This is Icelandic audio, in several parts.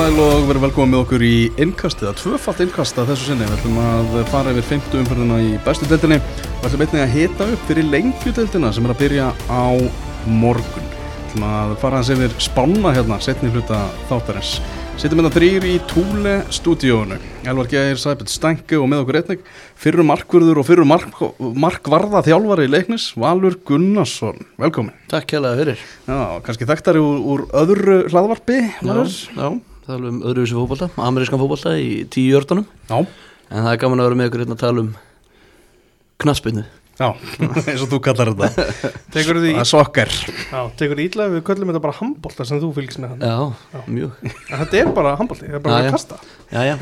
sæl og verið velkomið með okkur í innkast eða tvöfalt innkast að þessu sinni. Við ætlum að fara yfir 50 umfyrðuna í bestu deildinni og ætlum einnig að hita upp fyrir lengjudeildina sem er að byrja á morgun. Við ætlum að fara hans yfir spána hérna, setni hluta þáttarins. Sittum hérna þrýr í Túle stúdíónu. Elvar Geir, Sæbjörn Stænke og með okkur einnig. Fyrru markvörður og fyrru mark, markvarða þjálfari í leiknis, Valur Gunnarsson. Velkomin. Takk hérlega er um öðruvísi fókbalta, amerískan fókbalta í tíu jördunum. Já. En það er gaman að vera með ykkur hérna að tala um knaspinu. Já, eins og þú kallar þetta Tekur því, Það er sokkar já, tekur því ítlaði við köllum þetta bara handbólta sem þú fylgist með hann Já, Já. mjög. En þetta er bara handbólti, það er bara Já, að kasta Já, já.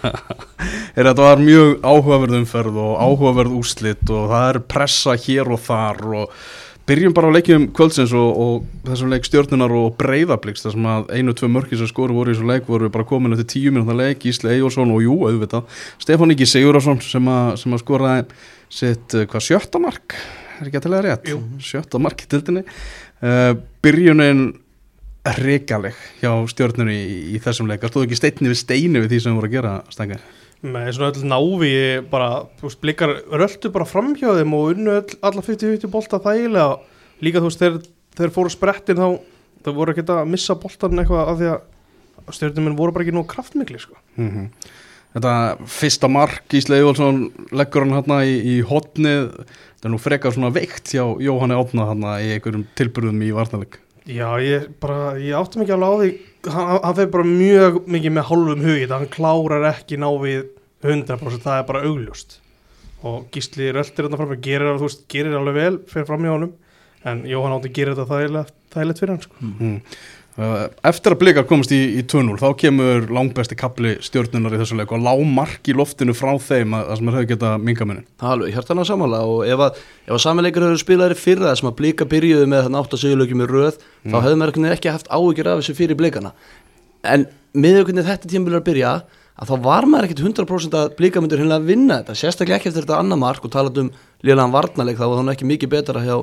er Þetta var mjög áhugaverð umferð og áhugaverð úslit og það er pressa hér og þar og byrjum bara á leikjum kvöldsins og, og þessum leik stjórnunar og breyðabliks þar sem að einu, tvö mörki sem skoru voru í þessum leik voru bara komin eftir tíu minúta leik. Ísli Eyjólfsson og jú, auðvitað. Stefán Ingi Sigurðarsson sem, sem að skoraði sitt, uh, hvað, sjötta mark? Er ekki að tala rétt, Jú. sjötta mark í tildinni uh, byrjunin regaleg hjá stjórnunni í, í þessum leik, það stóð ekki steinni við steinu við því sem voru að gera stængar Með svona öll návi bara, þú veist, blikar röldu bara framhjá þeim og unnu öll, alla 50-50 bolta þægilega. Líka þú veist, þeir, þeir fóru sprettin þá Það voru ekki að missa boltan eitthvað af því að stjórnuminn voru bara ekki nú kraftmikli sko. mm Þetta fyrsta mark Gísle Eyjólfsson leggur hann hérna í, í hotnið þetta er nú frekar svona veikt hjá Jóhanni Átna hérna í einhverjum tilburðum í varnaleg Já, ég bara, ég áttum ekki alveg á því hann, hann fyrir bara mjög mikið með hálfum hugið, hann klárar ekki ná við 100%, það er bara augljóst og Gísli röltir þetta fram gerir, þú veist, gerir alveg vel fyrir fram hjá honum en Jóhann átti gerir þetta þægilegt, fyrir hann sko. mm. Eftir að blikar komast í, í 2-0 þá kemur langbesti kapli stjórnunar í þessu leik og lág mark í loftinu frá þeim að, að sem er hefur getað mingaminin Það er alveg hjartan að samála og ef að, ef að samanleikur hefur spilaðir fyrra sem að blika byrjuðu með þann átt að segjulegjum í röð þá hefðu veginn ekki haft áhyggjur af þessu fyrir blikana en veginn þetta tímabilið að byrja að þá var maður ekkit 100% að blika myndir hinnlega að vinna þetta sérstaklega ekki eftir þetta annar mark og talað um lélagan varnarleik þá var þannig ekki mikið betra hjá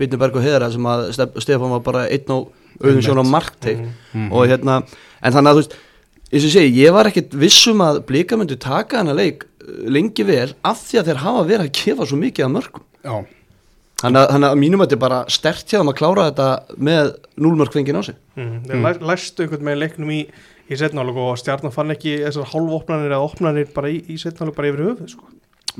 Bitni Berg og Heðra sem að Stef- Stefán var bara einn og auðvitað sjón á markteik og hérna, en þannig að þú veist eins og segi, ég var ekkit vissum að blika myndu taka hana leik uh, lengi vel af því að þeir hafa verið að gefa svo mikið af mörgum Já, þannig að, að mínum að þetta er bara stert hjá þeim að klára þetta með núlmörk fengið á sig mm. þeir mm. læstu einhvern með leiknum í, í setnálug og stjarnan fann ekki þessar hálfopnanir eða opnanir bara í, í setnálug bara yfir höfuð sko.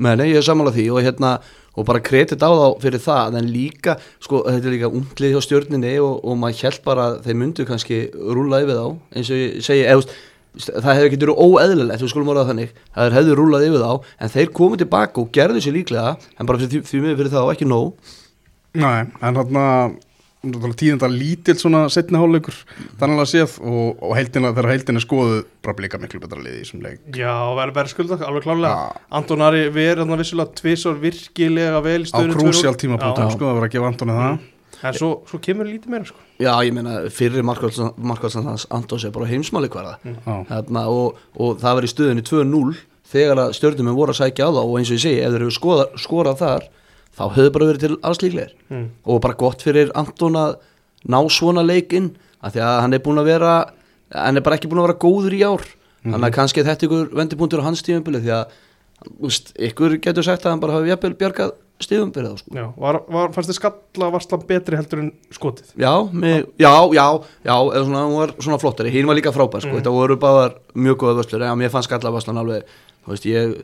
Nei, nei, ég er sammála því og hérna og bara kredit á þá fyrir það en líka, sko, þetta er líka unglið hjá stjórninni og, og maður held bara þeir myndu kannski rúla yfir þá eins og ég segi, eða, það hefði ekki verið óeðlilegt, við skulum orða það þannig að þeir hefðu rúlað yfir þá, en þeir komið tilbaka og gerðu sér líklega, en bara fyrir, því miður fyrir það og ekki nóg. Nei, en hérna tíðenda lítill svona setni hálfleikur þannig að séð og, og heildina, þegar heildina er skoðuð bara blika miklu betra liði í þessum leik. Já, verður verið skulda, alveg klálega Já. Anton Ari verið þarna vissulega tvisar virkilega vel í á stöðunum krúsjál tímapunktum sko að vera að gefa Antoni það. En svo, svo kemur lítið meira sko. Já, ég meina, fyrir markvælsan hans Antons er bara heimsmáli hverða Já. hérna, og, og það var í stöðunni 2-0 þegar að stjórnum voru að sækja á það og eins og ég segi, ef þeir hefur skorað, skorað þar þá hefur bara verið til alls líklegir. Mm. og bara gott fyrir Anton að ná svona leikinn af því að hann er búin að vera hann er bara ekki búin að vera góður í ár. Þannig að kannski er þetta ykkur vendipunktur á hans tímabili því að úst, ykkur getur sagt að hann bara hafi jafnvel bjargað stífumbyrðið sko. Já, var, var, fannst þið skalla varslan betri heldur en skotið? Já, mig, já, já, já, eða svona, hún var svona flottari, hinn var líka frábær, sko, þetta voru báðar mjög góða vöslur, en mér fannst skallavarslan alveg, þú veist, ég,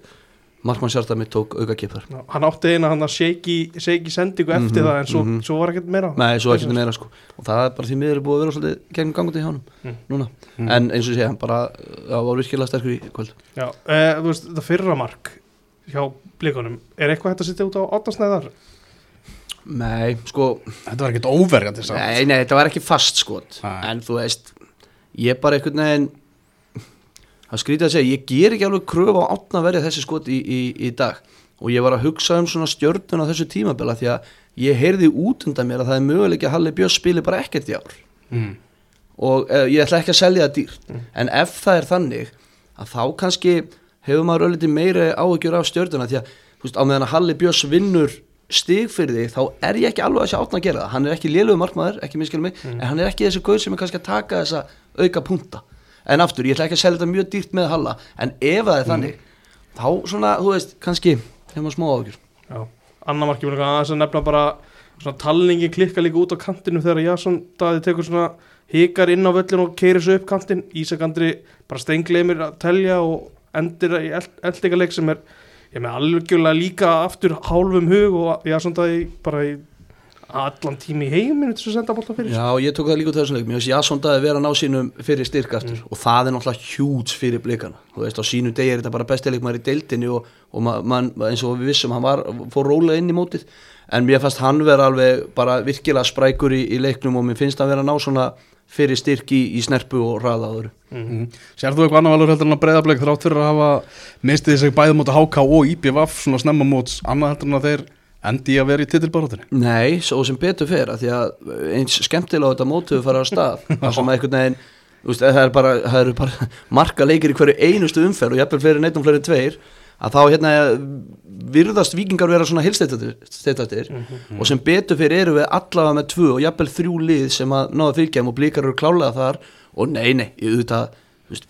markmann mitt tók auka kipar. Já, Hann átti eina hann að shaky sendingu eftir það en svo, svo var ekkert meira Nei, svo ekki meira, sko, og það er bara því miður er búið að vera svolítið gegnum gangandi hjá honum, núna, en eins og segja, hann bara, já, var virkilega sterkur í kvöld. Já, e, þú veist, þetta fyrra mark hjá blikunum, er eitthvað hægt að setja út á áttasnæðar? Nei, sko, Þetta var ekkert óverjandi samt. nei, nei, þetta var ekki fast, sko, Nei. en þú veist, ég bara einhvern veginn, það skrítið að segja, ég ger ekki alveg kröfu á átna verið þessi skot í, í, í dag. Og ég var að hugsa um svona stjörnun á þessu tímabela því að ég heyrði út undan mér að það er möguleik að Halli Björns spili bara ekkert í ár. Mm. og uh, ég ætla ekki að selja það dýrt. En ef það er þannig að þá kannski hefur maður ölliti meiri áhyggjur af stjörnuna því að veist, á meðan að Halli Björns vinnur stig fyrir þig þá er ég ekki alveg að sjá átna að gera það. Hann er ekki lélugu markmaður, ekki miskilum mig en hann er ekki þessi gauð sem er kannski að taka þessa auka punta en aftur, ég ætla ekki að selja þetta mjög dýrt með Halla en ef það er þannig þá svona, þú veist, kannski hefur maður smá ágjur Já, annar markið mér aðeins að nefna bara svona talningi klikka líka út á kantinu þegar Jason Daði tekur svona hikar inn á völlin og keirir svo upp kantinn. Ísak Andri bara steingleimir að telja og endir í eldingaleik sem er ég með algjörlega líka aftur hálfum hug og Jason Daði bara í allan tími í heiminu til að senda bólta fyrir. Já, ég tók það líka út af þessum leikum ég veist, Jasson Daði vera að ná sínum fyrir styrk aftur. Og það er náttúrulega hjúts fyrir blikana. Þú veist, á sínu degi er þetta bara besti leikmaður í deildinni og, og ma- man, eins og við vissum hann var, fór rólega inn í mótið. En mér fannst hann vera alveg bara virkilega sprækur í, í leiknum og mér finnst hann vera að ná svona fyrir styrk í, í snerpu og hraða áður Mm. Sér þú eitthvað annar valur heldur en að breyðablik þrátt fyrir að hafa mistið sig bæði móti HK og IPVF svona snemma móts annað heldur en að þeir endi að vera í titilbarátunni Nei, svo sem betur fer að því að eins skemmtilega á þetta mótuðu fara á stað. Sem að einhvern veginn þú veist, það, er bara, eru bara marga leikir í hverju einustu umferð og jafnvel fleiri neitt um fleiri tveir að þá hérna virðast vikingar vera svona hilstettastir og sem betur fyrir eru við allavega með tvö og jafnvel þrjú lið sem að náða fylgjum og blíkar eru klálega þar. Og nei, nei, auðvitað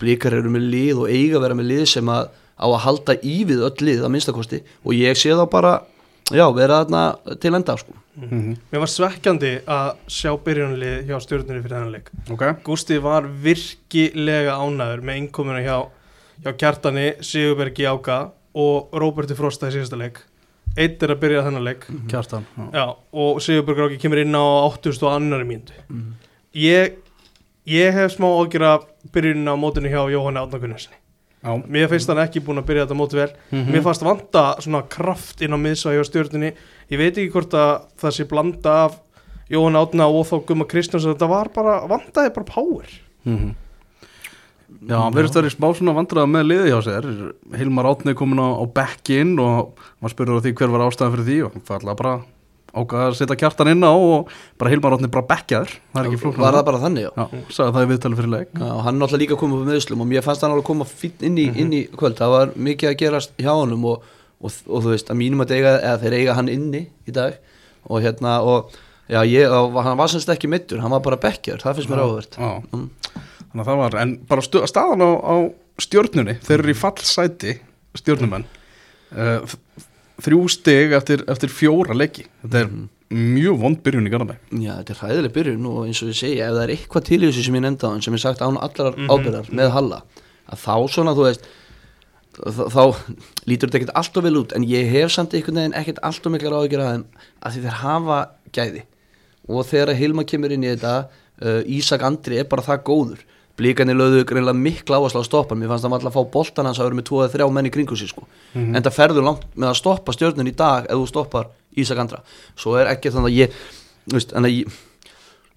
blíkar eru með lið og eiga vera með lið sem að á að halda í við öll lið að minnstakosti og ég sé þá bara já, vera þarna til enda sko. Mér var svekkjandi að sjá byrjunlið hjá stjórnunni fyrir þennan leik. Ok, Gústi var virkilega ánæður með innkomuna hjá, hjá Kjartani, Sigurbergi Áka og Róberti Frosta í síðasta leik. Eitt er að byrja þennan leik. Kjartan já. Já, og Sigurbergi Áki kemur inn á 80 og annari mínútu. Mhm. ég, ég hef smá ágjur af byrjunin á mótinu hjá Jóhanni Átnakunarsinni Já. Mér finnst hann ekki búin að byrja þetta móti vel Mhm. Mér fannst vanta svona kraft inn á miðsvæði á stjórnunni Ég veit ekki hvort að það sé blanda af Jóhann Átna og þá Gumma Kristjáns Þetta var bara, vantaði bara power Mhm. Já, hann verðist verið smá svona vandræða með liði hjá sér Hilmar Átni komin á, á back-in og maður spurður á því hver var ástæðan fyrir því og það ætlaði bara ákvaða að setja kjartan inn á og bara Hilmar Átni bara backjaður það er ekki flóknar var það bara þannig já. Já, sagði það í viðtali fyrir leik. Já, og hann er náttúrulega líka komið upp með meðslum og mér fannst hann alveg koma fín inn í, inn í kvöld. Það var mikið að gerast hjá honum og, og, og þú veist, að mínum að eiga þeir eiga hann inni í dag. Og hérna, og já, ég, og hann var semst ekki mittur, hann var bara bekkjar það finnst mér áhugavert. Já, Mm. þannig að það var en bara stu, staðan á, á stjórnunni þeir eru í fallsæti stjórnumenn uh, þrjú stig eftir, eftir fjóra leiki. Þetta er mjög vond byrjun í Garðabæ. Já, þetta er hræðileg byrjun og eins og ég segi, ef það er eitthvað til í þessu sem ég hann sem ég sagt án allar Mhm. ábyrðar með Halla, að þá svona, þú veist þá, þá lítur þetta ekkert alltof vel út en ég hef samt einhvern veginn ekkert alltof miklar áhyggjur að þeim að því þeir hafa gæði. Og þegar Hilma kemur inn í þetta uh, Ísak Andri er bara það góður blíkanir lögðu greinlega mikla áherslu á að stoppa hann. mér fannst það alltaf að fá boltan hans að vera með 2-3 menn í kringu sig sko. en það ferður langt með að stoppa stjörnun í dag ef þú stoppar Ísak Andra svo er ekki þannig að ég veist, þannig að ég,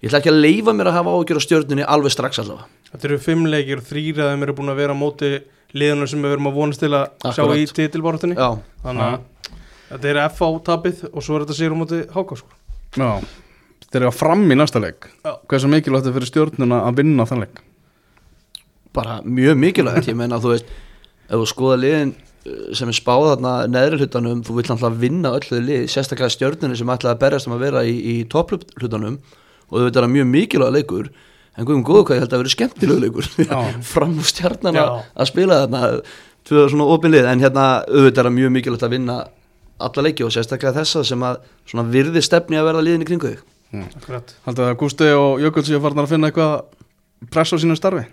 ég ætla ekki að leifa mér að hafa ágjör á stjörnunni alveg strax allavega Þetta eru fimm leikir og þrýr að þeim eru búin að vera á móti liðunum sem við verum að vonast til að sjá Akkurat. í titilbártunni já, Þannig að þetta er FA tapið og svo er þetta sigur á móti Háka sko. Já, þeir eru að fram í næsta leik. Hversu mikilvægt er fyrir stjórnuna að vinna þann leik? Bara mjög mikilvægt. Ég meina þú veist ef þú skoða liðin uh, sem er spáð þarna neðri hlutanum þú vill alltaf vinna öll þau lið sérstaklega stjörnunni sem að berjast um að vera í, í topp hlutanum. Og þau veit að það er mjög mikilvæg leikur. En guðum góðu hvað ég held að vera skemmtileg leikur. Fram úr stjarnana Já. að spila þarna tvö svona opin lið. En hérna auðvitað er mjög mikilvægt að vinna alla leiki og sérstaklega þessa sem að svona virði stefni að verða liðin í kringu þig. Akkurat. Haldið að Gústi og Jökull séu farin að finna eitthvað press á sínu starfi?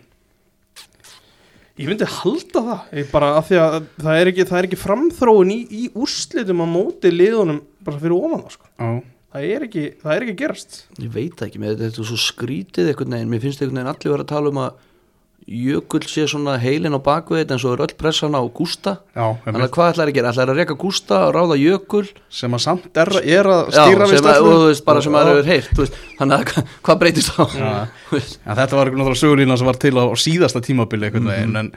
Ég myndi halda það. Ég bara af því að það er ekki, það er ekki framþróun í, í úrslitum á móti liðunum bara fyrir ofan það sko. Já, það er ekki, það er ekki að gerast. Ég veit ekki, mér, þetta er svo skrítið einhvern veginn, mér finnst einhvern veginn allir vera að tala um að Jökull sé svona heilin á bakvið þetta en svo er öll pressan á Gústa. Já Þannig að hvað ætlar að gera? ætlar að reka Gústa og ráða Jökull? Sem að samt er, er að Já, stýra við sem að, og þú veist, bara sem að Já. það er veist, Þannig að hva- hvað breytist þá? Já. Já, þetta var náttúrulega sögulína sem var til á, á síðasta tímabili einhvern veginn en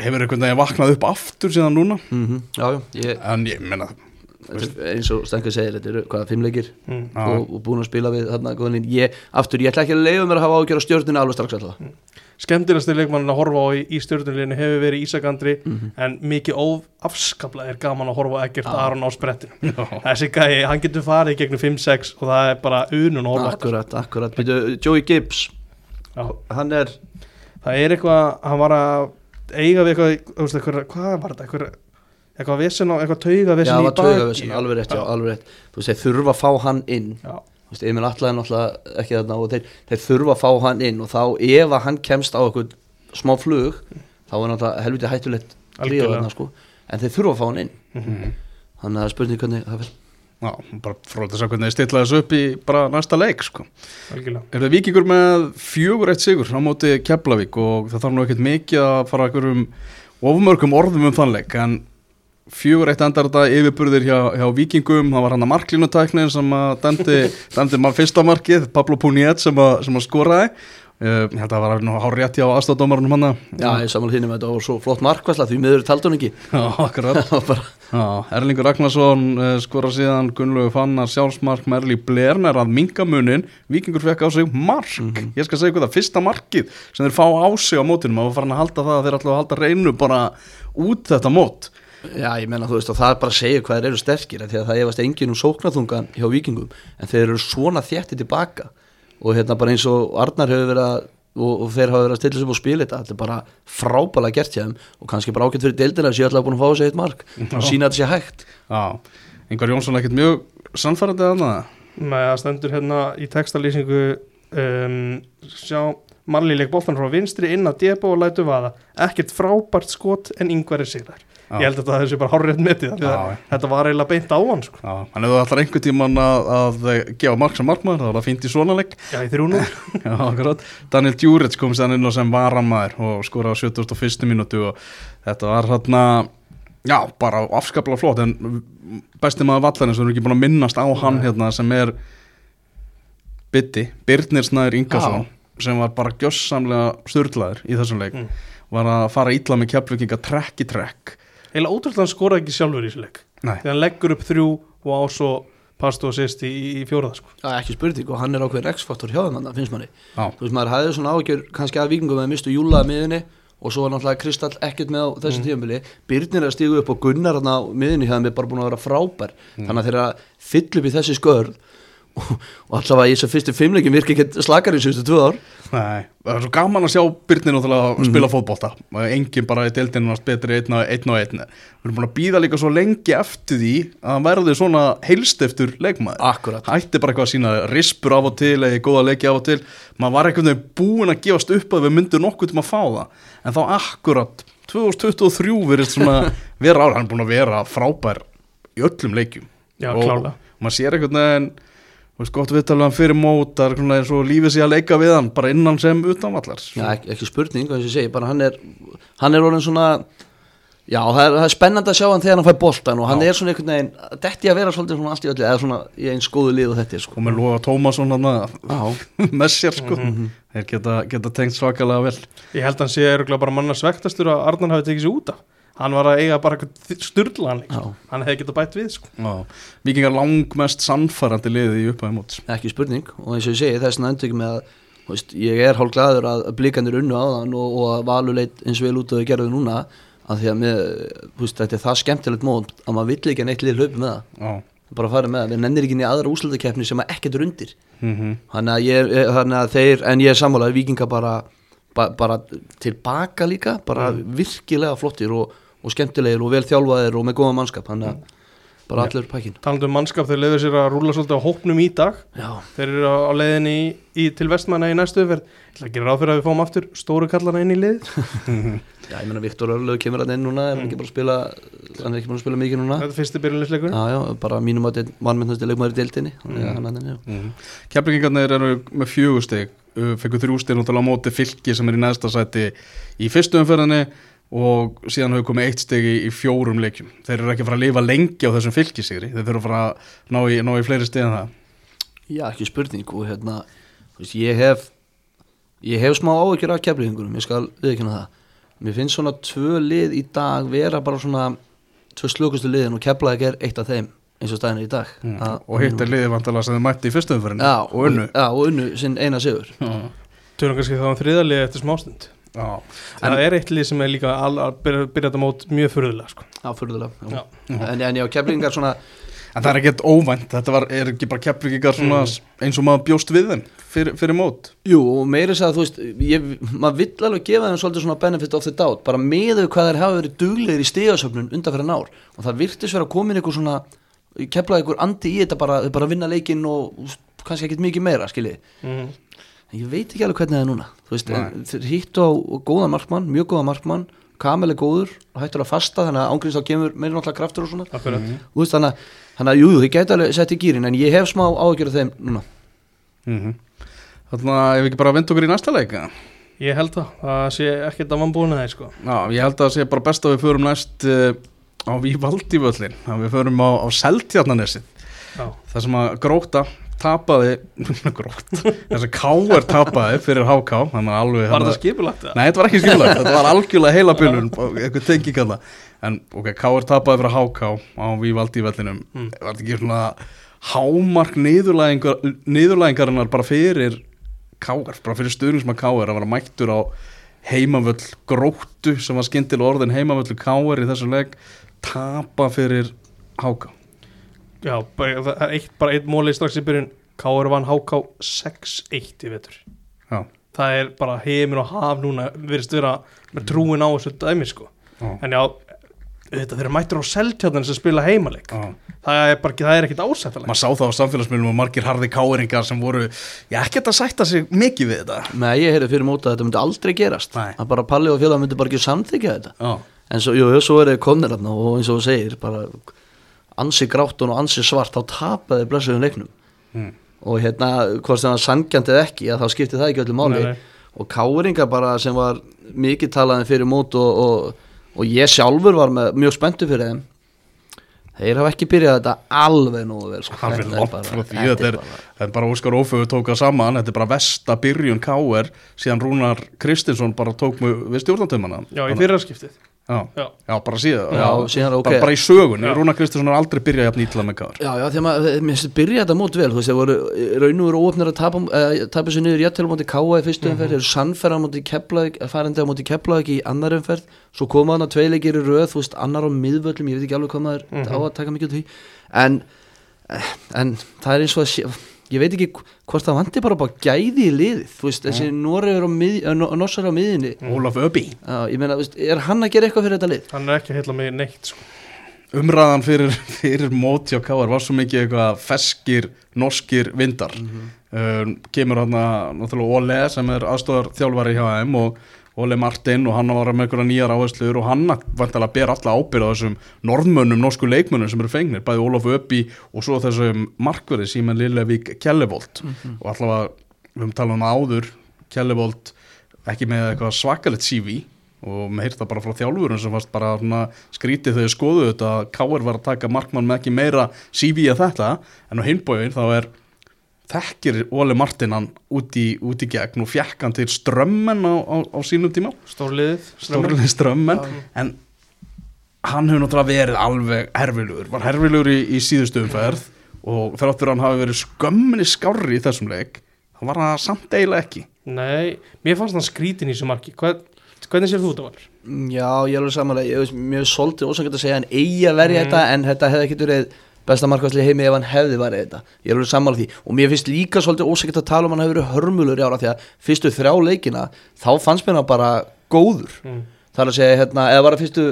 hefur einhvern veginn vaknað upp aftur síðan núna? Mhm, Já, já, ég, en ég menna eins og Stenka segir, þetta eru hvaða fimmleikir mm. Já. og, og búin að spila við þarna ég, aftur, ég ætla ekki að leiða mér að hafa ágjör á stjórninu alveg strax alltaf skemmtilegasti leikmann að horfa á í, í stjórnuleginu hefur verið Ísak Andri Mhm. en mikið óafskaplega er gaman að horfa á Egert Já. Aron á sprettinu þessi gæi, hann getur farið gegnum 5-6 og það er bara unun að horfa. Akkurat, akkurat, Joey Gibbs Já. hann er það er eitthvað, hann var að eiga við eitthvað, eitthvað hvað var þetta, eitthvað, eitthvað vesen á, eitthvað tauga Já, vesen það í var taugavesin, alveg rétt, já, Já. alveg rétt Þú veist, þurfa að fá hann inn Já. Emil Atlaði náttúrulega ekki þarna og þeir, þeir þurfa að fá hann inn og þá ef að hann kemst á eitthvað smá flug þá er náttúrulega helviti hættulegt þarna sko. En þeir þurfa að fá hann inn. Mhm. þannig að það er spurning hvernig það vil Já, bara fróðið að hvernig þið stilla þessu upp í bara næsta leik sko. algjörlega. Er það vikingur með fjögur eitt sigur á móti Keflavík og það þarf nú ekkert mikið að fara einhverjum ofmörgum orðum um þann leik en fjögur eitt endar þetta yfirburðir hjá, hjá vikingum, það var hann að marklínutæknin sem að dæmdi, dæmdi maður fyrsta markið, Pablo Puniet sem að, sem að skoraði. Uh, ég held að það var hár rétt hjá aðstofdómarunum hann Já, ég samanlega þínum að þetta var svo flott markvæsla því miður taldi hún ekki. Já, akkurat. Það Já, Erlingur Ragnarsson uh, skora síðan Gunnlaugur Fannar sjálfsmark Merli Blerner að minga munin Víkingur fekk á sig mark. Ég skal segja hvað það, fyrsta markið sem þeir fá á sig á mótunum og farin að halda það að þeir að halda reynu bara út þetta mót Já, ég menna þú veist og það er bara að segja hvað þeir eru sterkir af því að það efast engin um sóknarþungan hjá vikingum en þeir eru svona þjætti tilbaka. Og hérna bara eins og Arnar hefur verið að og, og þeir hafa verið að stilla sig upp og spila þetta þetta er bara frábælega gert hjá þeim. Og kannski bara ágætt fyrir deildina séu alltaf búin að fá þessi eitt mark. Og sína þetta sé hægt. Já, Ingvar Jónsson ekkert mjög sannfærandi að það með að stendur hérna í textalýsingu um, sjá Marli leik boltan frá vinstri inn að Debo og lætu vaða. Ekkert frábært skot en yngvar er sigrar. Já. Ég held að það þessi bara horrið metið þetta var eiginlega beint á hann sko. Já, hann hefur alltaf einhver tíman að, að gefa mark sem markmaður, það var það fínt í svona leik já, í þrjúnu Já, akkurat. Daniel Djuric kom sér inn og sem varamæður og skora á 71. mínútu og þetta var hérna já, bara afskaplega flott en besti maður vallarins, við erum ekki búin að minnast á hann hérna sem er Bitti, Birnir Snæður Ingarsson sem var bara gjössamlega styrlaður í þessum leik Mm. var að fara ítla með kjapluginga trekk í trekk eiginlega ótrúlega hann skoraði ekki sjálfur í þessu leik. Nei, því hann leggur upp þrjú og á svo pastu og sýst í, í fjóraða sko. Það er ekki spurning og hann er ákveðin X-faktor hjá þeim hann finnst manni. Já, þú veist maður hafði svona ágjör kannski að vikingum að mistu júla að miðunni og svo var náttúrulega Kristall ekkert með á þessu mm. tíðanbili Birnir er að stígu upp og Gunnar hann á miðunni hjá þeim er bara búin að vera frábær. Þannig að þeir að fylla upp í þessi skörð og, og allavega í þessu fyrstu fimmleikin virki ekki slakar í síðustu tvö ár. Nei, það er svo gaman að sjá náttúrulega að spila fótbolta. Enginn bara í deildinu að betri einn og einn og við erum búin að býða líka svo lengi eftir því að hann verði svona heilst eftir leikmaður. Akkurat. Hætti bara eitthvað að sína rispur af og til eða góða leiki af og til. Maður var einhvern veginn búin að gefast upp að við myndum nokkuð til að fá það. En þá akkurat 2023 verið svona vera ára, hann er búin að vera frábær í öllum leikjum. Já, og klárlega. maður sér einhvern veginn veist, gott viðtalið hann fyrir mót það er svona eins og lífið sé að leika við hann bara innan sem utanvallar Já, ekki, ekki spurning, hvað ég segi, bara hann er hann er orðin svona já, það er, það er spennandi að sjá hann þegar hann fær boltan og hann Já. er svona einhvern veginn, detti að vera svolítið svona allt í öllu, eða svona í eins góðu lið og þetta er sko. og með Lóa Tómasson hann Já, með sér sko Mhm. þeir geta, geta tengt svakalega vel ég held að hann sé örgulega bara manna svektastur að Arnar hafi tekið sér út af hann var að eiga bara styrlaðan sko. hann hefði getað bætt við sko. Já. Víkingar langmest sannfærandi liði í upphæði móts ekki spurning og eins og ég segi, þess endur ekki með að veist, ég er hálf glaður að blikandir unnu á þann og, og að valur leit eins vel út og þau gerðu núna að því að með, veist, þetta er það skemmtilegt mót að maður vill ekki að neitt lið hlaupi með það Já bara að fara með það, við nennir ekki inn í aðra úslutakefni sem að ekkert er undir mm -hmm. þannig að, ég, þannig að þeir en ég er sammálaður vikinga bara, ba, bara tilbaka líka bara virkilega flottir og, og skemmtilegir og vel þjálfaðir og með góða mannskap þannig að bara allur pakkin talandi um mannskap þeir leiður sér að rúla svolítið á hópnum í dag. Já, þeir eru á, leiðinni í, í, til vestmanna í næstu umferð. Ég ætla að gera ráð fyrir að við fáum aftur stóru kallana inn í lið. Já, ég meina Viktor Örlög kemur hann inn núna, er hann ekki bara að spila hann er ekki bara að spila mikið núna. Þetta er fyrsti byrjulegsleikur já, já, bara mínum að þetta vannmennasti leikmaður í að hann hann er mm. Eru með fjögusteg fekku þrjústig náttúrulega á móti fylki sem er í næsta sæti í fyrstu umferðinni og síðan hefur komið eitt steg í, í fjórum leikjum. Þeir eru ekki að fara að lifa lengi á þessum fylkisigri þeir þurfa að fara að ná í, ná í fleiri steg en það. Já, ekki spurning. Og hérna, þú veist, ég hef ég hef smá áhyggjur af keflingunum ég skal viðkynna það. Mér finnst svona tvö lið í dag vera bara svona tvö slökustu liðin og keflaði er eitt af þeim eins og staðin er í dag. Mm. Og hitt er liðið vantalega sem þeir mætti í fyrstu umferðinni. Já, og unnu. já, og unnu sinn eina sigur. Já. tölum kannski þá um þriðalið eftir smástund Já. það er eitt lið sem er líka að byrja, byrja þetta mót mjög furðulega sko. já, furðulega já. Já. En, en já, keflingar svona En það er ekkert óvænt, þetta var, er ekki bara keppvíkikar svona eins og maður bjóst við þeim fyrir, fyrir mót Jú, og meiri sagði að þú veist, ég, maður vill alveg gefa þeim svolítið svona benefit of the doubt, bara með þau hvað þeir hafa verið duglegir í stigasöfnun undan fyrir ár og það virtist vera að koma inn einhver svona, keflaði einhver andi í þetta bara, bara vinna leikinn og kannski ekkert mikið meira, skiljið. mm. En ég veit ekki alveg hvernig það er núna, þú veist, þeir hýttu á góðan markmann, mjög góðan markmann, Kamel er góður, hættur að fasta, þannig að ángriðs þá kemur meira náttúrulega kraftur og svona. akkurat. Þú veist, þannig að, þannig að jú, þið gæti alveg sett í gýrin, en ég hef smá áhyggjur af þeim núna. mm Þannig að ef við ekki bara vind okkur í næsta leika Ég held það, það sé ekkert að mann búin að þeir sko. Já, ég held að það sé bara best að við förum næst uh, á Vívaldi-völlin að við förum á, á Seltjarnanesið Já, það sem að gróta tapaði grót, þess að Káar tapaði fyrir HK var það skipulagt? Nei, þetta var ekki skilvægt, þetta var algjörlega heila bylun eitthvað tengi kalla en ok, Káar tapaði fyrir HK á Vívaldi-vellinum Mm. var þetta ekki svona hámark niðurlægingar, niðurlægingarinnar bara fyrir Káar, bara fyrir stuðningsmann Káar að vera mættur á heimavöll gróttu sem var skyndilega orðin heimavöllu Káar í þessu legg tapa fyrir HK Já, bara, það er eitt, bara eitt móli strax í byrjun. K.R. vann HK 6-1 í vetur. Já, Það er bara heimin og haf núna virðist vera með trúin á þessu dæmi sko. Já, En já, þetta þeir eru mættur á seltjarnan sem spila heimaleik. Já. Það er bara ekki, það er ekkit ásættalegt maður sá það á samfélagsmiðlum og margir harði káeringar sem voru, já ekkert að sætta sig mikið við þetta. Nei, ég heyrði fyrir móta að þetta myndi aldrei gerast. Nei. að bara Palli og félag myndi bara ekki samþykja þetta. Já, en svo, jú, svo er þið komnir þarna og eins og þú segir bara ansi gráttun og ansi svart þá tapaði blessuðum leiknum. Mm. og hérna, hvort það var sangjandi eða ekki að þá skipti það ekki öllu máli. Nei, nei. og káringar bara sem var mikið talaði fyrir mót og, og, og ég sjálfur var með, mjög spenntu fyrir þeim. Þeir hafa ekki byrjað þetta alveg nógu vel sko. hann Þetta fyrir er langt bara- frá því. þetta er, bara- er bara Óskar Ófögu tók það saman, þetta er bara vesta byrjun káer síðan Rúnar Kristinsson bara tók mig við stjórnantömmana Já, í fyrra skiptið já, Já, bara síðan. Já, síðan, ok. bara, bara í sögun, Já. Rúnar Kristinsson har aldrei byrjað jafn ítla með káer Já, já, þegar maður, mér finnst þetta byrja þetta mót vel, þú veist, þeir voru raun og veru óöfnir að tapa, uh, tapa sér niður jættil á móti Káa í fyrstu umferð, þeir eru sannferð á móti Keflavík, færandi á móti Keflavík í annar umferð, svo koma hann að tveileikir í röð, þú veist, annar á miðvöllum, ég veit ekki alveg hvað maður á að taka mikið út því, en, eh, en það er eins og að sé, ég veit ekki hvort það vanti bara bara gæði í liðið, þú veist, þessi mið, uh, Norsar á miðinni, Ólaf Öbi já, ég meina, þú veist, er hann að gera eitthvað fyrir þetta lið? hann er ekki að heilla mig neitt sko. Umræðan fyrir, fyrir móti á káer var svo mikið eitthvað feskir norskir vindar. Um, kemur hann náttúrulega Óle sem er aðstofar þjálfari hjá þeim og Óle Martin og hann var með einhverja nýjar áherslur og hann vantilega ber alla ábyrð á þessum norðmönnum, norsku leikmönnum sem eru fengnir, bæði Ólaf Öppi og svo þessum markverði Símen Lillevík Kjellevold og allavega við höfum talað um áður Kjellevold ekki með eitthvað svakalett CV og með heyrta bara frá þjálfurinn sem fannst bara svona, skrítið þegar skoðu þetta að Káir var að taka markmann með ekki meira CV að þetta. En á hinbóin þá er þekkir Óli Martin hann út í, út í gegn og fjekk hann til strömmen á, á, á sínum tíma. Stórliðið stórlega strömmen. En hann hefur náttúrulega verið alveg herfilugur, var herfilugur í, í síðustu umferð og þráttur hann hafi verið skömminni skárri í þessum leik þá var það samt eiginlega ekki. Nei, mér fannst hann skrítin í þessu marki. Hvern, Hvernig sér þú þetta var? Já, ég er alveg samanlega, ég veist, mjög svolítið ósangjönd að segja en eigi að verja þetta en þetta hefði ekki verið besta markværsli heimi ef hann hefði verið þetta. Ég er alveg samanlega því. Og mér finnst líka svolítið ósangjönd að tala um hann hefur verið hörmulur í ára því að fyrstu þrjá leikina þá fannst mér hann bara góður. Mm. það er að segja, hérna, eða var það fyrstu,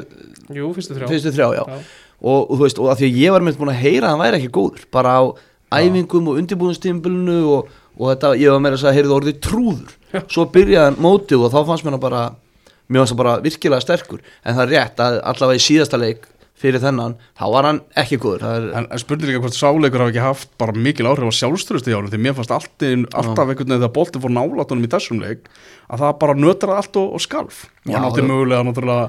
Jú, fyrstu þrjá. fyrstu þrjá, já, Já. Og, og þú veist, og að því að ég var með búin að heyra að hann væri ekki góður. Bara á æfingum og undirbúðinstímbilinu og, og þetta, ég var meira að segja, heyrðu orðið trúður. Já. svo byrjaði hann mótið að fyrir þennan, þá var hann ekki góður. Það er, En, en spurning líka hvort sáleikur hafi ekki haft bara mikil áhrif á sjálfstöðusti hjá hann því mér fannst alltaf, alltaf einhvern veginn þegar bolti fór nálatunum í þessum leik að það bara nötraði allt og, og skalf. Og hann átti mögulega náttúrulega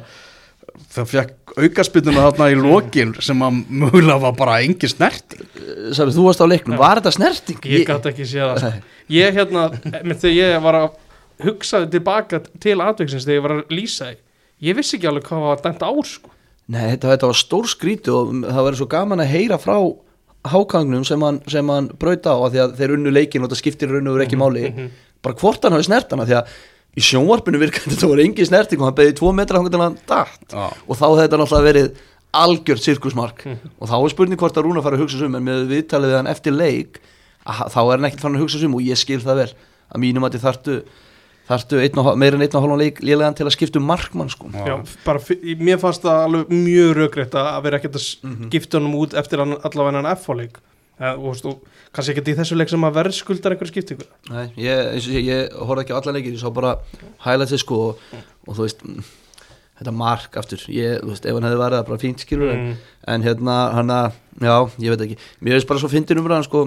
það fekk aukaspytuna þarna í lokin sem að mögulega var bara engin snerti Særi, þú varst á leiknum, var þetta snerting? Ég gæti ekki séð það. Sko. Ég hérna, með þegar ég var að hugsa tilbaka til atveksins þegar ég var að lýsa því. Ég vissi ekki alveg hvað var dæmt ár sko Nei, þetta, þetta var stór skríti og það verður svo gaman að heyra frá hákangnum sem hann, hann brauta á af því að þeir unnu leikin og þetta skiptir raun og veru ekki máli. bara hvort hann hafi snert hana því að í sjónvarpinu virkandi þetta voru engin snerting og hann beði tvo metra hann til hann datt. Já. og þá hefði þetta náttúrulega verið algjört sirkusmark. Og þá er spurning hvort að Rúna fara að hugsa sig um en með viðtalið við hann eftir leik að, þá er hann ekkert farin að hugsa sig um og ég skil það vel. Að mínum að þið þartu meira en einn og leik lélegan til að skipta um markmann sko? Já, bara, mér fannst það alveg mjög rökrétt að vera ekkert að Mhm. skipta honum út eftir allavega hann F-leik og þú veist, og kannski ekkert í þessu leik sem að verðskuldar einhver skiptingu. Nei, ég, ég, ég horfði ekki á alla leikir, ég sá bara highlightsið sko og, og þú veist, þetta mark aftur, ég, þú veist, ef hann hefði værið það bara fínt skilur en, Mm. en hérna, hann að, já, ég veit ekki, mér veist bara svo fyndin umræðan sko,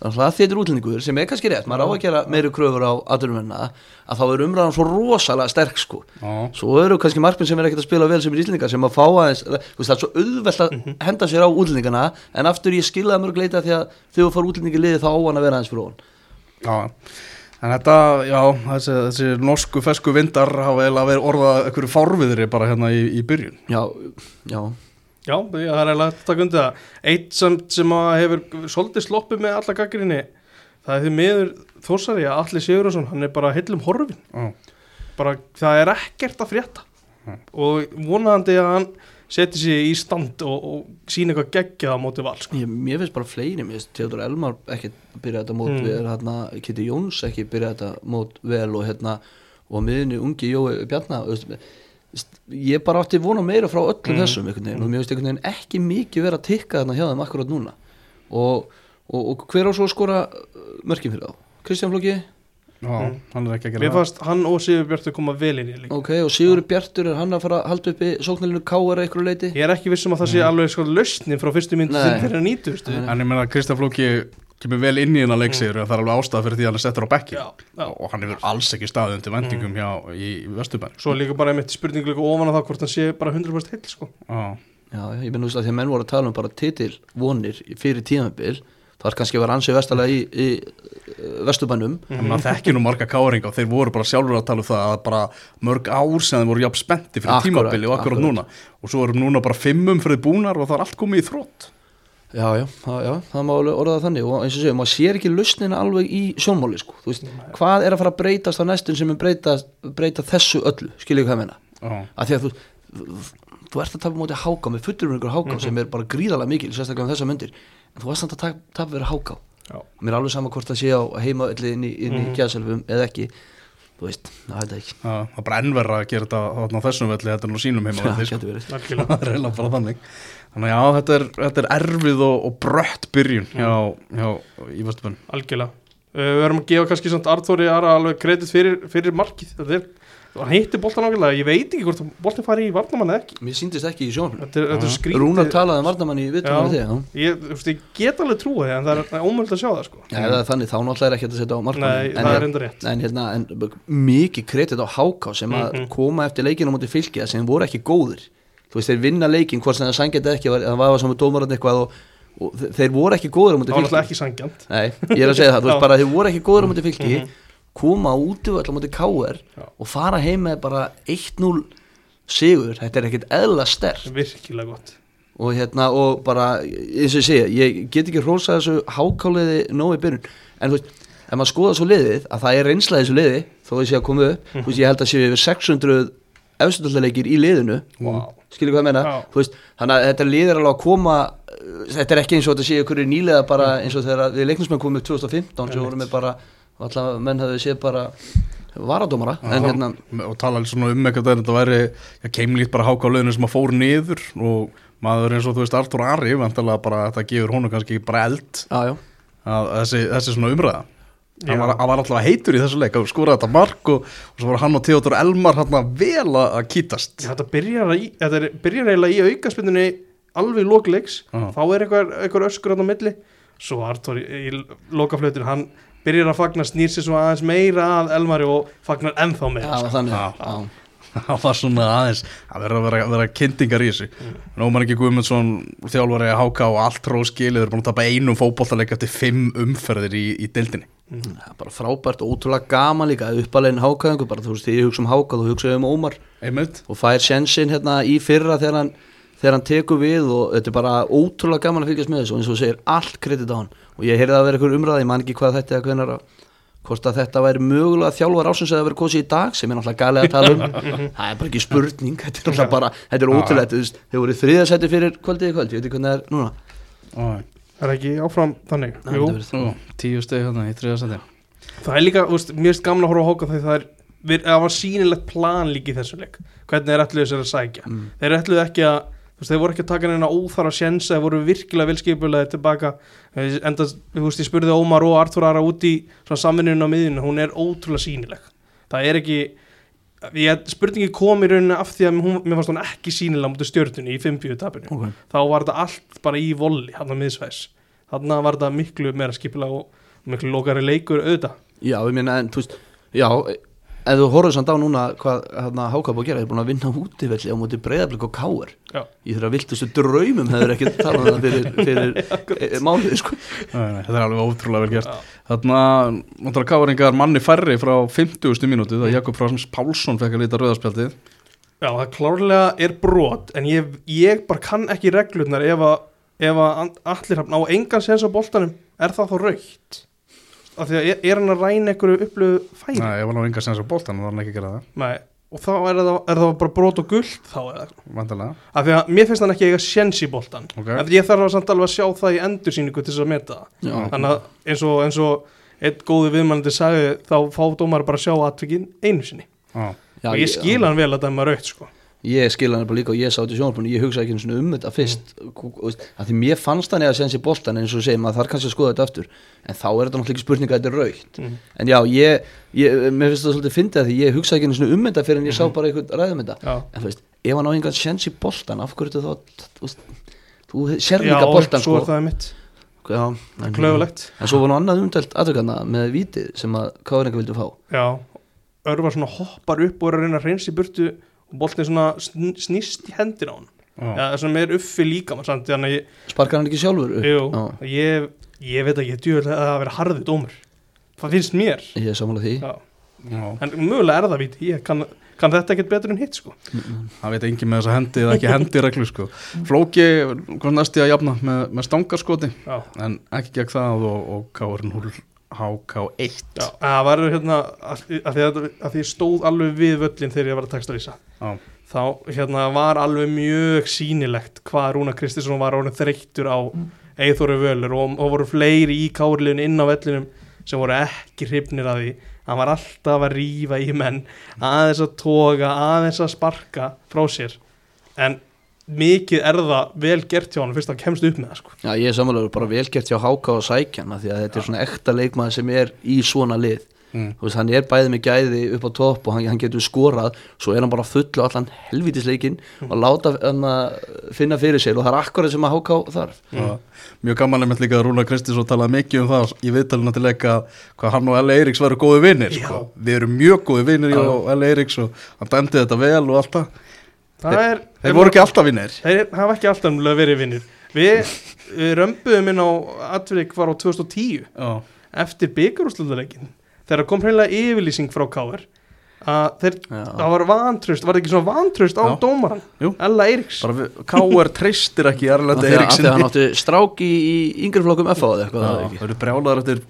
þannig að þetta er útlendingur sem er kannski rétt, maður á að gera meiri kröfur á aðurumvenna, að þá er umræðan svo rosalega sterk sko, Já, svo eru kannski markminn sem er ekkert að spila vel sem er íslendingar sem að fá aðeins, það er svo auðvelt að henda sér á útlendingana, en aftur ég skilða það mörg leita því að þegar þú fara útlendingi liði þá á hann að vera aðeins fyrir ofan. já. En þetta, já, þessi, þessi norsku fesku vindar hafa eiginlega verið orðað einhverju fárviðri bara hérna í, í byrjun. Já, já, Já, það er eiginlega að taka undir það. Eitt sem, sem að hefur svolítið sloppið með alla gaggrinni það er því miður þórsari að Alli Sigurðarsson hann er bara heillum horfin Já, bara það er ekkert að frétta. Og vonandi að hann seti sig í stand og, og sína eitthvað geggjað á móti val sko. Ég, mér finnst bara fleiri, mér finnst Theodor Elmar ekki byrja þetta mót Mm. vel hérna, Kitty Jóns ekki byrja þetta mót vel og hérna og miðinni ungi Jói Bjarnar veist, ég bara átti vona meira frá öllum Mm. þessum einhvern veginn og mér finnst einhvern veginn ekki mikið vera að tikka þarna hjá þeim akkurat núna og, og, og hver á svo að skora uh, mörkin fyrir þá? Kristján Flóki? já Mm. hann er ekki að gera Mér fannst hann og Sigur Björtur koma vel inn í líka Ok, og Sigur Bjartur er hann að fara að halda uppi sóknarlinu K.R. að einhverju leiti? Ég er ekki vissum að það sé alveg sko lausnin frá fyrstu mynd til þeirra nýtustu. En ég meina að Kristján Flóki kemur vel inn í hennar leiksigur mm. það er alveg ástæða fyrir því að hann er settur á bekki Já, já. og hann hefur alls ekki staðið undir vendingum hjá í, Vesturbæn Svo líka bara einmitt spurning líka ofan að það hvort hann sé bara 100% heill sko. Já, ég menn að því að menn voru að tala um bara titil vonir fyrir tímabil það er kannski að vera ansið vestalega í, í vesturbænum en maður þekki nú marga káringa og þeir voru bara sjálfur að tala um það að bara mörg ár sem þeir voru jafn spennti fyrir Akkurat, tímabili og akkurat akkurat. Já, já, já, það má alveg orða þannig. Og eins og séu, maður sér ekki lustnina alveg í sjónmáli, sko, þú veist, hvað er að fara að breytast á næstun sem er breyta, breyta þessu öllu, skiljið hvað ég meina? Já, að því að þú, þú, ert að tapa móti háká með fullur um einhver háká sem er bara gríðalega mikil, sérstaklega um þessa myndir en þú varst samt að tapa, verið háká. Já. mér er alveg sama hvort það sé á heima öllu inn í, inn í mm eða ekki þú veist, það er ekki það er bara ennverra að gera þetta á þessum velli þetta er nú sínum heima velli sko. Algjörlega. það er eiginlega bara þannig. Þannig að já, þetta er, þetta er erfið og, og brött byrjun hjá, hjá í Vesturbæn Algjörlega. Uh, Við verðum að gefa kannski samt Arþóri Ara alveg kredit fyrir, fyrir markið. Þetta er, hann heitti boltan ákveðlega Ég veit ekki hvort boltin fari í varnamann eða ekki. Mér síndist ekki í sjónum. Þetta er, þetta skrítið Rúnar talaði um varnamann í vittum ég, ég get alveg trúið því, en það er ómöld að sjá það sko. Er þannig, þá náttúrulega er ekki að setja á markmann Nei, það er enda rétt. en, hérna, en mikið kredit á háká sem að Mhm. koma eftir leikinu á móti fylgja sem voru ekki góðir. Þú veist, þeir vinna leikin, hvort sem það sangjandi ekki það var saman dómarandi eitthvað og, og þe- þeir voru ekki góðir á móti Það var fylgja ekki sangjant Nei, ég er að segja það, þú veist bara þeir voru ekki góðir á móti fylgi Mhm. Koma út á móti KR og fara heim með bara 1-0 sigur, þetta er ekkit eðla sterk Virkilega gott. Og hérna og bara eins og ég segja, ég get ekki hrósað þessu hákáliði nógu í byrjun. En þú veist, ef maður skoða svo liðið að það er reynslað þessu liði, þó ég sé að koma upp þú veist, ég held að séu yfir 600 efstundaleikir í liðinu. Wow. skilur hvað Já. þú veist þannig að þetta lið er alveg að koma þetta er ekki eins og þetta séu ykkur nýlega bara eins og þegar við leiknismenn komum upp 2015 sem vorum við bara, allavega menn hafði séð bara varadómara en hérna, og tala svona um eitthvað að þetta væri keimlít bara háka á löðinu sem að fór niður og maður eins og þú veist Artur Ari vantarlega bara að þetta gefur honum kannski bara eld. Að þessi, þessi svona umræða. Hann var, hann var alltaf heitur í þessu leik að skora þetta mark og, og svo var hann og Theodor Elmar hann vel að að kýtast. Þetta byrjar, í, þetta er, byrjar eiginlega í aukaspindunni alveg Já. þá er einhver öskur á milli. Svo Artur í, í lokaflötun hann byrjar að fagna snýr sér svo aðeins meira að Elmari og fagnar ennþá Já, meira sko. þannig, Já. já. það var svona aðeins að vera, vera, vera kynntingar í þessu mm. Nóman ekki Guðmundsson þjálfari að háka og allt róskilið er búin að tapa einum fótbollaleik eftir fimm umferðir í, í dildinni Það er bara frábært og ótrúlega gaman líka uppalegin hákaðingu, bara þú veist ég hugsa um hákað og hugsa um Ómar einmitt og fær sjensin hérna í fyrra þegar hann, þegar hann tekur við og þetta er bara ótrúlega gaman að fylgjast með þessu og eins og þú segir allt kredit á hann. Og ég heyrði að vera einhver umræði, ég man ekki hvað þetta er hvenar, hvort að þetta væri mögulega þjálfar ásins eða verið kosið í dag sem er náttúrulega galið að tala um. Það er bara ekki spurning þetta er náttúrulega bara, þetta er ótrúlegt þú veist, þeir voru þriðasætti fyrir kvöldið í kvöld ég veit ekki hvernig það er núna. Það er ekki áfram þannig? Jú, þetta Tíu steg hérna í þriðasæti Það er líka, veist, mér finnst gaman að horfa á hóka þegar það er við, það var sýnilegt plan líka í þessum leik. Hvernig þeir ætluðu sér að sækja. Mm. þeir ætluðu ekki að veist, þeir voru ekki að taka neina óþara sjensa þeir voru virkilega velskipulega tilbaka enda, þú veist, ég spurði Ómar og Artur Ara út í svona samvinnun á miðjunu hún er ótrúlega sýnileg. Það er ekki ég, spurningi kom í rauninu af því að hún, mér fannst hún ekki sýnilega mútið stjörnunni í 50 tapinu okay. þá var þetta allt bara í volli hann á miðsvæðis. Þannig var þetta miklu meira skipulega og miklu lokari leikur auðvitað. Já, ég meina, en þú veist já, ef þú horfður samt á núna hvað hérna Háka búið að gera, þeir búin að vinna útivelli á móti breyðablik og káar Já. í þeirra viltustu draumum hefur ekki talað um það fyrir, fyrir e, mánuði sko. Nei, nei, Þetta er alveg ótrúlega vel gert. Þarna, náttúrulega káringar manni færri frá 50. mínútu það Jakob Frásms Pálsson fekk að líta rauðarspjaldið Já, það klárlega er brot en ég, ég bara kann ekki reglurnar ef að, ef að allir hafna á engan sens á boltanum er það þá raukt af því að er, er hann að ræna einhverju upplöfu færi? Nei, ég var ná enga sens á boltan og var hann ekki að gera það. Nei, og þá er það, er það bara brot og gullt þá eða Vandalega af því að mér finnst hann ekki eiga sens í boltan Ok. en ég þarf að samt alveg að sjá það í endursýningu til þess að meta það. Já, þannig að eins og, eins og einn góði viðmælandi sagði þá fá dómar bara að sjá aðtökin einu sinni. Já, og ég skil hann vel að það er maður raukt sko ég skil hann bara líka og ég sá þetta í sjónarbrunni ég hugsaði ekki einu sinni um þetta fyrst. Að því mér fannst hann eða senst í boltan eins og segir maður þarf kannski að skoða þetta aftur. En þá er þetta náttúrulega ekki spurning að þetta er raukt mm. en já, ég, ég mér finnst það svolítið að því ég hugsaði ekki einu sinni um þetta fyrir en ég sá bara eitthvað ræðum þetta. Já, en þú veist, ef hann á engan sens í boltan af hverju þetta þá þú, sér líka boltan svo sko. já, en, en svo var nú annað umtelt aðtökana með vitið sem að Káringa vildu fá. Já, örvar svona hoppar upp og er að reyna að reynsa í burtu og boltin svona sn snýst í hendir á hann já. Já, sem er uppi líka mann að ég, sparkar hann ekki sjálfur upp? jú, ég, ég veit ekki, djúvel að það vera harðu dómur það finnst mér ég er samanlega því Já. Já. en mögulega er það víti, ég kann, kann þetta ekkert betur en hitt sko Það veit engin með þessa hendi eða ekki hendi reglu sko. Flóki, hvað næsti að jafna með, með stangarskoti en ekki gegn það og, og Kárin Húl HK1 Já, það var hérna að, að, því, að, að því stóð alveg við völlin þegar ég var að textalýsa Já. þá hérna var alveg mjög sýnilegt hvað Rúna Kristinsson var orðin þreyttur á Eithóru Völur og, og voru fleiri í kárliðinu inn á vellinum sem voru ekki hrifnir að því. Hann var alltaf að rífa í menn aðeins að toga, aðeins að sparka frá sér. En mikið er það vel gert hjá hann fyrst að kemst upp með það sko. Já, ég er samanlega bara velgert hjá Háka og Sækjana því að þetta er svona ekta leikmaður sem er í svona lið Mm. þú veist, hann er bæðið með gæði upp á topp og hann, hann getur skorað svo er hann bara full á allan helvítisleikin og láta hann að finna fyrir sér og það er akkurat sem að Háka þarf mm. Mjög gaman einmitt líka að Rúna Kristinsson talaði mikið um það í viðtalina til leika hvað hann og L. Eiríks varu góði vinnir sko. Já. Við erum mjög góði vinnir Það það er Þeir voru ekki alltaf vinnir Þeir hafa ekki alltaf verið vinnir Við, við römbuðum inn á Atvík var á 2010 Já, eftir byggarúsluleikin þegar kom hreinlega yfirlýsing frá Káar að þeir, Já. það var vantraust var það ekki svona vantraust á Já. dómaran Jú. Ella Eiríks bara við, K.R. treystir ekki Erlend Þegar Eiríksinni hann átti strák í, í yngri flokkum FA eða eitthvað það er Það ekki eru brjálaður eftir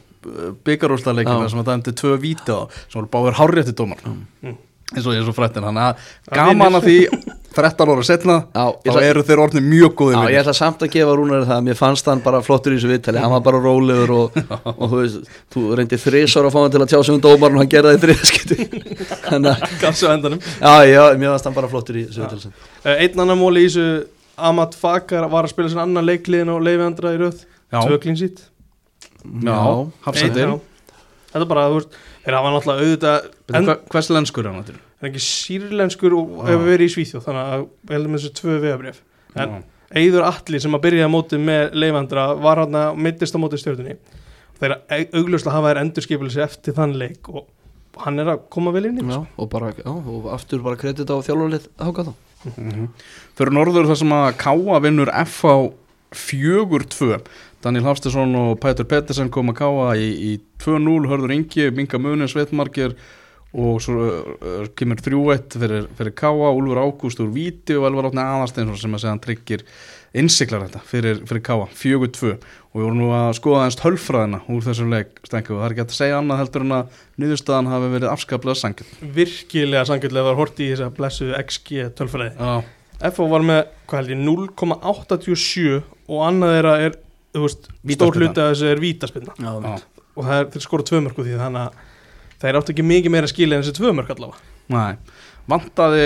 byggarúrstaleikina Já. sem að dæmdi tvö víti á sem voru báður hárrétti dómar Mm. Eins og ég er svo frættin hann að gaman að því 13 ára setna ég þá ætla- eru þeir orðin mjög góði Já, ég ætla samt að gefa Rúnar það að mér fannst hann bara flottur í þessu viðtali, hann var bara rólegur og, og þú veist, þú reyndir þrísar að fá hann til að tjá sig um dómarinn og hann gerði það í að, gafs á endanum. Já, já, mér fannst hann bara flottur í þessu viðtali uh, einn annan móli í þessu Amat Fakar var að spila sér annan leikliðin og leiði andra í röð. Já. tvö klinsít Já, hafsættir þetta er bara, þú veist, þeir hafa náttúrulega auðvitað en, Hvers lenskur er hann áttur? er ekki sýrlenskur og Já. hefur verið í Svíþjóð þannig að við heldum þessu tvö vegabrif En- Já. Eiður Alli sem að byrja á móti með leifandra var hann að mittist á móti stjórnunni þeir augljóslega hafa þær endurskipilisi eftir þann leik og hann er að koma vel inn í Já, og bara, já, og aftur bara kredit á þjálfarlið háka þá Mhm. Fyrir norður þar sem að Káa vinnur FH 4-2 Daniel Hafstesson og Pætur Pettersen kom að Káa í, í 2-0 Hörður Ingi, Minga Munin, Sveitmarkir og svo uh, kemur 3-1 fyrir, fyrir Káa, Úlfur Ágúst úr Víti og Elvar Átni Aðarsteinsson sem að segja hann tryggir innsiklar þetta fyrir, fyrir Káa, fjögur tvö. Og við vorum nú að skoða aðeins tölfræðina úr þessum leik stengu og það er ekki að segja annað heldur en að niðurstaðan hafi verið afskaplega sangil virkilega sangjöldlega var hort í þess að blessu XG tölfræði. FO var með, hvað held ég, 0,87 og annað er, þú veist, stór hluti af þessu er vítaspinna Já, já, og það er, þeir skora tvö mörg úr því þannig að þeir áttu ekki mikið meira skilið en þessi tvö mörg allavega. Næ vantaði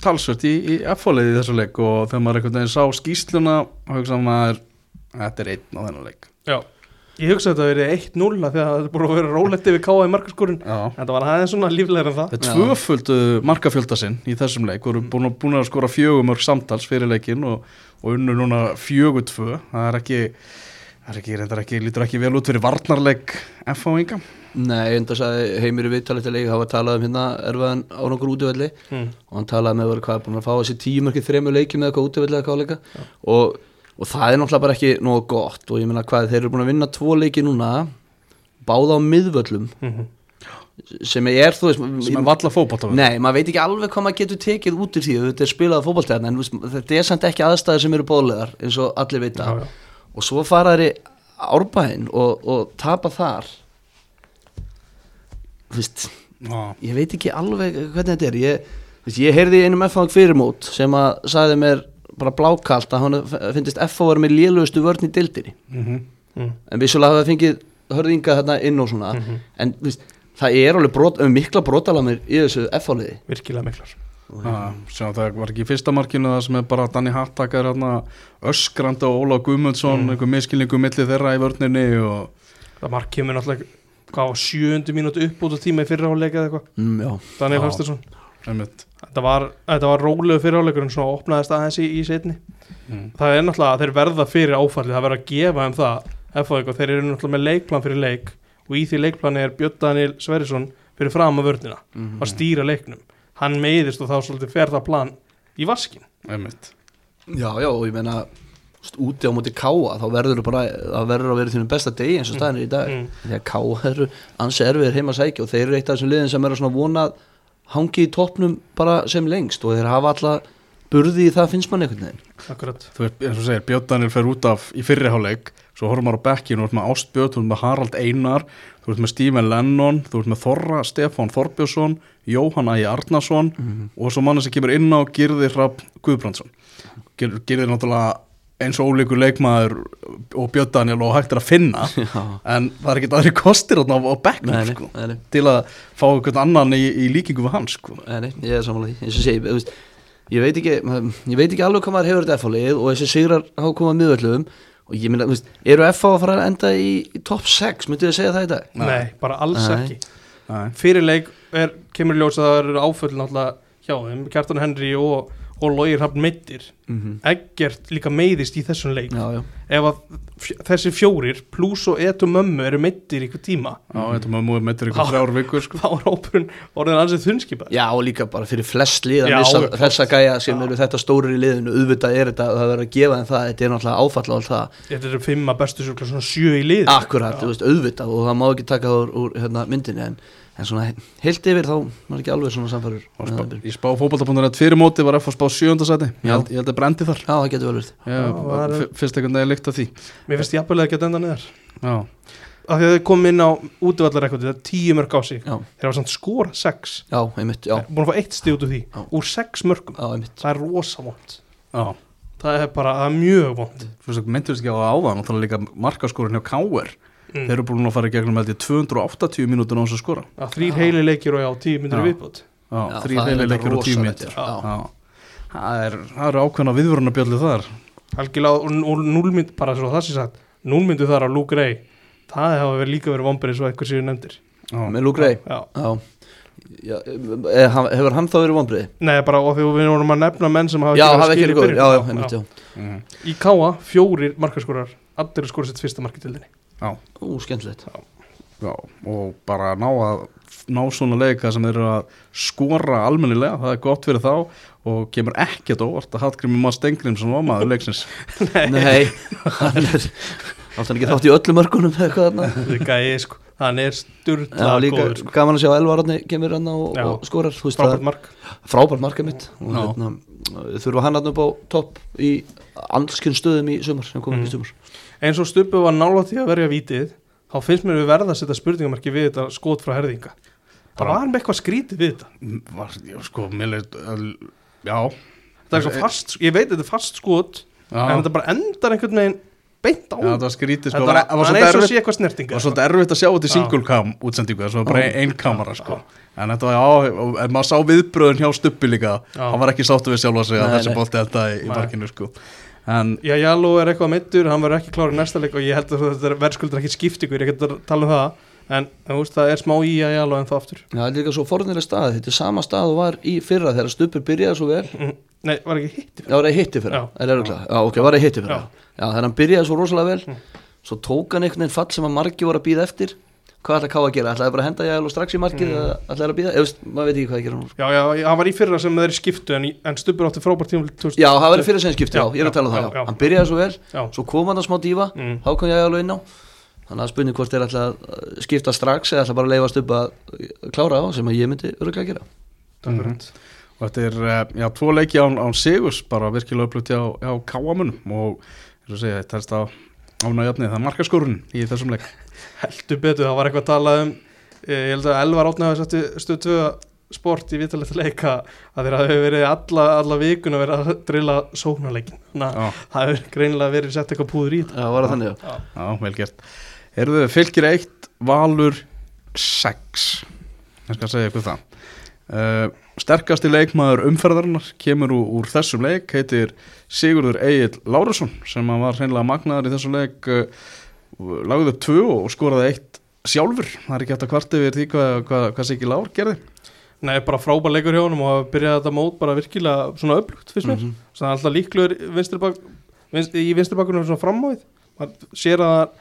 talsvört í, í F-fóliði í þessu leik og þegar maður einhvern veginn sá skýsluna og hugsa maður þetta er einn á þennan leik. Já, ég hugsa að þetta verið 1-0 af því að það er búin að vera rólegt yfir káa í markaskorun. En það var aðeins svona líflegur en það. Það er tvöföldu markafjölda sinn í þessum leik, voru búin, að- búin að skora fjögumörk samtals fyrir leikin og, og unnu núna fjögur tvö, það er ekki, það er ekki, reyndar ekki, lítur ekki vel út fyrir varnarleik F-fáinga. Nei, enda sagði heimir í viðtalið til leik hafa talað um hérna erfaðan á nokkur útivelli. Mm. og hann talaði með að hvað búin að fá þessi tíu mörki þremur leikjum eða eitthvað útivelli eða hvað leika og, og það er náttúrulega bara ekki nógu gott. Og ég meina hvað þeir eru búin að vinna tvo leiki núna báða á miðvöllum. Mm sem er þú veist sem er valla fótbolta Nei, maður veit ekki alveg hvað maður getur tekið út úr því þetta er spilað fótballtæðan en þetta er samt ekki aðstæður sem eru bóðlegar eins og allir vita. Já, já. og svo fara þeir í árbæðin og, og tapa þar. Þú veist Já, ég veit ekki alveg hvernig þetta er. Ég, veist, ég heyrði í einum F-fang fyrirmót sem að sagði mér bara blákalt að hann finnist F-fang var með lélugustu vörn í dildinni mhm, Mm. en vissulega hafa fengið hörðinga þarna inn og svona. Mhm. en þú veist, það er alveg brot, um mikla brotalamir í þessu F-fangliði virkilega miklar Já, sjá, það var ekki í fyrsta markinu það sem er bara Danni Hattakar hérna, öskrandi og Óla Guðmundsson Mm. einhver miskilningu milli þeirra í vörninni og það mark kemur náttúrulega hvað á sjöundu mínútu upp út á tíma í eitthvað mm. Hafstursson einmitt. þetta var, þetta var rólegu fyrraháleikur en svona opnaðist aðeins í, í setni Mm. það er náttúrulega að þeir verða fyrir áfalli það verður að gefa um það FH eitthvað, þeir eru náttúrulega með leikplan fyrir leik og í því leikplani er Björn Daniel Sverrisson fyrir fram að vörnina mm, að stýra leiknum. Hann meiðist og þá svolítið fer það plan í vaskin einmitt. já, já, og ég veist, úti á móti káa, þá verður bara það verður að vera þínum besta degi eins og staðin er í dag. Mm. því að káa eru ansi erfiðir heima að sækja og þeir eru eitt af þessum liðin sem eru svona vonað hangi í toppnum bara sem lengst og þeir hafa alla burði í það finnst mann einhvern veginn? Akkurat. Þú veist, eins og segir, Björn Daniel fer út af í fyrriháleik, svo horfum maður á bekkinu, þú ert með Ástbjörn, þú ert með Harald Einar, þú ert með Stephen Lennon, þú ert með Þorra, Stefán Þorbjörnsson, Jóhanna í Arnason og svo manna sem kemur inn á Girði Rapp Guðbrandsson. Girði náttúrulega eins og ólíkur leikmaður og Björn Daniel og hægt er að finna, já, en það er ekki aðri kostir á, á nei, sko, til að fá einhvern annan í, í líkingu við hann, sko. nei, nei, ég er samanlega því eins og segi, þú veist, ég veit ekki ég veit ekki alveg hvað maður hefur þetta F-fálið og þessi sigrar hafa komað miðvöldum og ég minna, eru F-fá að fara að enda í, í top 6, myndið þið segja það í dag? Nei. nei, bara alls Nei. ekki Nei. fyrir leik er, kemur ljós að það eru áföll náttúrulega hjá þeim Kjartan Henry og, og Lógir Hafn meittir Mm Eggert líka meiðist í þessum leik. Já, já, ef að þessi fjórir pluss og etu mömmu eru meittir ykkur tíma. Já, þetta maður múið meittur ykkur þrjár vikur, sko. þá er hópurinn orðin ansið þunnskipa Já og líka bara fyrir flest lið að þessa gæja sem Já. eru þetta stórir í liðinu. Auðvitað er þetta, það verður að gefa þeim það. Þetta er náttúrulega áfall og allt það. Þetta eru fimm að bestu sjö í lið Akkurat, þú veist, auðvitað. Og það má ekki taka úr, úr hérna, myndinni en, en svona heilt yfir þá maður ekki alveg svona samfærur Og spá, fótbolta.net fyrir móti var F að spá sjöndasæti ég, held- ég held að brendi þar. Já, það getur vel verið. Ég, er- fyrst einhvern veginn líkt að því. Mér finnst jafnvel ekki að denda já, af því að þau kom inn á útvallarrekordi það er tíu mörg á sig. Já, þeir hafa samt skora sex. Já, einmitt, já, búin að fá eitt stíð út úr því Já. úr sex mörgum það er rosa vond já. það er bara, það er mjög vond þú veist, myndist ekki á það áðan er mm. þeir eru búin að fara í gegnum held ég 280 mínútur á þess að skora að þrýr heili leikir og já, tíu myndir Já. viðbútt já, Já, þrý það er heili þetta leikur og 10 rosalegt, mínútur já. já. það er, það eru ákveðna viðvörunarbjöldu þar algjörlega og, og núlmynd, bara svo það sé sagt núlmyndu þar á Luke Ray það verið líka verið vombrið svo eitthvað séu nefndir já, Með Luke Ray, já. já Já, e, hann- hefur hann þá verið vonbriði? Nei, bara og þegar við vorum að nefna menn sem hafa Já, verið hafa ekki skil í byrjun. Mhm. Í Káa, fjórir markaskorar allir að skora sitt fyrsta mark í tildinni já, Ú, skemmtilegt. Já, og bara ná að ná svona leika sem eru að skora almennilega, það er gott fyrir þá og kemur ekkert óvart að Hallgrimur Mads Stengriðsson var maður leiksins. Nei, hann er hann ekki þátt í öllum mörgunum eða eitthvað þarna. Þetta er gæði, sko. Hann er Já, sturla líka góður sko. gaman að sjá Elvararni kemur hann og, Já. og skorar frábært mark. Frábært markað mitt og Já. hérna, þurfa hann hann upp á topp í allskinn stöðum í sumar sem komið Mhm. í sumar eins og Stubbi var nála því að verja vítið þá finnst mér við verða að setja spurningamarki við þetta skot frá herðinga. Það var með eitthvað skrítið við þetta. Var, já, sko, mér leið Já, það er svo fast, ég veit þetta er fast skot já, en þetta bara endar einhvern veginn beint á já það var skrítið sko, þetta var, svolítið erfitt, að sjá þetta í cam útsendingu það var bara ein kamera sko. en þetta var, já, en maður sá viðbröðun hjá Stubbi líka, hann var ekki sáttu við sjálfa sig að þessi bolti enda í, í markinu sko. En Já, Jaló er eitthvað meittur, hann verður ekki klár í næsta leik og ég held að þetta verðskuldur ekki skipt ykkur, ég get að tala um það en veist, það er smá í að Jaló en það aftur Já, þetta er líka svo fornileg stað, þetta er sama stað og var í fyrra þegar Stubbi byrjaði svo vel mm, Nei, var ekki hitt Já, var það hitti fyrra, Já. er örugglega. Já, ok, var það hitti fyrra Já. Já, þegar hann byrjaði svo rosalega vel Mm. Svo tók hann einhvern veginn fall sem að margi voru að býða eftir Hvað ætlaði Ká að gera? Ætlaði bara að henda ég alveg strax í markið Mm. eða ætlaði að býða? Veist, maður veit ekki hvað ég gera nú Já, já, hann var í fyrra sem þeir skiptu en, en Stubbur átti frábært tíma Já, það var í fyrir sem skipti, já, Já, ég er að tala um það, já. já. Hann byrjaði svo vel, Já, svo kom hann að smá dífa mm, Þá kom ég alveg inn á Þannig að spurning hvort þeir ætla að skipta strax eða ætla bara að leifa Stubba að klára á sem að ég myndi öruglega að gera takk fyrir þetta og þetta er, eh, já, tvo leiki án, án Sigurs bara virkilega uppluti á, á káamunum og, eins og segja, þetta þetta ánægjöfni, það er markaskorun í þessum leik. Heldur betur, það var eitthvað að tala um eh, ég held að Elvar átnaði sætti stöð 2 sport í vitalegt leika að þeir hafi verið alla, alla vikun að vera að drilla sóknarleikin þannig að það hefur greinilega verið sett eitthvað púður í þetta. Já, var það þannig, já. Já, vel gert. Eruðu fylgir eitt, Valur 6 ég skal segja ykkur það uh, Sterkasti leikmaður umferðarinnar kemur úr, úr þessum leik heitir Sigurður Egil Lárusson sem var hreinlega magnaður í þessum leik uh, lagði upp tvö og skoraði eitt sjálfur, það er ekki hægt að kvarta yfir því hvað, hvað, hvað Siggi Lár gerði. Nei, bara frábær leikur hjá honum og að byrja þetta mót bara virkilega svona öflugt fyrst mér. Mhm. þannig að alltaf líklegur vinstri bak, vinst, í vinstri bakunum svona fram á því maður sér að,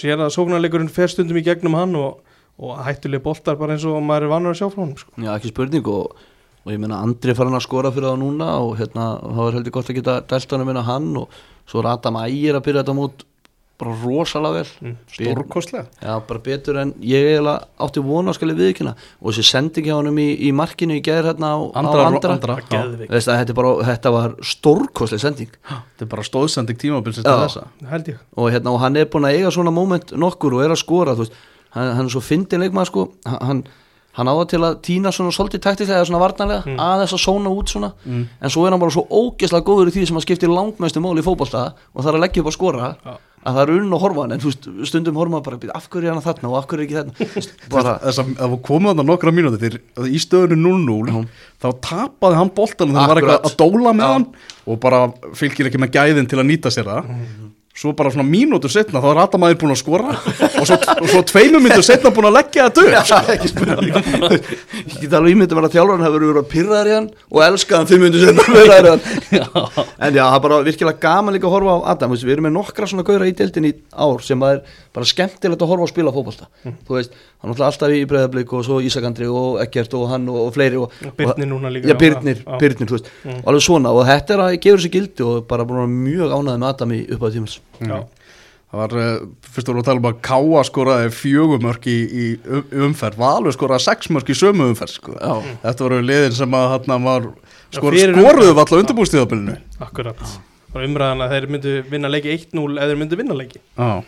sér að sóknarleikurinn fer stundum í gegnum hann og, og hættulega boltar bara eins og maður er vanur að sjá frá honum sko. Já, ekki spurning og, og ég meina Andri farin að skora fyrir það núna og hérna, það var heldur gott að geta hann um hann og svo er Adam Ægir að byrja þetta mót bara rosalega vel. Mm. stórkostlega. Já, bara betur en ég eiginlega átti vona að skali viðkynna og þessi sending hjá honum í, í markinu í gæðir hérna á Andra, á Andra, andra, Það geðveik, Veist þetta, er bara, þetta var stórkostleg sending. Þetta er bara stóðsending Já. ég. Og, hérna, og hann er búin að eiga svona moment nokkur og er að skora þú veist, hann, hann er svo fyndin leikmaður sko, hann, hann á það til að týna svona svolítið taktislega eða svona varnarlega Mm. aðeins að sóna út svona mm. en svo er hann bara svo ógeðslega góður í því sem hann skiptir langmestu máli í fótbolta og það er að leggja upp að skora Já. að það er unn og horfa hann en veist, stundum horfa maður bara "Bíddu, af hverju er hann þarna og af hverju er ekki þarna bara, að það komið þarna nokkra mínúti þegar í stöðunu 0-0 Já. þá tapaði hann boltanum þegar hann var eitthvað að dóla með hann og bara fylgir ekki með gæðin til að nýta sér það svo bara svona mínútur setna þá er Adamæður búin að skora og svo, og svo tveimur myndur setna búin að leggja þetta upp Já, ekki spurning. Ég get alveg ímyndið mér að þjálfarinn hefur verið að pyrraðar í hann og elskað hann fimm minnum sem pyrraðar í hann. En já, það er bara virkilega gaman líka að horfa á Adam, við erum með nokkra svona gauðra í deildin í ár sem er bara skemmtilegt að horfa á að spila fótbolta. Þú veist, hann er alltaf í breyðablík og svo Ísakandri og Ekkert og hann og, og fleiri og, Og líka já, Já. Og og og Já. það var, uh, fyrst voru að tala um að Káa skoraði fjögumörk í, í um- umferð Valur skoraði sexmörk í sömu umferð sko. já, þetta voru liðin sem að hann var skor, fyrir skoruðu valla undirbúrstíðabilinu Akkurat bara umræðan að þeir myndu vinna leiki 1-0 eða þeir myndu vinna leiki já,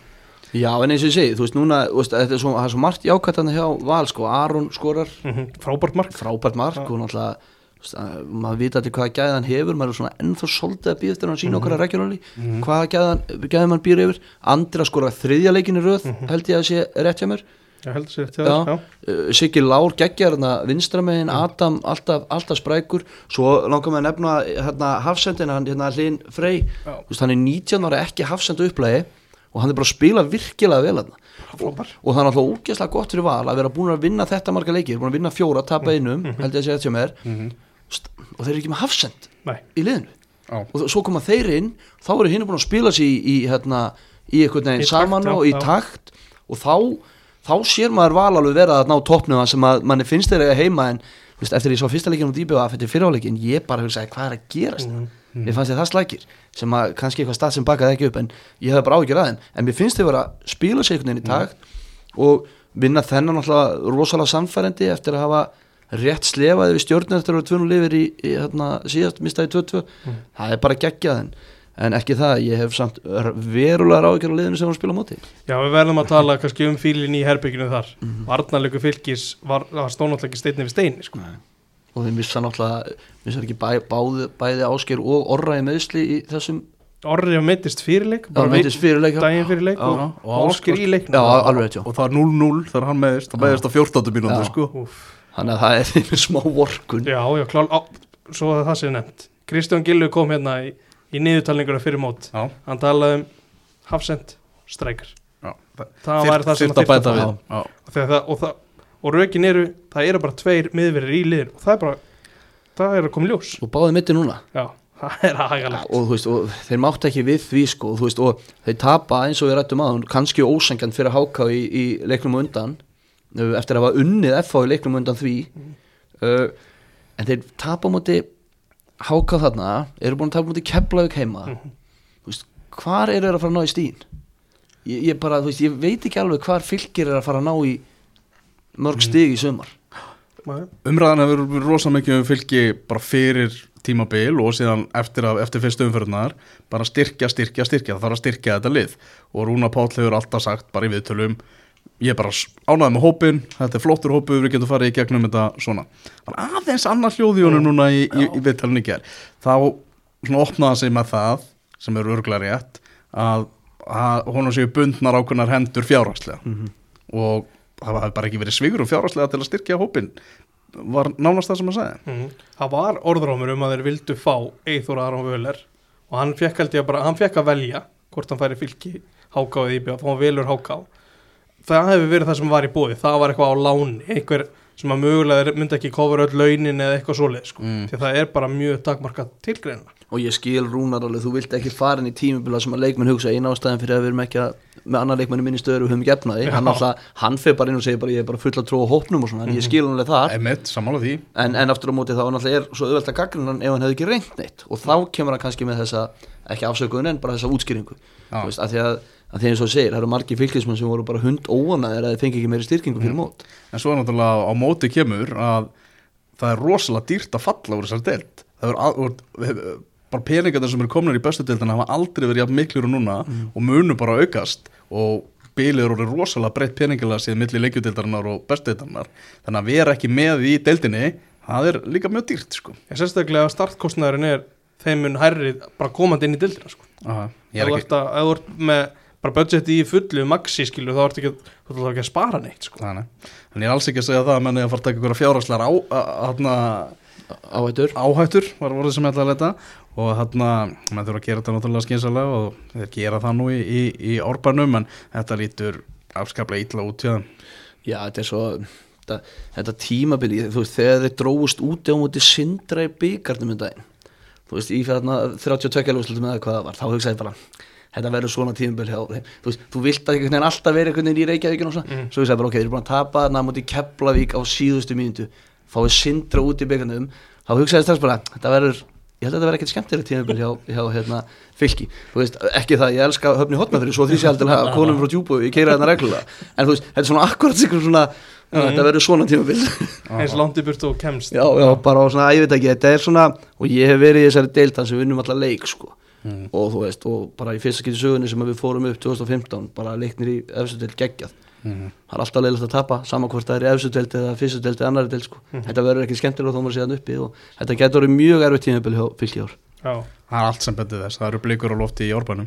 já, en eins og ég segi, þú veist, núna þú veist, þetta er svo, er svo margt jákvæmt hann hjá Val, sko, Aron skorar mm frábært mark frábært mark Já. og náttúrulega maður vita allir hvaða gæði hann hefur maður er svona ennþá svolítið að býða eftir að hann sína okkur að regionáli hvaða gæði, gæði hann býr yfir? Andri að skora þriðja leikin í röð held ég að sé rétt hjá mér. Ég held sér til Já. þess já. uh, Siggi Lár geggjar hérna vinstramegin Adam alltaf, alltaf sprækur. Svo langar mig að nefna hérna hafsendin hann hérna Hlinn Frey. Já. Veist, hann er 19 ára ekki hafsendu upplægi og hann er bara að spila virkilega vel hann frábær. Og það er alltaf ógeðslega gott fyrir val að vera búin að vinna þetta marga leikir, búin að vinna fjóra, tapa einum held ég að segja þetta sem er Mhm. St- og þeir eru ekki með hafsend Nei. í liðinu Já. og svo koma þeir inn þá eru hinn búin að spila sér í, í, hérna, í einhvern veginn takt, saman já, og í já. takt og þá, þá sér maður val alveg vera að ná toppnum sem að manni finnst þeir eiga heima en veist, eftir ég sá fyrsta leikin á DBF eftir fyrirháleikin ég bara hugsaði hvað er að gerast Mhm. mm. ég fannst ég það slækir sem að kannski eitthvað stað sem bakaði ekki upp en ég hefði bara áhyggjur að þeim en mér finnst þeir vera að spila sér einhvern veginn í takt og vinna þennan alltaf rosalega samfærandi eftir að hafa rétt slefaði við stjórnir eftir að vera tvunum lifir í, í hérna, síðast mistaði 22 Mm. það er bara geggjað en, en ekki það, ég hef samt verulega ráðgjör á liðinu sem hann spila móti Já, við verðum að tala kannski um fílinn í herbygginu þar mm. -hmm. Varnarleiku fylgis var, var stónáttlega ekki steinni við steini sko. og þeim missa náttúrulega missa ekki bæ, báði, bæði ásker og orra í meðsli í þessum Orri að meittist fyrirleik bara veitis fyrirleika daginn fyrir leik Já, og, og Ásker í leiknum Já, alveg og það er 0-0 þegar hann meðist það meðist á 14. mínúti sko Úff. Þannig að það er einhver smá vorkun Já, já, klál, á, svo að það sé nefnt. Kristján Gillu kom hérna í, í niðurtalninguna fyrir mót. Já, Hann talaði um Hafsend Strækjar já Það væri það sem þyrfti að þyrfti bæta að við. það, og, það, og rökin eru, það eru bara tveir miðverðir í liðin og það er bara, það er að koma ljós. Og báði mitti núna. Já, það er aðgæðlegt og, þú veist, og þeir mátt ekki við því sko, og, þú veist, og þeir tapa eins og við rættum að kannski ósangjan fyrir háká í, í leiknum á undan eftir að hafa unnið FH í leiknum undan því uh, en þeir tapa á móti háká þarna eru búin að tapa á móti Keflavík heima. Þú veist, hvar eru þeir að fara að ná í stíðin ég, ég bara, þú veist, ég veit ekki alveg hvar fylgir er að fara að ná í mörg stig í sumar. Nei. umræðan hefur verið rosa mikið um fylgi bara fyrir tímabil og síðan eftir, að, eftir fyrstu umfyrirnar bara styrkja, styrkja, styrkja, það þarf að styrkja þetta lið. Og Rúna Páll hefur alltaf sagt bara í viðtölum, ég er bara ánæði með hópin, þetta er flottur hópu við getum farið í gegnum þetta svona. Er aðeins annar hljóði honum núna í, í, í viðtölunni ger, þá svona opnaði sig með það sem er örglega rétt að, að honum séu bundnar ákveðnar hendur fjárhagslega. Og það hefði bara ekki verið svigur og fjárhagslega til að styrkja hópin var nánast það sem hann sagði. Mhm. Það var orðrámur um að þeir vildu fá Eithor Aron Völer og hann fekk bara, hann fekk að velja hvort hann færi fylki háká eða íbjöð, þá hann velur háká það hefur verið það sem var í bóði það var eitthvað á láni, einhver sem að mögulega myndi ekki kofur öll launin eða eitthvað svoleið sko, Mm. því það er bara mjög takmarkað tilgreina. Og ég skil rúnar alveg, þú vilt ekki fara inn í tímubila sem að leikmenn hugsa eina ástæðan fyrir að við erum ekki að, með annar leikmenn minni stöður og höfum gefnaði, hann, Já. alltaf, hann fyrir bara inn og segir bara ég er bara full að trúa hópnum og svona, en ég skil hann alveg þar Emmett, sammála því. En, en aftur á móti þá náttúrulega er svo auðvelt að gagnrýna hann ef hann hefði ekki reynt neitt. Og þá kemur hann kannski með þessa, ekki afsökuðun en bara þessa útskýringu. Þú veist, að því að, að því eins og segir, það eru margir fylgismenn sem voru bara hund óanaðir að þeir fengi ekki meiri styrkingu fyrir mót. En svo er náttúrulega á móti kemur að það er rosalega dýrt að falla úr þessari deild. Það er að, bara peningar sem eru komnir í bestu deildina hafa aldrei verið jafn miklur og núna og munu bara aukast. Og bilið eru rosalega breytt peningilega síðan milli leikjudeildarinnar og bestu deildarinnar. Þannig að vera ekki með í deildinni það er líka mjög dýrt sko. En sérstaklega startkostnæðurinn er þeim mun hærri bara komandi inn í dildina sko. Aha, ég er ekki að- ef þú ert með bara budgeti í fullu maxi skilu þá ert ekki, þú ert ekki að spara neitt sko. Þannig, en ég er alls ekki að segja það að menni að fara að taka ykkur fjárhagslegar áhættur. áhættur var voruð sem ég ætla að leta. Og hérna, menn þurfa að gera þetta náttúrulega skynsalega og þeir gera það nú í, í, í árbænum en þetta lítur afskaplega illa út hjá þeim Já, þetta er svo þetta, þetta tímabili, þú veist, þegar þeir dróðust út á móti sindra í byggarnum um daginn, þú veist, í þarna 32 lúslutum eða hvað það var, þá hugsaði ég bara þetta verður svona þeim. Þú veist, þú vilt að einhvern veginn alltaf vera einhvern veginn í Reykjavíkinu og svona, svo hugsaði ég bara, ok, þeir eru búin að tapa þarna á móti Keflavík á síðustu mínútu. Fáið sindra út í byggarnum. Þá hugsaði strax bara, þetta verður ég held að þetta verði ekkert skemmtilega tímabil hjá, hjá hérna, fylki, þú veist, ekki það ég elska höfni hotnafyrir, svo því sé aldrei að konum frá djúbu, ég keira þarna reglulega. En þú veist, þetta er svona akkurat sikur svona já, þetta verður svona tímabil. Eins langt í burtu og kemst. Já, já, bara á svona, ég veit ekki, þetta er svona og ég hef verið í þessari deildan sem vinnum alla leik sko, Mm. og þú veist og bara í fyrsta geti sögunni sem við fórum upp 2015, bara leiknir í efstu deild geggjað, Mhm. það er alltaf leiðilegt að tapa sama hvort það er í efstu deild eða fyrstu deild eða annari deild sko, þetta verður ekki skemmtilega þó maður séðan uppi og þetta getur verið mjög erfitt tímabil hjá fylki ár. Já. það er allt sem betur þess, það eru blikur á lofti í árbænum.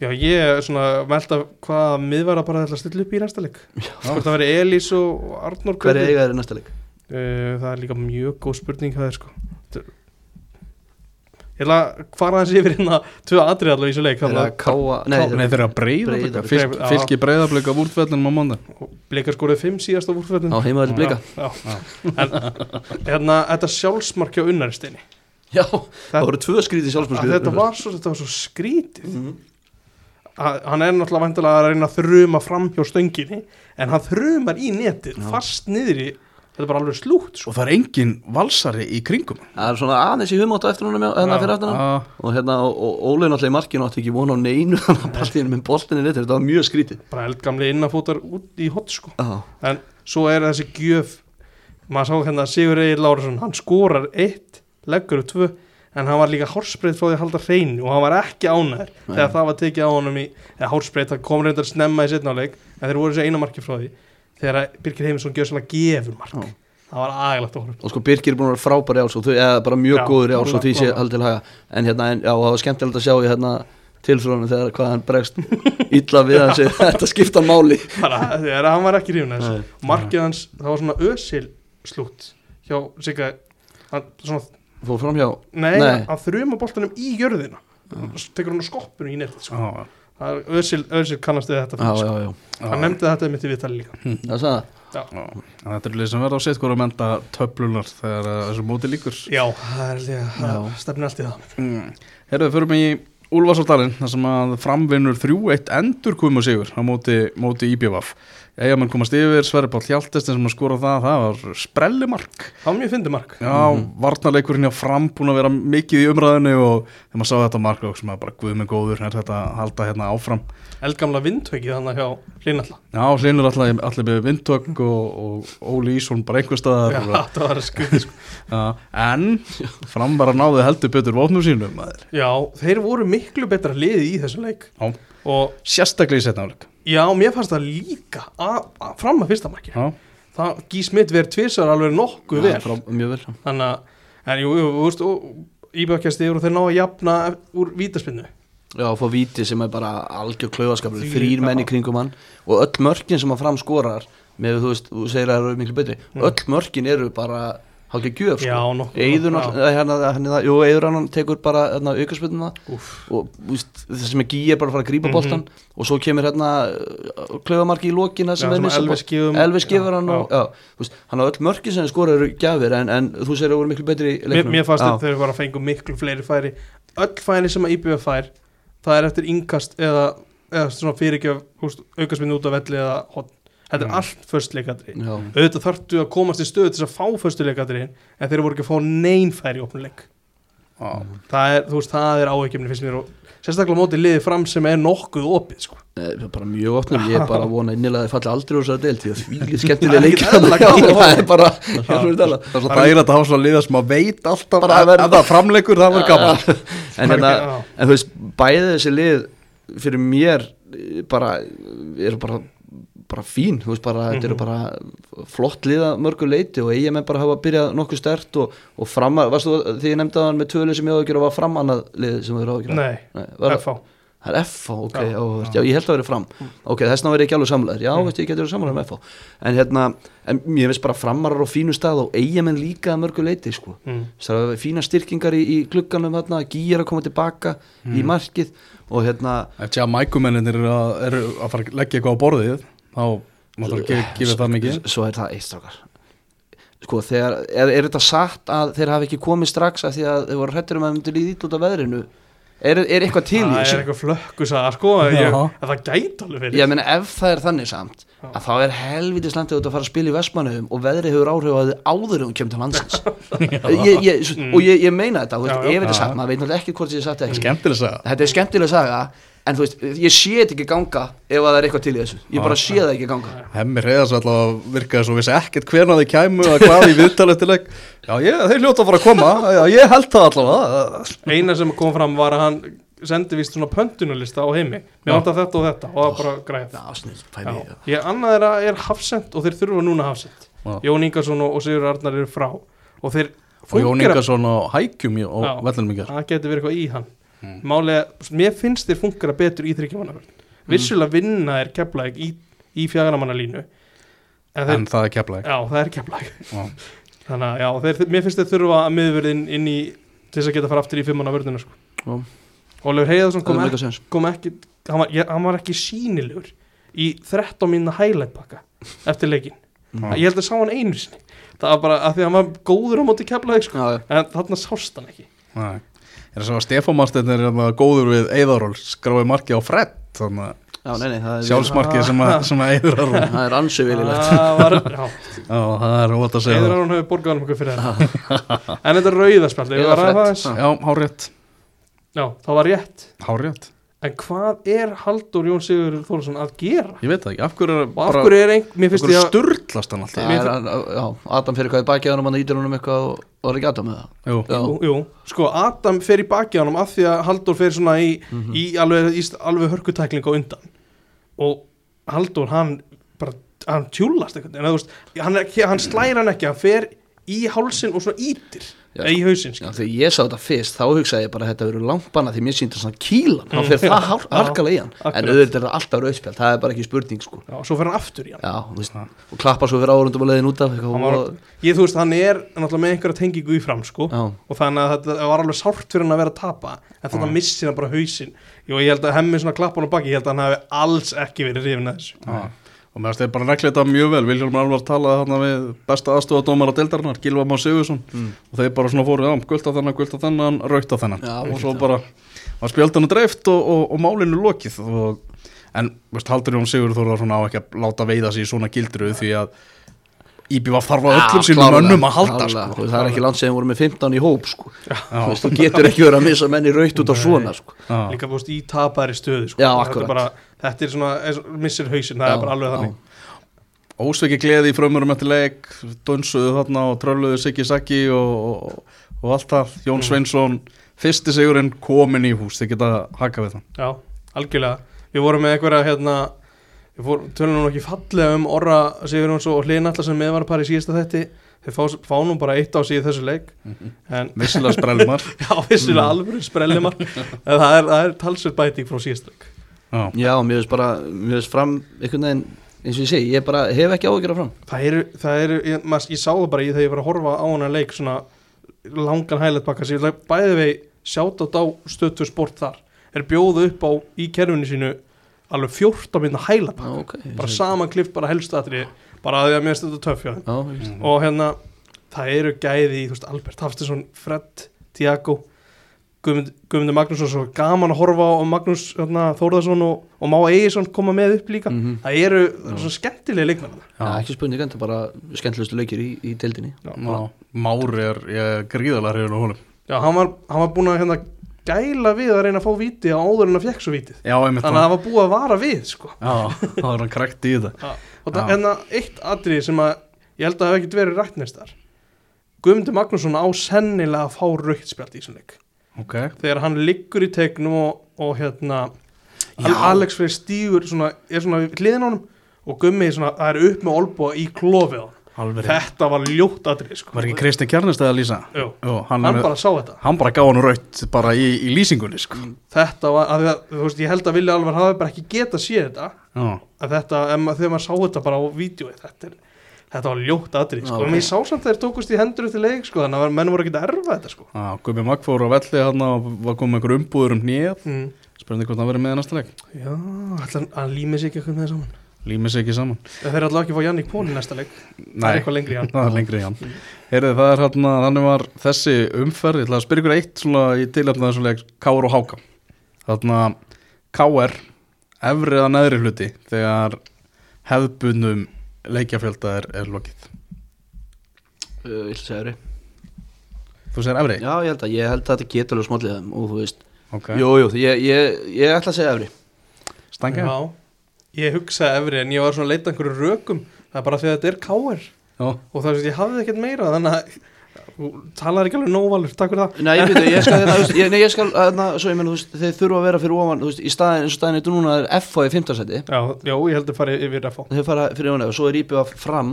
Já, ég er svona melda hvað miðvara bara ætla að stilla upp í næsta leik. Hvort það veri Elís og Arnór hver er eiga þeir í næsta leik? Uh, Það er líka mjög góð spurning hvað er sko. Er- Ég ætla að fara þessi yfir hérna tvö atrið allavega í þessu leik þannig það káa, nei, Nei, þeir eru að breyða Já. Fylki breyðablika af úrtvellinum á mónda að Blikar skoruð fimm síðast á úrföldin á heimaðalli blika. Já, já. En hérna, þetta sjálfsmark hjá Unnarsteini já, það voru tvö skríti að sjálfsmjörsku þetta var svo, þetta var svo skrítið. Mhm. að, hann er náttúrulega vantilega að reyna að þruma fram hjá stönginni en hann þrumar í netið fast niður í þetta er bara alveg slútt sko. og það er engin valsari í kringum. Það er svona aðeins í humótt á eftir honum hérna fyrir aftan og hérna og, Óli náttúrulega í markinu átti ekki von á neinu þannig að baltinu með boltinni litur þetta var mjög skrítið bara eldgamli innafótar út í hot sko. Já, en svo er þessi gjöf maður sá hérna Sigur Egil Lárusson hann skorar eitt, leggur upp tvö en hann var líka hálsbreyt frá því að halda hreinu og hann var ekki ánæður þegar það var tekið á honum í eða hálsbreyt, það kom reyndar snemma í setnáleik en þeir voru þessi eina marki frá því þegar að Birgir Heimisson gjör svona gefur mark. Já. það var aðgælegt að horfa og sko Birgir er búin að vera frábæri áls eða bara mjög Já, góður áls og því sé haldið til haga. En hérna, en, já, það var skemmtilegt að sjá í hérna tilfrjóðunum þegar hvað hann bregst illa við hans þetta skipta máli. Þegar hann var ekki hrifin að þessu. Markið hans, það var svona ösil slútt hjá Sigga hann svona, fór fram hjá nei, Nei. hann þrjuma boltanum í jörðina. Tekur hann á skoppinu í netið sko. Er ösil, ösil kannast við þetta já, fyrir, já, sko. já, hann nefndi þetta mitt í viðtali líka það sagði það. já. En þetta er lið sem verða á hvort að menda töflunar þegar uh, þessu móti líkur já, það er líka, stefnir allt í það mm. Herðu, fyrir mig í Úlfarsáldalinn þar sem að framvinnur 3-1 endur komu sigur á móti, móti IBVF Eigamenn komast yfir, Sverri Páll Hjaltestin sem að skora það, það var sprellimark. Það var mjög fyndið mark. Já, varnarleikurinn hjá fram búin að vera mikið í umræðinu og þegar maður sá þetta mark og sem að bara guð með góður er þetta að halda hérna áfram? Eldgamla vindhökið þannig hjá Linalla Já, hleinur allir, með vindtök og, og Óli Ísson bara einhver staðar já, og, það var skuttið sko. en fram bara náði heldur betur vopnum sínum maður. já, þeir voru miklu betra liði í þessum leik. Já, og sérstaklega í setnáleik já, mér fannst það líka fram að fyrsta marki Já, það gís mitt verið tvisar alveg nokkuð vel. þannig að, en jú, jú, þú veist íbjökkjast yfir og þeir ná að jafna úr vítaspinnu Já, að fá víti sem er bara algjör klauðaskapur Því- þrýr menn í já. kringum hann. Og öll mörkin sem að fram skorar með þú veist, þú segir að það eru miklu betri. Mm. öll mörkin eru bara hálfgeir gjöf sko. já. náttúrulega- hérna, hérna, hann tekur bara hérna, aukarspilnuna Úff. og veist, það sem er gí er bara að fara að grípa Mhm. boltan og svo kemur hérna klauðamarki í lokina sem Já, er missa Elvis gefur- hann og já, veist, hann á öll mörkin sem skora eru gjafir en, en þú segir að það voru miklu betri leiknum mér fannst þetta þegar bara fengu miklu fleiri færi öll færi sem að IBF fær það er eftir yngast eða, eða fyrirgjöf aukastminn út á velli eða hot. Þetta er Mm. allt föstleikadri Já. auðvitað þarftu að komast í stöðu til þess að fá föstuleikadri en þeir voru ekki að fá nein færi í opnuleik það er, þú veist, það er áhyggjumni finnst mér og sérstaklega á móti liði fram sem er nokkuð opið sko. Nei, það er bara mjög opnum, ég er bara að vona innilega að þið falli aldrei úr þessari deild því að því er skemmtilega Það er leik að það er bara, er svo að það er svo dægilegt að hafa svona liða sem að veit alltaf að að verða- það framleikur það var gaman. En, hérna, Já. en þú veist, bæði þessi lið fyrir mér eh, bara, eru bara bara fín, þú veist bara, þetta eru Mhm. bara flott liða mörgu leiti og eigamenn bara hafa byrjað nokkuð stert og, og framar, varstu því ég nefndi að hann með tvölu sem ég á að gera var framannað lið sem þú eru á að gera nei, var, FH Það er FH, ok, Já. já, já, ég held að vera fram Ok, þess vegna verið ekki alveg samlegaður Já, Mm. veist, ég getur verið samlegaður með FH En hérna, en mér finnst bara framarar á fínu stað og eigamenn líka að mörgu leiti sko. mm. Það er fína styrkingar í, í glugganum þarna, gýjar að koma tilbaka í markið og hérna Eftir að mækumennir eru að, eru að fara að leggja eitthvað á borðið þá máttu að gefa það mikið Svo er það eitt strákar Sko, þegar, er, er þetta satt að þeir hafi ekki komið strax að því að þeir voru hrættur um að myndir líði út af veðrinu Er, er eitthvað til í það er eitthvað flökkusaga sko en ég, Já. en það gæti alveg verið Ég meina ef það er þannig samt Já. að þá er helvítið slandið út að fara að spila í Vestmannaugum og veðri hefur áhrif á þið áður kemur til landsins ég, ég, og ég, ég meina þetta, þú veist, Já, já. ef þetta er Já. satt maður veit náttúrulega ekki hvort ég er satt eða ekki Skemmtileg sagði þetta er skemmtilega saga en þú veist, ég sé þetta ekki ganga ef að það er eitthvað til í þessu. Ég bara sé það ekki ganga. Hemmi reyðast alltaf virkaði svo vissi ekkert hvernig þið kæmu að hvað í viðtal eftir leik. Já, ég, þeir hljóta að fara að koma. Já, ég held það allavega. Eina sem kom fram var að hann sendi vist svona pöntunulista á heimi mér Já. vantar þetta og þetta og það var bara græð Já, snill, fæ Já. mig. Ég annað þeirra er hafsend og þeir þurfa núna hafsend. Jón Ingarsson og, Sigur Arnar eru frá. Og þeir Og Jón Ingarsson á hækjum og vellinum í gerð það getur verið eitthvað í hann Mm. málega, mér finnst þeir funkara betur í þryggjumannafjörn vissulega vinna er keflæk í, í fjaganamannalínu en En það er keflaði já, það er keflæk Já. þannig að já, þeir, mér finnst þeir þurfa að miðverðin inn í til þess að geta fara aftur í fimmanna vörðina sko. Já. Ólefur Heiðarsson kom, ek, meika sens kom ekki hann var, ég, hann var ekki sínilegur í 13 minna highlight pakka eftir leikin ég held að sá hann einu sinni það var bara að því að hann var góður á móti keflæk sko. En þarna sást hann ekki Nei. Er að Stefán Marsteinn er hérna góður við Eðaról skráði marki á Fred þannig að Já, nei, nei, það er sjálfsmarkið sem að, sem að Eður Aron Það er ansið viljulegt Það var, já, Já, það er ótt að segja Eður það. Aron hefur borgað hann okkur fyrir þetta En þetta er að ræða það aðeins. Já, hárétt, Já, það var rétt. Hárétt En hvað er Haldur Jón Sigur Þólasson að gera? Ég veit það ekki, af hverju er Og af hverju er finnst hverju ég að sturlast hann alltaf? Er, hann- já, Adam fyrir hvað í baki á hann og ítir honum eitthvað og og var ekki Adam með það Jú, Já, Jú, jú, sko Adam fer í hann af því að Haldur fer svona í, Mhm. í alveg, í alveg hörkutækling á undan. Og Haldur hann bara, hann tjúlast eða þú veist, hann, er hann slæra hann ekki, hann fer í hálsin og svona ítir Já, eða í hausinn, Já, þegar ég sá þetta fyrst, þá hugsaði ég bara að þetta verður lampana því mér sýndi svona kílan, hann fyrir það har- harkalega í hann. En akkurat. auðvitað er það alltaf rauðspjald, það er bara ekki spurning sko. Já, svo fer hann aftur í hann. Já, veist, og klappa svo fyrir árundum og leiðin út af var, og, ég þú veist, hann er náttúrulega með einhverja tengingu í fram, sko. Og þannig að þetta var alveg sárt fyrir hann að vera að tapa. En þetta missir hann bara hausinn. Og ég held að hemmi svona klappa hann á baki ég held að hann hafi alls ekki verið hrifin að þessu. Og mér finnst þeir bara reglið þetta mjög vel Viljálm Alvar talaði þarna við besta aðstofadómar á deildarinnar, Gilva Má Sigursson Mm. og þeir bara svona fóru, já, gult á þennan, gult á þennan, raukt á þennan Já, og svo bara var spjöldan dreift og, og, og málinu lokið og, en, veist, Haldur Jón Sigur Þór svona á ekki að láta veiða sig í svona gildru því að Íbí var þarf á öllum sínum mönnum að halda sko. það er ekki land sem voru með 15 í hóp sko. Já. þú getur ekki verið að missa menni raut út á svona sko. Líka búst í tapaðri stöðu sko. Já, þetta akkurat. Þetta er svona missir hausinn, það Já, er bara alveg þannig. Ósveiki gleði í frömmurum eftir leik dönsuðu þarna og trölluðu Siggi Saggi og, og, og allt það. Jón Sveinsson, fyrsti sigurinn komin í hús, þið geta haka við það. Já, algjörlega, við vorum með einhverja hérna, við fór, tölum nú ekki fallega um Orra Sigurjóns og Hlyn Allar sem með var að para í síðasta þetti þeir fá, fá nú bara eitt á í þessu leik. En Vissilega sprælumar já, vissilega alveg sprellimar. En það er, er talsveit bæting frá síðasta leik Já, já, mér veist bara mér veist fram einhvern veginn eins og ég segi, ég bara hef ekki áhyggjur af fram. Það eru, það eru ég, maður, ég sá það bara í þegar ég var að horfa á hana leik svona langan hælætbakka sem ég vil bæði vegi sjátt á stöttu sport þar. Er bjóðu upp á í kerfinu sínu alveg 14 minna hælætbakka Já, ok, bara saman klift bara helstu aðri bara að því að mér finnst þetta töff Já, og hérna það eru gæði þú veist Albert Hafstinsson, Fred, Tiago Guðmund, Guðmundur Magnússon svo gaman að horfa á Magnús hérna, Þórðarsson og, og Má Egisson koma með upp líka. Mhm. það eru svo skemmtilegi leikmenn Já, ekki spurning, en það er bara skemmtilegustu leikir í, í deildinni. Mári er ég, gríðalega hrifin á honum. Já, hann var, hann var búin að hérna, gæla við að reyna að fá víti á áður en að fekk svo einmitt. Þannig að það var búið að vara við sko. Já, það var hann krækt í þetta. Og það er hérna eitt atrið sem að ég held að það hef ekkert verið rætt næstar Guðmundur Magnússon á sennilega að fá raukt spjald í þessum leik Ok, þegar hann liggur í tegnum og, og hérna Alex Freyr stígur svona, er svona hliðin á honum og Gummi svona, það er upp með olbúa í klofið á hann þetta var ljótt atrið sko. Var ekki Kristi Kjarnestæð að lýsa? Jú, hann, hann hann, bara sá þetta. hann bara gaf hann raut bara í, í lýsingunni sko. þetta var, að, þú veist, ég held að Vilja Alvar hafi bara ekki geta séð þetta. Þetta, þegar maður sá þetta bara á vídeo þetta, er, þetta var ljótt atrið sko. En ég sá samt þeir tókust í hendur til leik sko, þannig að menn voru ekki að erfa þetta sko. Já, Gumi Magg fór á velli hann og var komið einhver umbúður um nýjað mm. spurning hvort hann verið með í næsta leik. Já, ætla hann límið sig ekki eitthvað með það saman? Límið sér ekki saman. Þeir eru allavega ekki að fá Jannik Pól í næsta leik. Það er eitthvað lengri í hann. Það er lengri í hann. Heyrðu, það er hann þannig var þessi umferð. Ég ætla að spyrja ykkur eitt svona í tilöfna þessu leik. Káur og Háka Þannig að Káur efrið að neðri hluti þegar hefðbundum leikjafjölda er, er lokið. Uh, Vill segja þér Þú segir efri? Já, ég held að, ég held að þetta getur alveg þeim og þú veist, Ok, jú, jú, ég, ég, ég ætla að segja efri stangja? Já, ég hugsaði efri en ég var svona að leita einhverju rökum. Það er bara því að þetta er káir Já, og það veist ég hafði ekkert meira þannig að talar ekki alveg nóvalur, takk fyrir það. Nei, ég veit, ég skal, hérna, þú veist, ég, nei, ég skal, hérna, svo ég menn, veist, þeir þurfa að vera fyrir ofan, veist, í staðin, eins og staðin þetta núna er FH í 15 seti, Já, já, ég held að fara yfir að fá þeir fara fyrir ofan og svo er íbjöða fram,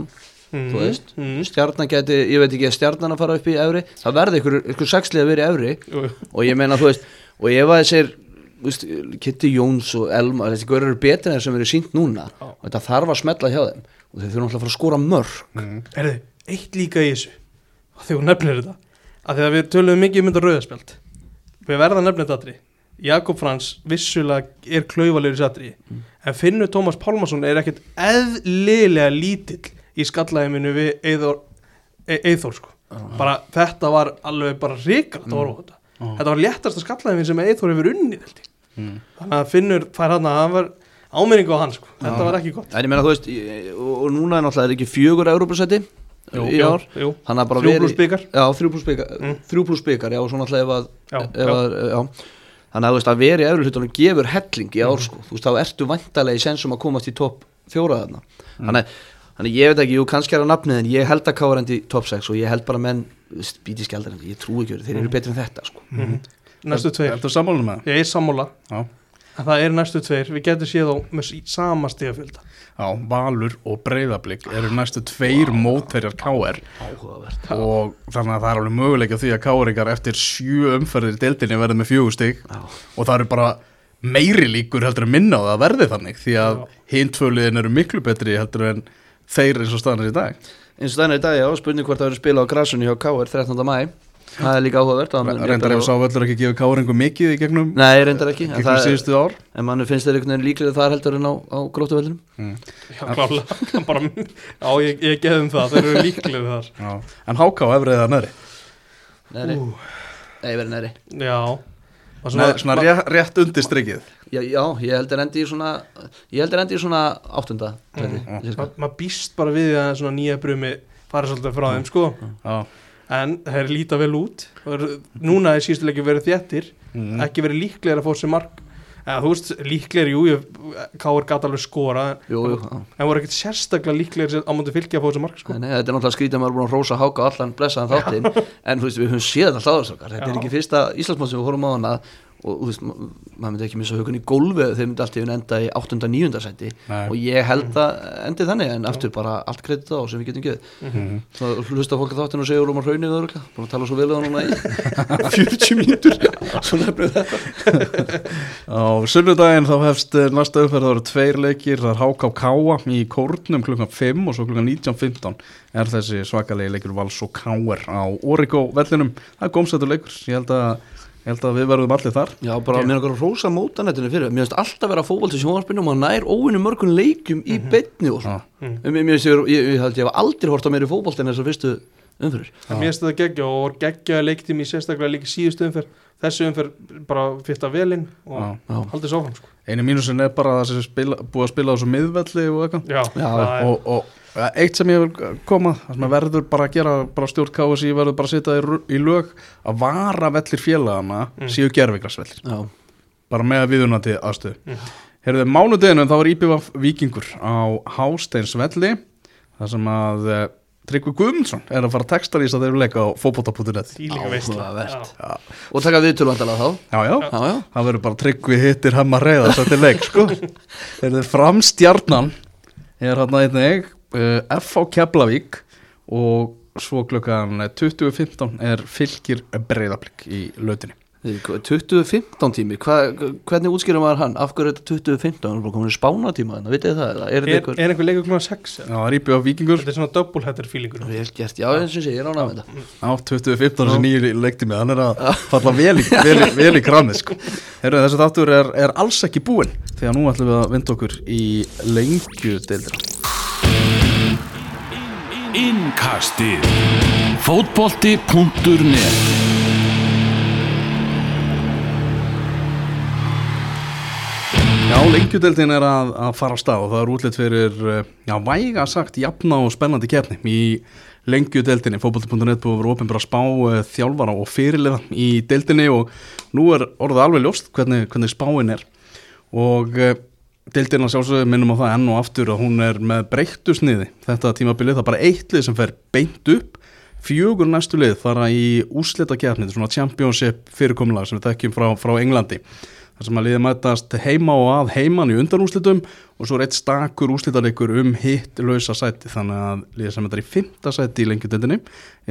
mm. þú veist, mm. stjarnan geti, ég veit ekki, stjarnan að fara upp í efri, það verði ykkur, ykkur sexlið að vera í efri jú, og ég meina, þú veist, og ef að þessir, Kitty Jóns og Elma, þessi görur eru betur en þeir sem eru sínt núna. Og þetta þarf að smetla hjá þeim. Og þeir þurfa náttúrulega að fara að skora mörg mm. Erðu, eitt líka í þessu þegar þú nefnir þetta að því að við töluðum mikið um þetta rauðaspjald við verðum að nefna þetta aðri Jakob Frans vissulega er klaufalegur í satri Mm. en Finnur Tómas Pálmarsson er ekkert eðlilega lítill í skallæðiminu við Eithor, e Eithor sko. bara þetta var alveg bara ríkald horfa á þetta var léttasta skallæðimin sem Eithor hefur unnið. Mm. þannig að Finnur fær hann að hann var, áminningu á hann sko. þetta Já. var ekki gott En ég meina þú veist, og, núna er náttúrulega ekki fjögur Európa-setti í ár. jú. Þannig að bara þrjú verið- pluss byggar Já, þrjú pluss byggar, Mm. þrjú pluss byggar, já, og svo náttúrulega ef að, Já, ef að já. Þannig að þú veist að veri efri hlutunum gefur helling í ár sko, þú veist, þá ertu vantarlega í sensum að komast í topp fjóra þarna. Þannig, þannig ég veit ekki, jú, kannski er að nafnið en ég held að kára endi í topp 6 og ég held bara menn, bíti skjaldar en ég trúi ekki, verið, þeir eru betri en þetta sko. Næstu tveir. Ertu sammálum með það? ég er sammála. Já. En það er næstu tveir. Við getum séð á með sama stíðafjölda Já, Valur og Breiðablík eru næstu tveir mótherjar KR Áhugavert og þannig að það er alveg möguleika því að KR-ingar eftir sjö umferðir deildinni verði með Já. og það eru bara meiri líkur heldur að minna á það að verði þannig því að tvöliðin eru miklu betri heldur en þeir eins og staðan er í dag. Eins og þannig í dag, já, spurning hvort það verður spila á grasunni hjá KR 13. mæ það er líka áhugavert reyndar ef sá völlur ekki gefið KR-ingu mikið í gegnum, Nei, reyndar ekki, en, gegnum það, síðustu ár. En mann finnst þeir einhvern veginn líklega þar heldur en á, á grótuvellunum já klálega. Bara, já ég, ég gefum það þeir eru líklega þar. Já. en HK efrið Nei, Ú, nei, verið næri já. Svona, svona rétt, rétt undir strikið. Já, já, ég heldur endi í svona ég heldur endi í svona áttunda Mm, ma- maður býst bara við að svona nýja brumi fara svolítið frá þeim sko. Já. En þeir líta vel út eru- núna er síðustu leikir verið þéttir Mm. ekki verið líklegir að fá sér mark. Eða þú veist líklegir, jú, Káur gæti alveg skora jú, jú, en voru ekkert sérstaklega líklegir á mútið fylgja að fá sér mark sko. Nei, þetta er náttúrulega skrítið að maður er búin að rósa háka allan blessaðan þáttinn. En þú veist, við höfum séð alltaf þetta er ekki fyrsta Íslandsmóð sem við horfum á hana og þú veist, ma- maður myndi ekki missa hugun í gólfi þeir myndi alltaf enda í 8. 9. sæti Nei. og ég held að endi þannig en aftur bara allt kredit á sem við getum geðið Mhm. þá hlusta fólk að þáttinu og segja Rómar Hraunið öðruglega, búin að tala svo vel um það núna í 40 mínútur svo nefnum þetta Á sunnudaginn þá hefst eh, næsta umferð það eru tveir leikir, það er HK Káa í Kórnum klukkan 5 og svo klukkan 19.15 er þessi svakalegi leikur Vals og Káer á Origo vellinum það er gómsættur leikur, ég held að ég held að við verðum allir þar. Já, bara mér er að rósa mótanettinu fyrir. Mér finnst alltaf vera fókvöld til sjónvarpinu og maður nær óvinni mörgum leikjum í beinni og svona. Mhm. mér, mér, ég, ég, ég held ég hef aldrei hort á mér í fókvöld en þessar fyrstu umfyrir mér finnst þetta geggja og voru geggja leiktími í sérstaklega líka síðustu umferð. Þessu umferð bara fyrta velinn og haldið svo fram sko. einu mínusin er bara að þessi spila, búið að spila á þessu miðvelli og eitthvað ja, eitt sem ég vil koma það sem að verður bara að gera bara stjórn KSI verður bara að setja í, lög að vara vellir félagana Mm. séu gerfigrasvellir já, bara með viðunandi aðstöðu. Mhm. Herðu, mánudeginu þá er IPVF Víkingur á Hásteinsvelli þar sem að uh, Tryggvi Guðmundsson er að fara að textalýsa þeirra leika á. Já, og taka viðtölu vandalega þá? Já, já, Já, já, það verður bara Tryggvi hittir hemma reyða sætti leik, sko. Herðu, framstjarnan er hann einnig uh, FH Keflavík og svo klukkan 20.15 er fylgir breyðablík í lautinni. 2015 tími Hva, hvernig útskýrum maður hann? Af hverju er þetta 2015 hann er bara komin í spánatíma þannig, vitið það, eða er er, er einhver leikur klúna 6 Já, það er IPVF Víkingur. Þetta er svona double header feelingur. Vel gert, já, eins og sé, ég er ánað með þetta. Á 2015 þessi nýju leiktími hann er að falla vel í, vel, vel í kramið sko. Þessi þáttur er, er alls ekki búinn því að nú ætlum við að vinda okkur í lengju deildina Innkastið. Fótbolti.net Já, lengjudeildin er að, að fara á stað og það er útlitt fyrir, eh, já, væga sagt, jafna og spennandi keppni í lengjudeildinni, fótbolti.net búið ofinbara spá uh, þjálfara og fyrirliða í deildinni og nú er orðið alveg ljóst hvernig, hvernig spáin er. Og deildina sjálfsögðu minnum á það enn og aftur að hún er með breyttu sniði þetta tímabilið, það er bara eitt lið sem fer beint upp. Fjögur næstu lið fara í úslita keppni, svona championship fyrirkomulag sem við þekkjum frá, frá Englandi. Þar sem að liðið mætast heima og að heiman í undanúslitum og svo er eitt stakur úslitaleikur um hitt lausa sæti þannig að liðið sem þetta er í fymta sæti í lengjutendinni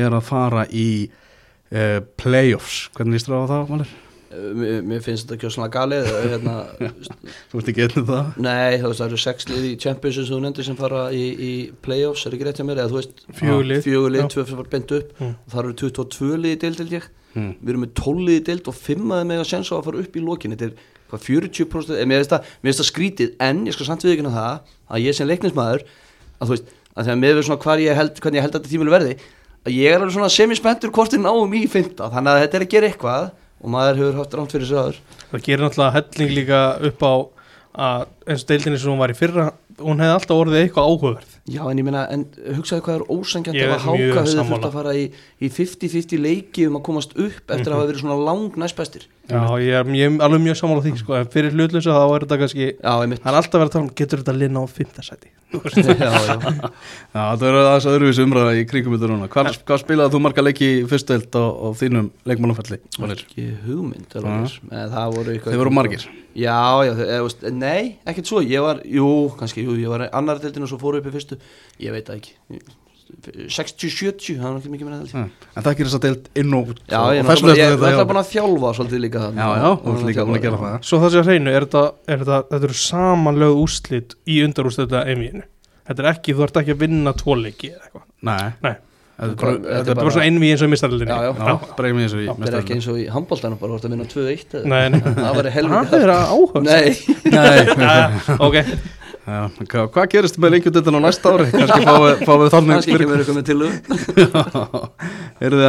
er að fara í uh, playoffs. Hvernig líst þér á það, Valur? Eh, mér, mér finnst þetta svona galið eh, hérna, Þú veist ekki einnig það? nei, þú veist, það eru sex lið í Champions sem þú nefndir sem fara í, í playoffs, er ekki rétt hjá mér, eða þú veist Fjögur lið. fjögur lið, Já. tvö sem var bent upp Mm. og það eru 22 lið í deild held ég Mm. við erum með 12 lið í deild og 5 að með að sensa á að fara upp í lokin þetta er hvað 40% eh, mér finnst það, mér skrítið en ég skal samt viðkynna það að ég sem leiknismæður að þú veist, að þegar með við svona hvar ég og maður hefur haft rámt fyrir sig aður það gerir náttúrulega helling líka upp á að eins og deildinni sem hún var í fyrra hún hefði alltaf orðið eitthvað áhugaverð Já, en ég meina, en hugsaðu hvað er ósangjant Ég ef að háka hefði þurft að fara í, í 50-50 leiki um að komast upp eftir að hafa verið svona lang næstbæstir Já, ég er, ég er alveg mjög sammála því sko, en fyrir hlutlösa þá er þetta kannski það er alltaf verið að tala um, getur þetta linna á fimmtarsæti já, já. Já, það er aðeins öðruvísi umræða í kringum þetta núna. Hvað, hvað spilaði þú marga leiki í fyrstu held á, á þínum leikmannumfelli? Ekki hugmynd eitthvað Þeir voru margir? Já, já, nei, ekkert svo. Ég var, jú, kannski, jú, ég var annar deildin og svo fóru upp í fyrstu. Ég veit það ekki. 60-70, það var ekki mikið meina held ég. Já, En það gerir þess að deild inn og Já, og ég er náttúrulega ég búin að þjálfa svolítið líka það Já, já, þú ert líka búin að gera það. Svo það sé að hreinu, er þetta, er þetta, þetta eru samanlög úrslit í undarúrslit þetta einvíinu Þetta er ekki, þú ert ekki að vinna tvoleiki eða eitthvað? Nei, Nei, þetta er bara- svona einví eins og mistarlinni Já, já. Já, bara einnig eins og í Það er ekki eins og í handbóltanum bara vorst að vinna 2-1 eða? Nei, nei, Það var helviti það er að áhuga Nei, Nei, Ok, já, hvað, gerist með lengjutildin á næsta ári? Kannski fáum við, þannig kannski ekki verið komið til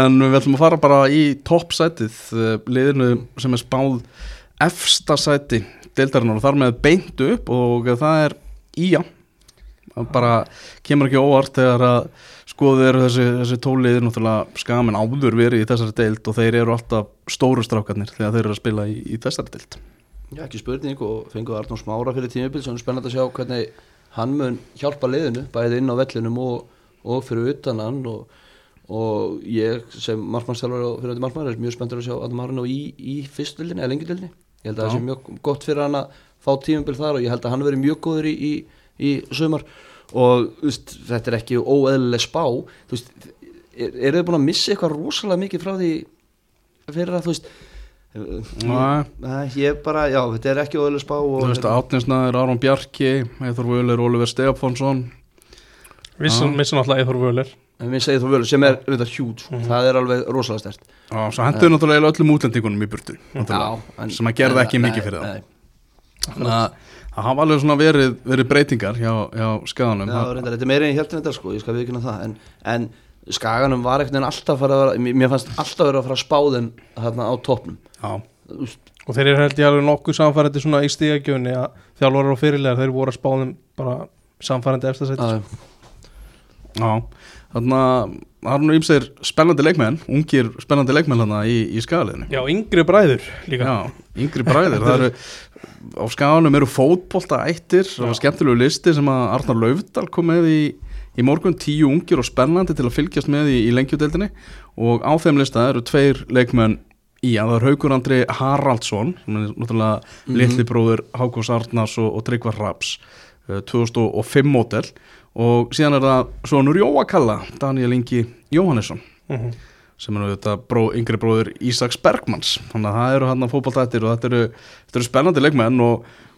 en við ætlum að fara bara í toppsætið eh, liðinu sem er spáð efsta sæti deildarinnar og þar með beint upp og það er það bara kemur ekki óvart þegar að skoðu eru þessi, þessi tóliðir náttúrulega skamin áður verið í þessari deild og þeir eru alltaf stóru strákarnir þegar þeir eru að spila í, í þessari deild Já, ekki spurning og fenguð Arnón Smára fyrir tímabil sem er spennandi að sjá hvernig hann mun hjálpa liðinu, bæði inn á vellinum og, og fyrir utan hann. Og, og ég sem markmannstjálfur og fyrir þetta markmann er mjög spenntur að sjá Adam Arnó í, í fyrstudildinni eða lengjudildinni ég held að það sé mjög gott fyrir hann að fá tímabil þar og ég held að hann veri mjög góður í, í, í sumar. Og veist, þetta er ekki óeðlileg spá. Þú veist, er, eru þið búin að missa eitthvað rosalega mikið frá því fyrir að þú veist Nei. Ég bara, já, þetta er ekki óeðlileg spá og Þú veist að Átninsnaður, Aron Bjarki Eithor Völer, Oliver Stefánsson vissan, vissan alltaf Eithor Völer En við segið þú völu sem er auðvitað hjút Mhm. Það er alveg rosalega stert Já, svo hendur náttúrulega öllum útlendingunum í burtu náttúrulega. en- sem að gerði ekki nei, mikið fyrir það. nei. Þannig að það hafa alveg svona verið, verið breytingar hjá, hjá skaganum Já, reyndar, þetta er meira en hjæltin þetta sko, ég skal viðkynna það en, en skaganum var ekkert en alltaf að vera, mér fannst alltaf vera að fara að spá þeim þarna á topnum Já, Þú veist, Og þeir eru held ég alveg nokkuð samfærandi svona í stígagjöfni að þjálfarar og fyrirlegar þeir voru að spá þeim bara samfærandi eftir sæti að, já. Þannig að það er nú ímsir spennandi leikmenn ungir spennandi leikmenn hana í, í skagaliðinu Já, yngri bræður líka. Já, yngri bræðir það eru, á skaganum eru fótbolta ættir, það var skemmtilegu listi sem að Arnar Laufdal kom með í, í morgun, tíu ungir og spennandi til að fylgjast með í, í lengjudeldinni og á þeim lista eru tveir leikmenn í að það er Haukur Andri Haraldsson sem er náttúrulega Mhm. litli bróður Hákons Arnars og, og Tryggvar Raps uh, 2005 mótel og síðan er það svonur Jóa Kalla Daniel Ingi Jóhannesson Mhm. sem er auðvitað bró, yngri bróður Ísaks Bergmanns þannig að það eru hann að fótballtættir og þetta eru, þetta eru spennandi leikmenn og mm,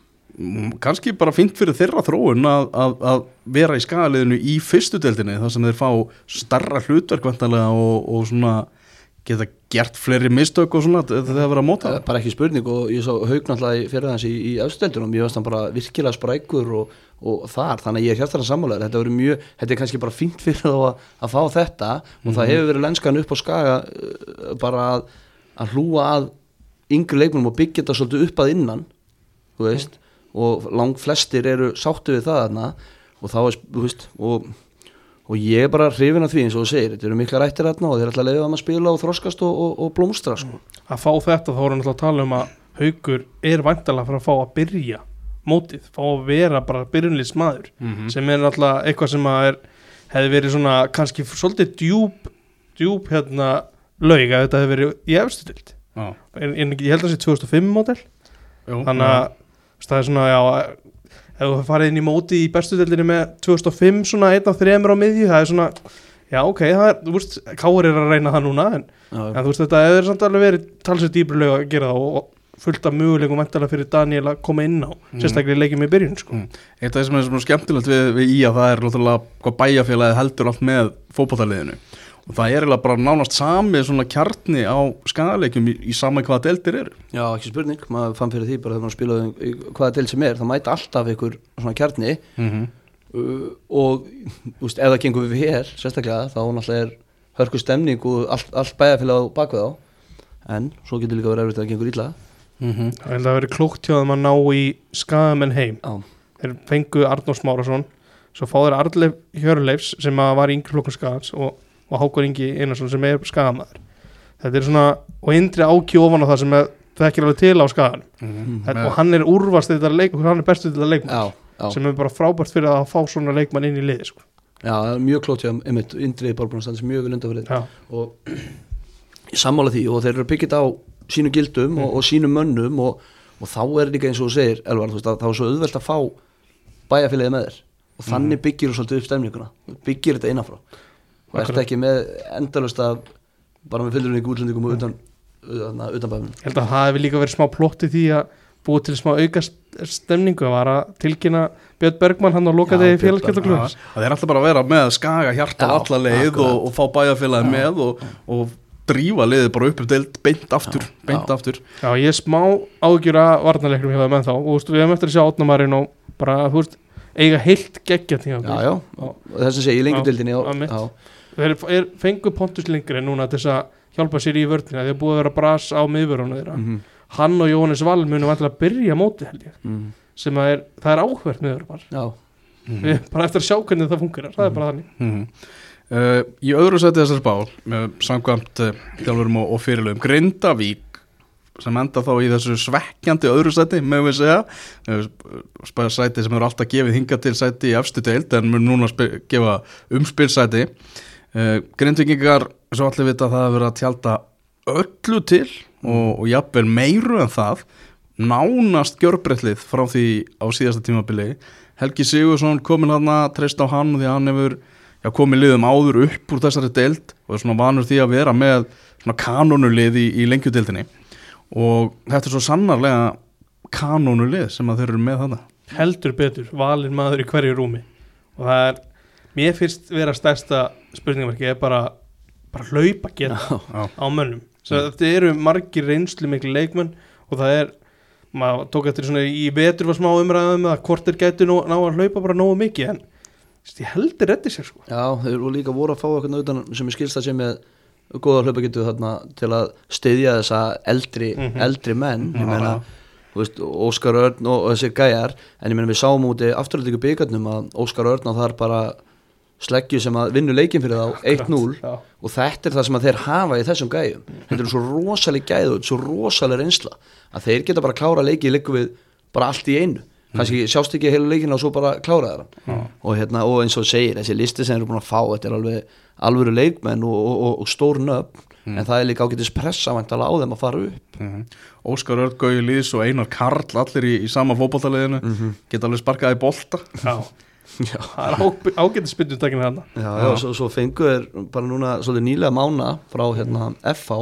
kannski bara fínt fyrir þeirra þróun að, að, að vera í skagaliðinu í fyrstu deildinni þar sem þeir fá starra hlutverk vantarlega og, og svona geta gert fleiri mistök og svona þegar það vera að móta. Það er bara ekki spurning og ég svo haug náttúrulega í- fyrir hans í, í afstöldunum, ég veist hann bara virkilega sprækur og, og þar, þannig að ég er hjartan að sammála þetta verður mjög, þetta er kannski bara fínt fyrir þá að, að fá þetta og það hefur verið lenskan upp á skaga uh, bara að, að hlúa að yngri leikmunum og byggja þetta svolítið upp að innan þú veist, og lang flestir eru sáttu við það þarna. Og þá er, þú veist, og og ég er bara hrifin af því eins og þú segir þetta eru mikla rættir þarna og þeir að leiða þeim að spila og þroskast og, og, og blómstra sko. að fá þetta þá erum við að tala um að haugur er væntalega að fara að fá að byrja mótið, fá að vera bara byrjunlýst maður Mhm. sem er náttúrulega eitthvað sem að er, hefði verið svona kannski svolítið djúb djúb hérna laug að þetta hefði verið í efstu dild Já, en, en ég held að það sé 2005 mótel þannig að það er svona já, ef þú farið inn í móti í bestu dildinni með 2005 svona einn af þremur á miðju það er svona, já ok, það er, þú veist Káur er að reyna það núna en, en þú veist þetta hefur samt alveg verið talsett dýbri lög að gera það og, og fullt af möguleikum væntalega fyrir Daniel að koma inn á sérstaklega í leikjum í byrjun sko. Mm. Eitt af það sem er svona skemmtilegt við, við í að það er bæjarfélagið heldur allt með fótballtaliðinu og það er eiginlega bara nánast sami svona kjarni á skagaleikjum í, í sama hvaða deltir eru. Já, ekki spurning, maður fann fyrir því bara þegar maður spilaði hvaða del sem er, það mæta alltaf ykkur svona kjarni. Mm -hmm. uh, og þú veist, ef það gengur við hér, sérstaklega, þá náttúrulega er hörku stemning og allt, allt bæjarfélag á bakvið á en svo getur líka verið erfitt að það gengur illa. Mhm. Ég held að það veri klúkt hjá að ná í skagamenn heim. Já, þeir fengu Arnór Smárasson svo fá þeir Arleif Hjörleifs sem að var í yngri flokkun skagans og, og Hákon Ingi Einarsson sem er skagamæður þetta er svona, og Indri áki ofan á það sem ekki alveg til á skagan Mhm. þetta, og hann er úrvast þetta leik hann er bestu þetta leikmann já, já, sem er bara frábært fyrir að fá svona leikmann inn í liði sko. já það er mjög klót hjá einmitt, Indriði Bárbjörn standi mjög Já, og ég sammála því og þeir eru byggjit á sínu gildum og, og sínum mönnum og, og þá er líka eins og þú segir Elvar, þú veist, þá er svo auðvelt að fá bæjarfélagið með þér. Og þannig byggir þú svolítið upp stemninguna byggir þetta innanfrá og ert ekki með endalust af bara með fylgurinn útlendingum og utan, utan, utan bæðum ég held að það hefur líka verið smá plotti því að búið til smá auka st- stemningu að var að tilkynna Björn Bergmann hann á Já, lokaði Björn félagskeptaklubs Já, Það er alltaf bara að vera með skaga hjarta Já, alla leið og, og fá bæjarfélagi með og, og drífa liðið bara upp um deild beint aftur, Já, beint já. aftur. Já, ég er smá ágjur að varnarleiknum hjá þeim ennþá. Og þú veist, við hefum eftir að sjá átnamarinn og bara, veist, eiga heilt geggja tíma já, já, og þess að segja í lengjudildinni Þeir er, fengu Pontus lengri núna til þess að hjálpa sér í vörðina þeir búið að vera bras á miðvörðuna þeirra. Mhm, hann og Jóhannes Val munum vantilega að byrja móti held ég. Mhm, sem að er, það er áhverð miðvörðar já, við bara eftir að sjá hvernig það fungerar það er bara þannig. Mm uh, Í öðru sæti þessar spál með samkvæmt uh, þjálfurum og, og fyrirlöfum Grindavík sem enda þá í þessu svekkjandi öðru sæti með við segja. Uh, spæða sæti sem eru alltaf gefið hinga til sæti í efstu deild en mun núna gefa umspilsæti uh, Grindvíkingar svo allir vita að það hefur verið að tjálta öllu til og, og jafnvel meiru en það. Nánast gjörbreytlið frá því á síðasta tímabili. Helgi Sigursson komin hann að treysta á hann því að hann hefur já, komið liðum áður upp úr þessari deild og er svona vanur því að vera með svona kanonulið í, í lengjudeildinni. Og þetta er svo sannarlega kanonulið sem að þeir eru með þetta heldur betur, valin maður í hverju rúmi. Og það er, mér finnst vera stærsta spurningamarki er bara, bara hlaupa geta Já. á mönnum. Þetta eru margir reynslu miklu leikmenn og það er maður tók eftir svona í vetur var smá umræðum að hvort þeir gætu ná, ná að hlaupa bara nógu mikið en ég heldur reddi sér sko. Já, þeir eru líka voru að fá okkur utan sem er skilst að sé með góða hlaupagetu þarna til að styðja þessa eldri, Mhm. eldri menn. Ég Já, meina, þú veist, Óskar Örn og, og þessir gæjar, en ég meina við sáum úti afturhaldíku byggarnum að Óskar Örn og það er bara sleggju sem að vinna leikin fyrir þá 1-0 Já. og þetta er það sem að þeir hafa í þessum gæjum. Þetta er svo rosalega gæð og þetta er svo rosalega reynsla að þeir geta bara klára leiki líku við bara allt í einu. Kannski sjást ekki heilu leikina og svo bara klára þeirra og, hérna, og eins og segir, þessi listi sem eru búin að fá þetta er alveg alvöru leikmenn og, og, og, og stór nöfn en það er líka ágætis pressa á þeim að fara upp. Mhm. Óskar Örn, Gauði Lýðs og Einar Karl allir í, í sama fótballtaliðinu geta alveg sparkað í bolta. Já. Já, það er ágætið spyndutakinn þarna. Já, já svo, svo fengu er bara núna svolítið nýlega mána frá hérna FH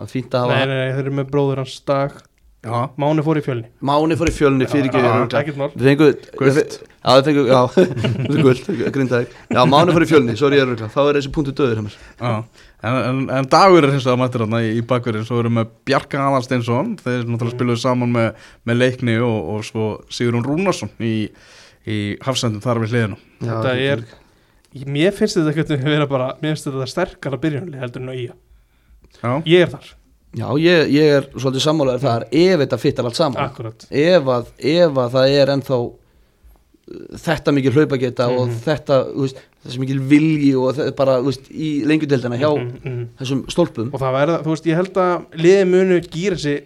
það er fínt að nei, hafa nei, nei, þeir eru með bróður hans dag. Já, Máni fór í fjölni. Máni fór í fjölni fyrir ekki ekkert mál. Við fengu Gult. Já, við fengu, já, það er guld, grindaði Já, Máni fór í fjölni, svo er ég eruglega Þá er þessi punktu döður. En, en, en dagur er hins vegar mættir hann í, í bakverðin svo erum við Bjarka Aðalsteinsson. Þeir náttúrulega spiluðu saman með, með leikni og, og svo Sigurún Rúnarsson í, í hafsendum þar við hliðinu þetta er mér finnst þetta ekkert að vera bara mér finnst þetta sterkara byrjunli heldur en á ía. Já, ég er þar, Já, ég, ég er svolítið sammálaður þar Ef þetta fittar allt saman. Akkurat. Ef að, ef að það er ennþá uh, þetta mikil hlaupageta og Mhm. þetta, veist, þessi mikil vilji og þetta bara, veist, í lengjudeldina hjá Mhm, mhm. þessum stólpum. Og það verða, þú veist, ég held að liði munu gýra sig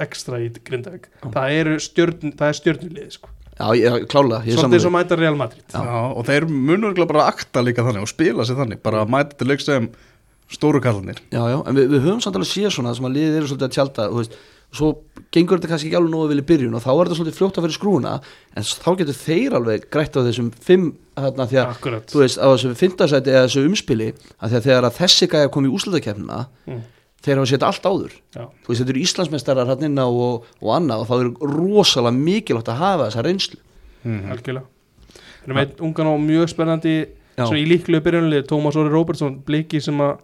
ekstra í Grindavík. Það eru stjörn, það er stjörnulið sko. Já, ég, klála, svolítið svo sammálaður mæta Real Madrid Já. og þeir munur bara að akta líka þannig og spila sér þannig, bara að mæta til leik sem stóru kallanir Já, já, en við, við höfum samt alveg séð svona sem að liðið eru svolítið að tjálta þú veist, svo gengur þetta kannski ekki alveg nógu vel í byrjun og þá er þetta svolítið fljótt að fyrir skrúna en þá getur þeir alveg grætt á þessum fimm, þarna, því að akkurat þú veist, á þessu fimmtasæti eða þessu umspili að því að þegar að þessi gæja kom í úslutakefnina Mm. Þeir hafa setja allt áður. Já. þú veist, þetta eru Íslandsmeistarar hann inná og, og annað og þá er rosalega mikilvægt að hafa þessa reynslu. Algjörlega. Við erum einn ungan og mjög spennandi svona í líklegu byrjunlið Tómas Óri Róbertsson bliki sem að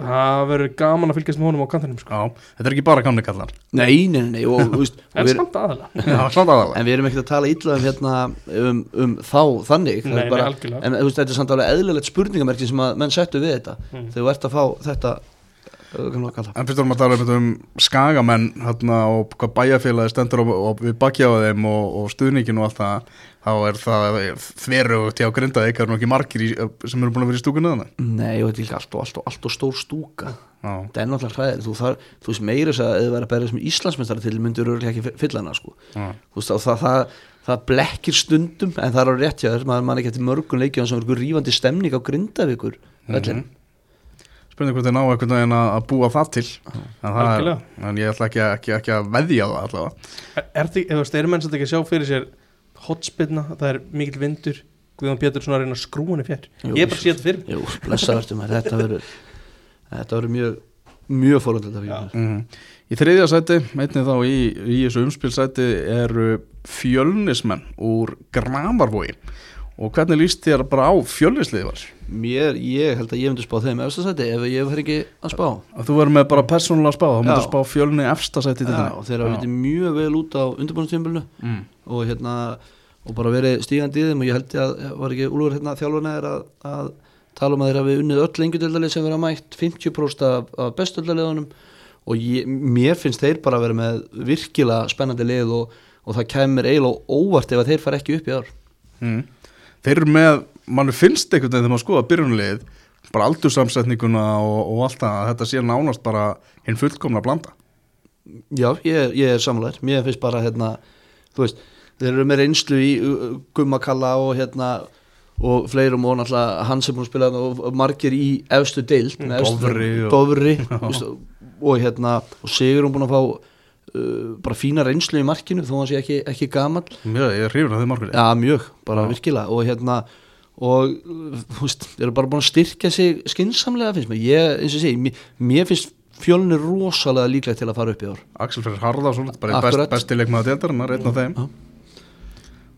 það verður gaman að fylgjast með honum á kantinum sko. Já, þetta er ekki bara gamni kallar. Nei, nei, nei, nei og, þú veist, en við, samt aðalega. Aðalega. En við erum ekkert að tala illa um, hérna, um, um þá þannig. Það Nei, er nei, bara, algjörlega. en veist, þetta er samt alveg eðlilegt spurningamerki sem að menn settu við þetta. Mm. þegar þú ert að fá þetta En fyrst vorum að tala um, um skagamenn hérna, og hvað bæjarfélagi stendur og, og við bakja á þeim og, og stuðningin og allt það þá er það þverugt hjá grindaði eitthvað ekki margir í, sem eru búin að vera í stúkunni þannig Nei, þetta er líka allt og, allt og, allt og stór stúka. Það er náttúrulega hræðir, þú, þar, þú veist meira þess að þið væri að berja sem Íslandsmeistari til myndir örugglega ekki fylla hana sko. veist, það, það, það blekkir stundum en það er á rétt hjá þér, maður man ekki eftir mörgun leikjum sem er einhver rífandi stemning á grindavíkur mm spurning hvort þið ná einhvern veginn að búa það til. En, það er, en ég ætla ekki, að- ekki, ekki að veðja á það allavega. Er, því, þú veist, eru menn sem þetta ekki að sjá fyrir sér hotspinna, það er mikill vindur Guðjón Pétursson að reyna að skrúa henni fjær? Jú, Ég er bara að sé þetta fyrir. Jú, blessavertum þetta verður þetta verður mjög mjög fórhundið Já. mm. Í þriðja sæti, einnig þá í, í þessu umspilsæti eru fjölnismenn úr Gramarvogi og hvernig líst þér bara á fjölnisliði var? Mér, ég held að ég myndi spá þeim efsta sæti ef ég fer ekki að spá Að þú verður með bara persónulega spá, þá myndir Já. spá fjölni efsta sæti til Já, og þeir hafa vitið mjög vel út á undirbúinnstímbilinu mm. og hérna og bara verið stígandi í þeim og ég held að var ekki Úlfur hérna þjálfurna er að, að tala um að þeir hafi unnið öll lengjudöldalið sem vera mætt 50% af, af bestöldaliðunum og ég, mér finnst þeir bara að vera með virkilega spennandi lið og, og það kemur eiginlega óvart ef að þeir fara ekki upp í ár Mm. Þeir eru með, mann finnst einhvern veginn þegar maður skoða byrjunlið bara aldursamsetninguna og, og allt það að þetta sé nánast bara hinn fullkomna blanda. Já, ég, ég er samlæður, mér finnst bara hérna, þú veist, þeir eru með reynslu í uh, Gummakalla og hérna og fleirum og náttúrulega hann sem búin að spila og og margir í efstu deild með efstu- Dofri og- veist, og hérna og Sigur hún búin að fá bara fína reynslu í markinu þó hann sé ekki, ekki gamall. Mjög, ég er hrifin að þið margur Já, mjög, bara Já. virkilega. Og hérna og uh, þú veist, þeir eru bara búin að styrkja sig skinsamlega finnst mér, ég, eins og segi mér, mér finnst fjölni rosalega líklega til að fara upp í ár. Axel Freyr Harðarsson, bara best, Akkurat. besti leikmaður deildarinnar, einn af þeim.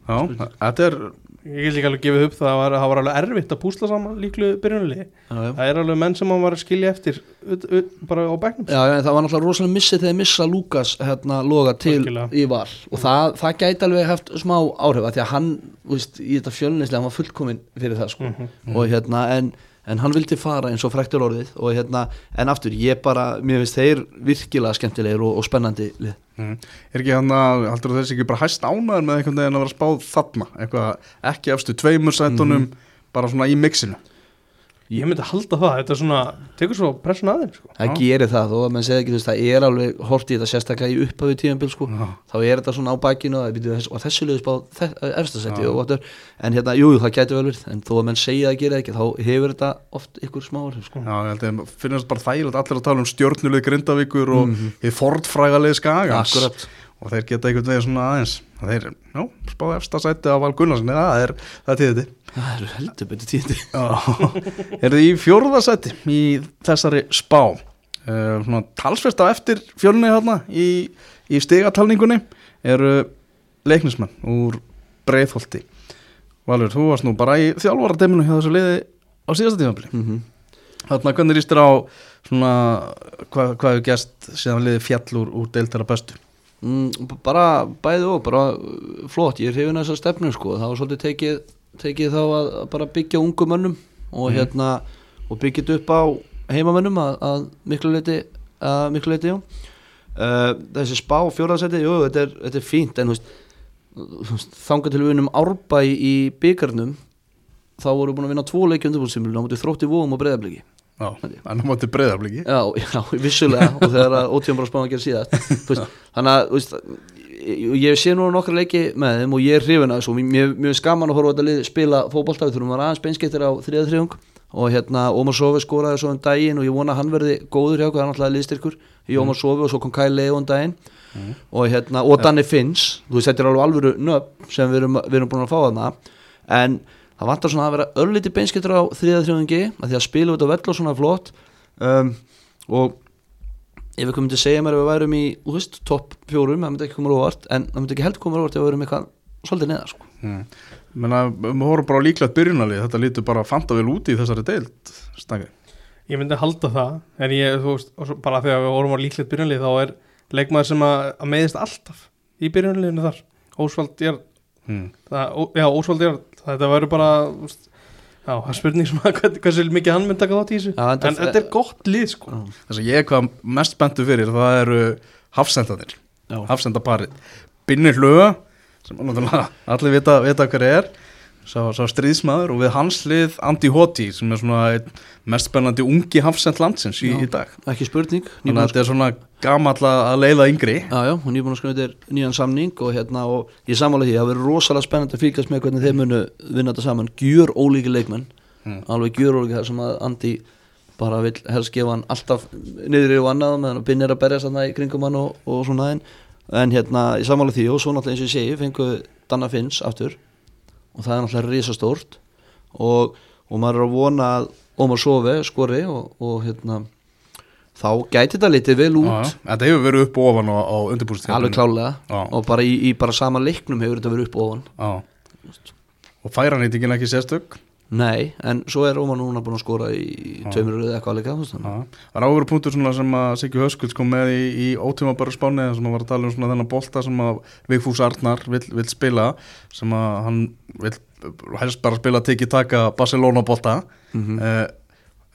Já, þetta er Ég vil líka alveg gefið upp það að var, það var alveg erfitt að púsla saman líklu byrjunulegi. Það er alveg menn sem hann var að skilja eftir ut, ut, bara á bæknum Já, já, það var náttúrulega rosalega missið þegar missa Lukas hérna loga til Algjörlega. í val. Og það, það gæti alveg haft smá áhrif af því að hann, þú veist, í þetta fjölnislega hann var fullkominn fyrir það sko. Og hérna, en, en hann vildi fara eins og fræktur orðið og hérna, en aftur ég bara, mér finnst þeir virkilega skemmtilegir og, og spennandi lið. Mm. Er ekki hann að, heldur þessi ekki bara hæst ánæður með einhvern veginn að vera spáð þarna? Eitthvað, ekki efstu tveimur sætunum bara svona í mixinu Ég myndi halda það, þetta er svona tekur svo pressun aðeins sko. það gerir það þó að menn segja ekki, þú veist, það er alveg hort í þetta sérstaklega í upphafi tíðanbíl sko þá er þetta svona á bakinu og, þessu efstasætti Já. og whatever. en hérna, jú, það gæti vel verið en þó að menn segja að gera ekki, þá hefur þetta oft ykkur smá áhrif, sko. Já, ég held að finnast bara þægilegt allir að tala um stjórnuleg Grindavíkur og mm -hmm. fordfrægalið Skagans Akkurat. og þeir geta einhvern veginn svona aðeins og þeir, já, spáðu efsta sæti á Val Gunnarsen. Það er, það er tíðið það eru heldur betur tíðandi Er þið í fjórða sæti í þessari spá? Uh, svona talsvert á eftir fjölni hérna í, í stigatalningunni eru leiknismenn úr Breiðholti. Valur, þú varst nú bara í þjálfaradeiminu hjá þessu liði á síðasta tímafili mm -hmm. Þarna, hvernig líst þér á svona, hvað, hvað hefur gæst síðan liði fjall úr, úr deildara bestu? Mm, bara bæði og bara uh, flott, ég er hrifin að þessar stefnu sko. það var svolítið tekið, tekið þá að, að bara byggja ungum mönnum og Mhm. hérna og byggja þetta upp á heimamönnum að, að miklu leiti að miklu leiti, já uh, þessi spá fjóraðsæti, jú, þetta er, þetta er fínt en þú veist, þangað til við unum árbæ í byggarnum þá voru búin að vinna tvo leiki undirbúrstimulinu á móti þrótti vóum og breyðabliki Á móti breyðarbliki Já, já, vissulega. Og þegar að ótíðan bara spána að gera veist, þannig að veist, ég, sé nú nokkra leiki með þeim og ég er hrifin að þessu. Mér, er skaman að horfa þetta lið spila fótbolta. Við þurfum að aðeins beinskettir á þriða þriðung og hérna Ómar Sofi skoraði svo um daginn og ég vona að hann verði góður hjá hann alltaf liðstyrkur í Ómar Sofi og svo kom Kyle Leo um daginn. Og hérna, og Danni Finns. Þú veist, þetta er alveg alvöru nöfn sem við erum, við erum búin að fá þarna. En það vantar svona að vera ölliti beinskettur á þriða þriðungi að því að spila út á vell og svona flott um, og ef við komum til að segja mér ef við værum í, topp fjórum það myndi ekki koma óvart, en það myndi ekki heldur koma óvart ef við værum eitthvað svolítið neða sko. mm. Menna, við vorum bara á líklegt byrjunalið þetta lítur bara fanta vel úti í þessari deild Stangi Ég myndi halda það en ég, þú veist, bara þegar við vorum á líklegt byrjunlið þá er leikmaður sem að, að meðist alltaf í byrjunliðinu þar Ósvald Jörn mm. það, ó, já, Ósvald Jörn þetta verður bara veist, Já, það er spurning sem að hvern- hversu mikið hann mynd taka þátt í þessu. Enda- En þetta er gott lið sko. Það sem ég er hvað mest spenntu fyrir það eru hafsendanir. Hafsendaparið Binnir Hlöga sem allir vita, vita hver er sá, sá stríðsmaður og við hans lið Andi Hoti sem er svona mest spennandi ungi hafsend landsins í, í dag. ekki spurning Þannig að að þetta er svona gamall að að leiða yngri. Já, já, hún er búin að skrifa þetta nýjan samning og hérna og ég samála því, það verður rosalega spennandi að fylgjast með hvernig þeir munu vinna þetta saman. Gjör ólíki leikmenn, Mm. alveg gjör ólíki þar sem að Andi bara vil helst gefa hann alltaf niður og annað meðan að Binn er að berja þarna í kringum hann og, og svona en, en hérna ég samála því og svo náttúrulega eins og ég segi fengu Danna Finns aftur og það er náttúrulega risastórt og, og maður er að vona að Ómar Sofi skori og, og hérna þá gæti þetta litið vel út Já. Þetta hefur verið upp og ofan á, á undirbúrstíðanbílnum alveg klálega Já. og bara í, í bara sama leiknum hefur þetta verið upp og ofan Já. Og færanýtingin ekki sérstök nei, en svo er Ómar núna búin að skora í tveimur eða eitthvað þannig. Já. Það er áveru punktur sem að Siggi Höskulds kom með í, í ótíma bara spáni sem að var að tala um þennan bolta sem að Vigfús Arnar vill, vill spila sem að hann vill helst bara spila tiki taka Barcelona bolta Mhm. eh,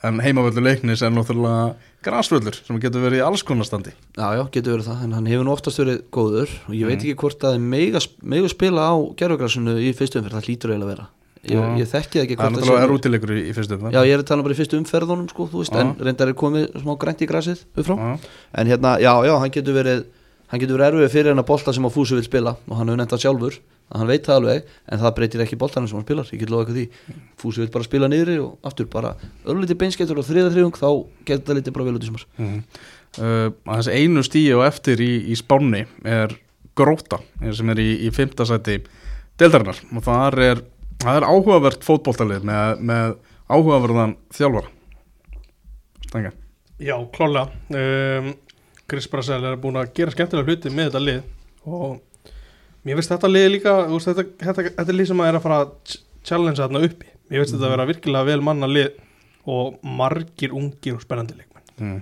en heimavöldu leiknis er náttúrulega grasvöllur sem getur verið í alls konar standi já, já, getur verið það, en hann hefur nú oftast verið góður og ég Mm. veit ekki hvort að mega, mega spila á gerfugrasinu í fyrstu umferð, það hlýtur eiginlega að vera ég, ég þekki það ekki Það er hvort náttúrulega er útilegur í, fyrstu umferð. já, ég er að tala bara í fyrstu umferðunum sko, veist, en reyndar er komið smá grænt í grasið upp frá, Já. en hérna, já, já, hann getur verið hann getur verið erfið fyrir hennar bolta sem að Fúsi vil spila. Og hann hefur nefnt það sjálfur að hann veit það alveg, en það breytir ekki boltanum sem hann spilar, ég get lofa eitthvað því. Fúsi vil bara spila niðri og aftur bara örlítið beinskettur og þriða þriðung þá getur það litið bara vel út í sumar. Mm. Uh, þessi einu stíi og eftir í, í spánni er gróta sem er í, í fymtasæti deildarinnar. Og þar er, það er áhugavert fótboltalið með, með áhugaverðan þjálfara. Stanga Já, klálega um, Chris Brassel er búin að gera skemmtilega hluti með þetta lið og mér finnst þetta lið líka veist, þetta, þetta, þetta er lið sem að er að fara að ch- challenge þarna uppi. Mér finnst þetta að vera virkilega vel manna lið og margir ungir og spennandi leikmenn. Mm.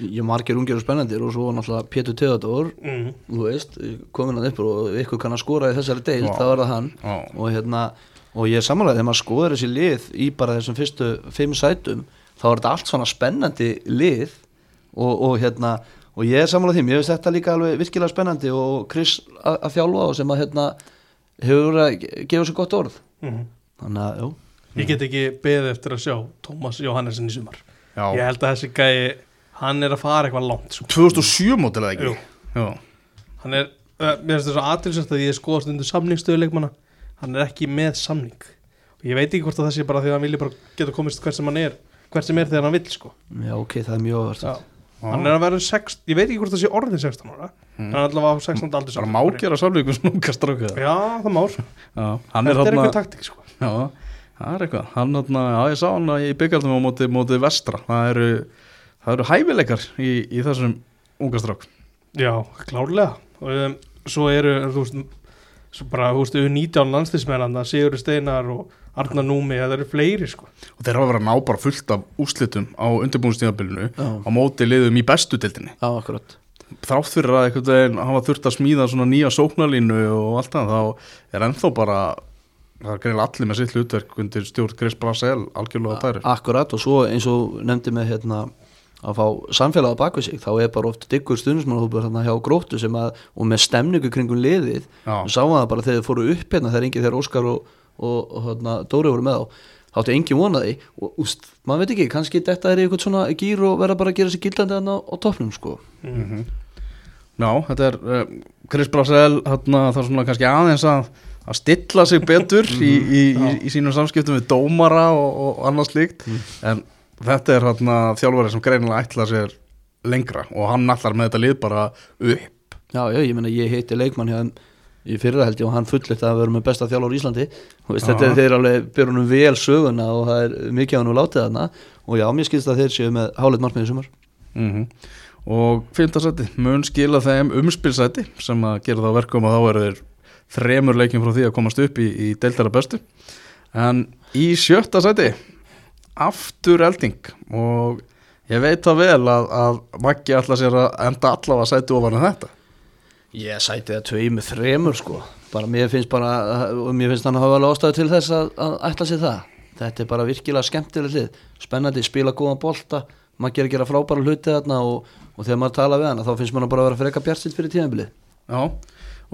Ég margir ungir og spennandir og svo náttúrulega Pétur Teodor mm. þú veist, komin hann upp og ykkur kann að skora í þessari deil, Já. þá er það hann og hérna, og ég er samanlega þegar maður skoður þessi lið í bara þessum fyrstu fimm sætum, þá er þetta allt svona spennandi lið og, og hérna, og ég er samanlega því mér finnst þetta líka alveg virkilega spennandi og Chris að þjálfa og sem að hérna hefur verið að gefa sér gott orð Mm. þannig að, jú, ég get ekki beðið eftir að sjá Tómas Jóhannesson í sumar Já. ég held að þessi gæi hann er að fara eitthvað langt sko. 2007 mótil eða ekki? Jú. Já. hann er, uh, mér finnst þess að aðtilsast að ég skoðast undir samningsstöðu leikmanna. Hann er ekki með samning. Og ég veit ekki hvort að það sé bara því að hann vilja bara geta komist hvert sem hann er hvert sem er þegar hann vill sko. Já ok, það er mjög Já. hann er að vera 6, ég veit ekki hvort það sé orðin 16 ára hann er allavega á 16 aldrei Bara má gera sálvíku snúka stráka já, það má, þetta Já, hann er er eitthvað taktík sko. Já, það er eitthvað. Hann já ég sá hann í byggjartum á móti, móti vestra. Það eru, það eru hæfileikar í, í þessum unga strák. Já, klárlega. Og um, svo eru, þú veist svo bara, þú veist, 19 landslismennan Sigur Steinar og Arnar Númi það eru fleiri sko. Og þeir hafa verið að ná bara fullt af úrslitum á undirbúinstíðabilinu á móti liðum í bestu dildinni já, akkurat. Þrátt fyrir að einhvern veginn hafa þurft að smíða svona nýja sóknarlínu og allt það þá er ennþá bara það er greinilega allir með sitt hlutverk undir stjórn Chris Brassel algjörlega tæri Akkurat og svo eins og nefndi með hérna að fá samfélagið bak við sig þá er bara oft diggur stundismannahópur hérna hjá gróttu sem að, og með stemningu kringum liðið og sáum það bara þegar þið fóru upp hérna þegar engið þegar Óskar og, og, og hérna, Dóri voru með á þá áttu engin vonaði og úst, maður veit ekki, kannski þetta er eitthvað svona gýr og verða bara að gera sér gildandi hérna á, toppnum sko. Já, þetta er uh, Chris Brassel hérna, er svona kannski aðeins að, að stilla sig betur í, í, í, í sínum samskiptum við dómara og, og annað slíkt. En þetta er hérna þjálfari sem greinilega ætla sér lengra og hann allar með þetta lið bara upp. Já, já, ég meina ég heiti leikmann þeim í fyrra held ég og hann fullitt að vera með besta þjálfur í Íslandi. Og veist, þetta er þeir alveg byrjum honum vel söguna og það er mikið á hann og látið þarna. Og já, mér skilst að þeir séu með háleit markmiði sumar. Mm og fimmtasæti mun skila þeim umspilsæti sem að gera þá verkum að þá eru þeir þremur leikjum frá því að komast upp í, í deildara bestu. En í sjötta sæti aftur elding. Og ég veit það vel að, að Maggi ætla sér að enda allavega sæti ofan en þetta. Ég sæti það tvei með þremur sko. Bara mér finnst bara, og mér finnst hann að hafa alveg ástæðu til þess að, að ætla sér það. Þetta er bara virkilega skemmtileg hlið. Spennandi, spila góðan bolta. Maður gerir gera frábæra hluti þarna og, og þegar maður tala við hana þá finnst maður bara að vera freka bjartsitt fyrir tíðanbilið Já,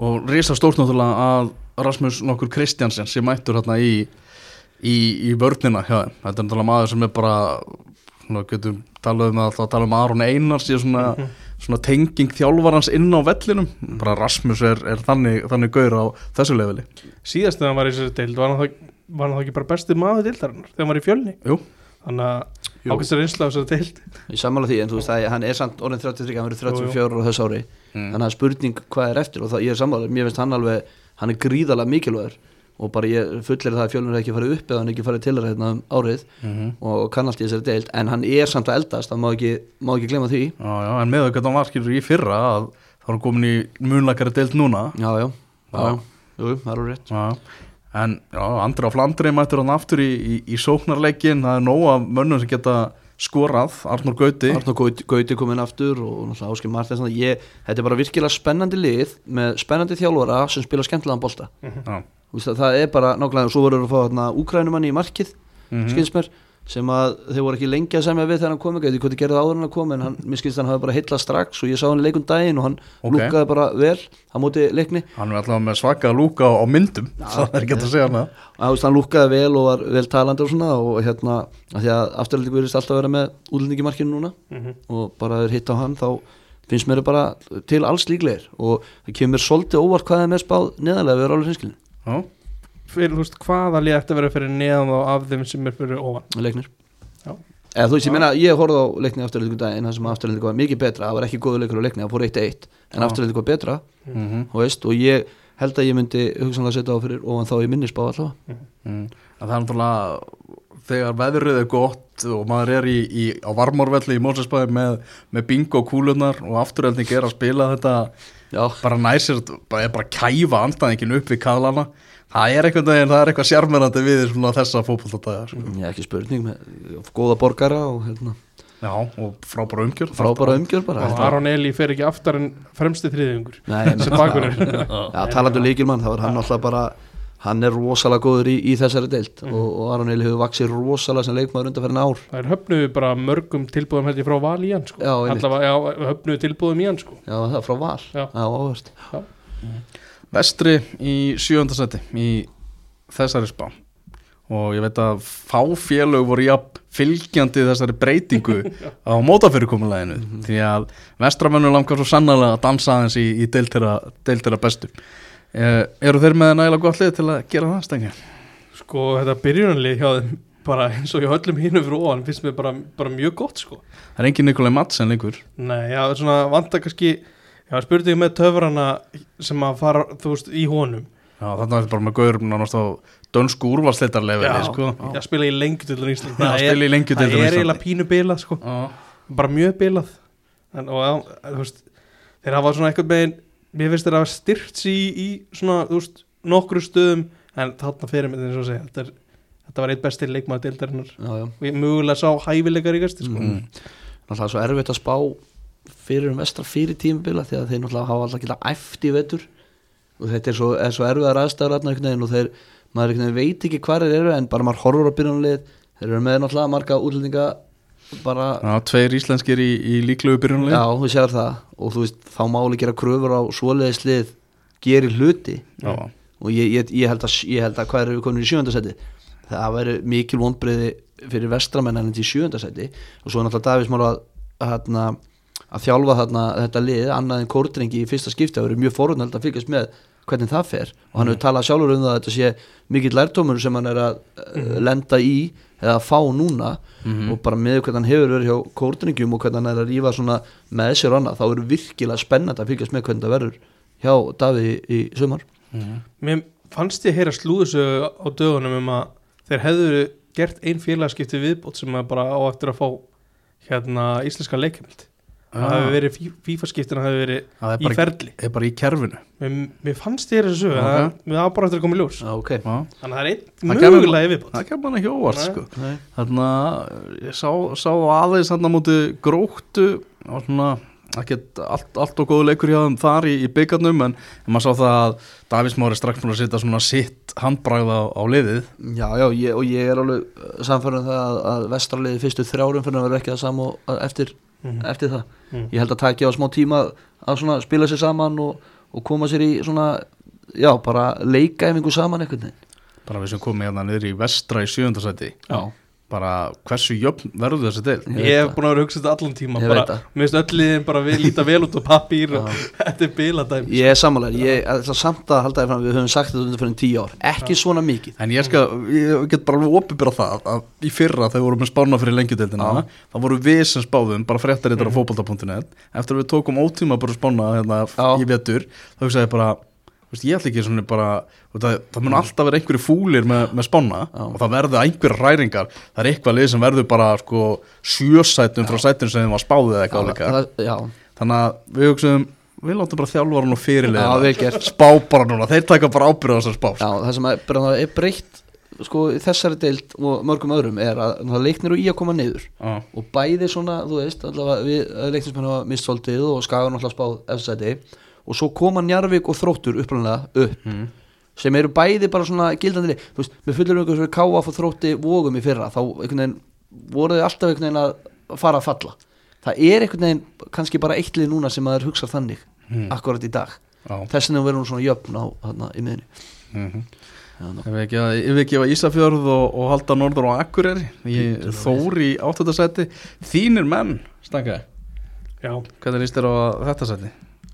og risa stórt náttúrulega að Rasmus nokkur Kristjansen sem mættur hérna í, í, í vörnina hjá þeim. Þetta er náttúrulega maður sem er bara, svona, getum talað um að tala um Aron Einars í svona, svona tenging þjálfarans inn á vellinum. Bara Rasmus er, er þannig, þannig gaur á þessu leveli. síðast þegar hann var í þessari deild var hann þá, var hann þá ekki bara besti maður deildarinnar þegar hann var í fjölni Jú, þannig að Jú. ákvæmst er einslega á þessari deild Ég sammála því, en þú veist að hann er samt orðin 33, hann verður 34 á þessu ári Mm. þannig að spurning hvað er eftir og það, ég er sammála, mér finnst hann alveg hann er gríðalega mikilvægur og bara ég fullir það að fjölunir ekki farið upp eða hann ekki farið til að hérna um árið. Mhm. og kann allt í þessari deild. En hann er samt að eldast, það má ekki, má ekki glemma því. Já, já, en með auðvitað hann var skilur í fyrra að er hann komin í munlakari deild núna. Já, já, já. Jú, það er alveg rétt. Já, en Andri á Flandri mættur hann aftur í, í, í sóknarleikin það er nóg af mönnum sem geta skorað. Arnur Gauti. Arnur Gauti, Gauti kom inn aftur og náttúrulega Áskil Martins. Ég, þetta er bara virkilega spennandi lið með spennandi þjálfara sem spila skemmtilegan Þú veist að það er bara nákvæmlega og svo voru að fá þarna úkrænumanni í markið Mhm. skilst mér sem að þeir voru ekki lengi að semja við þegar hann kom ekki, því hvað þið gerði áður en hann kom en hann, mér skilst að hann hafi bara heillað strax og ég sá hann í leikum daginn og hann Ok. lúkaði bara vel á móti leikni. Hann er alltaf með svaka lúka á, myndum það er ekki að segja hann að þú veist, hann lúkaði vel og var vel talandi og svona og hérna, að því að afturhaldingu verðist alltaf að vera með útlendingi í markinu núna og bara þeir hitt á hann þá finnst mér bara til alls líklegir og það kemur mér svolítið óvart hvað er með spáð neðarlega við erum alveg hinskilin, Já, fyrir, þú veist, hvaða lið ætti að vera fyrir neðan og af þeim sem er fyrir ofan? Leiknir. Já. eða þú veist, ég meina, ég horfði á leikni afturhaldingu daginn, það sem afturhaldingu var mikið betra það var ekki góðu leikur á leikni, það fór 1-1 en Já. afturhaldingu var betra, mm þú veist og ég held að ég myndi hugsanlega setja á fyrir ofan þá í minni spá allavega. Mm. að það er náttúrulega þegar veðrið er gott og maður er í, í, á varmórvelli í Mósesbæði með, með bingo kúlunar og afturölding er að spila þetta Já, bara næsir, bara, bara kæfa andæðingin upp við kaðlana. Það er einhvern veginn, það er eitthvað sjarmerandi við þessa fótbolladagar sko. ég ekki spurning með góða borgara og hérna, Já, og frábæra umgjörð. Frábæra umgjör bara og Aron Eli fer ekki aftar en fremsti þriðjungur Nei, sem bakur er. Já, talandi um líkilmann, þá er hann alltaf bara hann er rosalega góður í, í þessari deild og, og Aron Eli hefur vaksið rosalega sem leikmaður undanferðin ár. Það er höfnuðu bara mörgum tilbúðum hætti frá val í hann sko. Höfnuðu tilbúðum í hann sko. Já, það er frá val, Já. já, áhverst Vestri í sjönda seti í þessari spá. Og ég veit að fá félög voru jafn fylgjandi þessari breytingu á mótafyrirkomuleginu því að vestramennu langar svo sannlega að dansa aðeins í, í deiltera bestu eru þeir með nægilega gott lið til að gera það stengja? sko þetta byrjunarlið hjá þeim bara eins og hjá öllum hínum fyrir ofan finnst mér bara, bara mjög gott sko. Það er engin Nikolai Madsen lengur. Nei, já, svona vanta kannski Já, spurði ég með töfrana sem að fara, þú veist, í honum. Já, þarna er bara með gauður nánast á dönsku úrvalsleitarlefili sko. Já, spila í lengjutöldun í Ísland. Það er eiginlega pínu bilað, sko. Já. Bara mjög bilað. En, Og já, veist Þeir hafa svona eitthvað megin Mér finnst þeir hafa styrts í, í svona, þú veist Nokkru stöðum En þarna fyrir mig og að segja Þetta, er, þetta var eitt besti leikmaður deildarinnar. Og ég mögulega sá hæfileikar í gæsti, sko. Mm. náttúrulega svo erfitt að spá fyrir um vestra fyrir tímabila því að þeir náttúrulega hafa alltaf getað æft í vetur. Og þetta er svo, er svo þarna einhvern veginn og þeir, maður veit ekki hvað þeir eru en bara maður horfur á byrjunarlið þeir eru með náttúrulega marga útlendinga bara Já, tveir íslenskir í, í líklegu byrjunlega Já, þú sér það. Og þú veist, þá máli gera kröfur á svoleiðislið geri hluti. Já. og ég, ég, ég, held að, ég held að hvað eru við komin í sjöndasetti það væri mikil vondbriði fyrir vestramenn en í sjöndasetti og svo er náttúrulega Davís Már að, að, að þjálfa þarna, þetta lið annað en kórdrengi í fyrsta skipti. Það verið mjög forunald að fylgjast með hvernig það fer. Og hann hefur talað sjálfur um það að þetta sé mikill lærtómur sem hann er að uh, lenda í eða fá núna og bara með hvernig hann hefur verið hjá kórdrengjum og hvernig hann er að rífa svona með sér og annað þá er virkilega spennandi að fylgjast með hvernig það verður hjá Davíð í, í sumar. Mér fannst ég heyra slúðisögu á dögunum um að þeir hefðu gert ein félagskipti viðbót sem að bara á eftir að fá hérna íslenska leikjumöld það verið FIFA-skiptina hefði verið Það er í bara, ferli. er bara í kerfinu. Mér, mér fannst ég þessu okay. það á bara eftir að koma í ljós. Já, ok. Já. þannig að það er einn Það mögulega í viðbót. Það kemur hann ekki óvart sko. Þannig að ég sá, sá aðeins þannig á móti gróttu á svona ekkert allt, allt og góðu leikur hjá þeim þar í, í byggarnum en, en maður sá það að Davís Mári strax búin að setja svona sitt handbragð á, á liðið. Já, já, ég, og ég er alveg samfærið það að, að vestraliði fyrstu þrjárum fyrir að vera ekki það sama og eftir, Mhm. eftir það. Mhm. Ég held að taki á smá tíma að svona spila sér saman og, og koma sér í svona, já, bara leikaæfingu saman einhvern veginn. bara við sem komum hérna niður í vestra í sjöndasæti Já. Bara hversu jöfn verður þessi til Ég Ég hef búin að vera að hugsa þetta allan tíma bara. Mér finnst öll liðin bara við líta vel út á pappír. Og þetta er biladæmi Ég er sammálega, ég ætla samt að halda að við höfum sagt þetta undir fyrir tíu ár, ekki svona mikið. En ég skal, ég get bara alveg opið það að í fyrra þegar við vorum með spána fyrir lengjudeldina Já. þá voru við sem spáðum, bara fréttar þetta á fótbolta.net eftir að við tókum ótíma bara spána hérna Já. í vetur þá hugsaði ég bara, þú veist, ég ætla ekki svona bara, það, það mun alltaf vera einhverju fúlir með, með Já. og það verður einhverja ræringar það er eitthvað lið sem verður bara sko sjösætum frá sætum sem þeim var spáðið eða eitthvað já, þannig að við hugsaðum, við látum bara þjálfaran og Já, fyrirlega spá bara núna, þeir taka bara ábyrða þessar spá já, það sem er, bara, er breytt sko, þessari deild og mörgum öðrum er að það leiknir og í að koma niður. Já. og bæði svona, þú veist allavega við leiknismenn hafa mist svolítið og skagan alltaf spáð efsæti og svo koma Njarvík og Þróttur uppræðanlega upp Mm. sem eru bæði bara svona gildandi þú veist, með fullur einhvers fyrir káaf og þrótti vógum í fyrra, þá einhvern veginn voru þið alltaf einhvern veginn að fara að falla það er einhvern veginn kannski bara eitt lið núna sem maður hugsa þannig Mm. akkurat í dag, Já. þess vegna verður hún svona jöfn á þarna í miðinni Mhm. Já, ná. Ef við ekki að yfirgefa Ísafjörð og, og halda norður á Akureyri í Þóri í áttundasæti Þínir menn, stankaði Já, Hvernig líst þér á þetta sæti?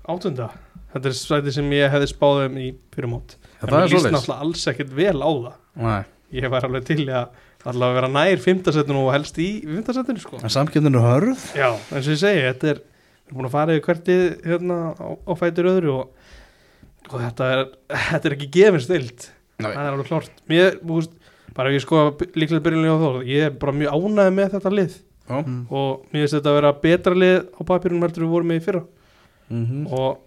Átunda Þetta er sæti sem ég hefði spáðum í fyrir mót Ja, En það líst náttúrulega alls ekkert vel á það. Nei, Ég var alveg til í að allavega vera nær fimmtasettinu og helst í fimmtasettinu sko. En samkjöndin er hörð. Já, eins og ég segi, þetta er við erum búin að fara yfir hvertið hérna á, á fætur öðru og, og þetta er þetta er ekki gefins stilt Nei. það er alveg klart mér, veist, bara ef ég sko líklega byrjunlega á þó ég er bara mjög ánægð með þetta lið. Já. Mm. og mér finnst þetta að vera betra lið á papirunum heldur við vorum með í fyrra Mhm. og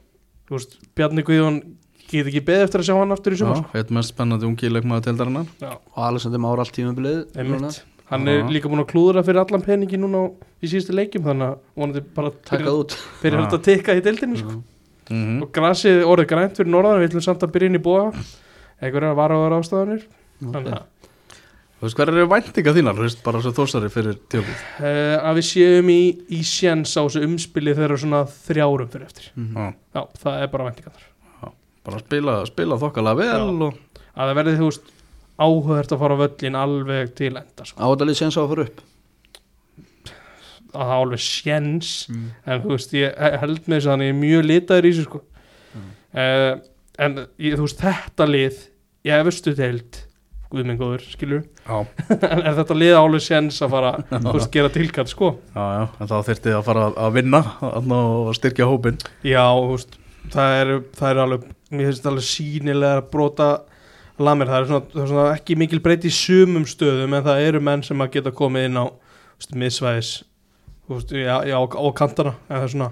þú veist, Bjarni Guðjón get ekki beðið eftir að sjá hann aftur í sumar? Já, eitt mest spennandi ungi leikmaður tildarinnar og Alexander Már allt tímabilið hann er líka búin að klúðra fyrir allan peningi núna á, í síðustu leikjum þannig að vonandi bara Já. þetta að tikka í deildinni sko. Mhm. og grasið orðið grænt fyrir norðan við ætlum samt að byrja inn í búa einhverjar varúðar ástafanir þannig að, Þú veist, hver eru væntinga þínar, þú veist, bara svo þósari fyrir tjókið uh, að við séum í, í sjens á þessu umspili þegar eru svona þrjárum fyrir eftir Mhm. Já, já, það er bara væntingar bara spila, spila þokkalega vel Já. og að það verði þú veist áhugert að fara á völlin alveg til enda sko. Áðalið séns á að fara upp að það er alveg sjens en þú veist, ég held með þess að hann er mjög litaður í þessu sko. uh, en ég, þú veist, þetta lið ég hef vestu deild guðminn góður, skilur er þetta lið alveg sjens að fara veist, gera tilkall, sko? Já, já, en þá þyrfti að fara að- að vinna og styrkja hópin já, veist, það er, það er alveg mér finnst alveg sínilega að brota lamir, það er svona, það er svona ekki mikil breyti í sumum stöðum en það eru menn sem að geta komið inn á já, á, kantana það er svona.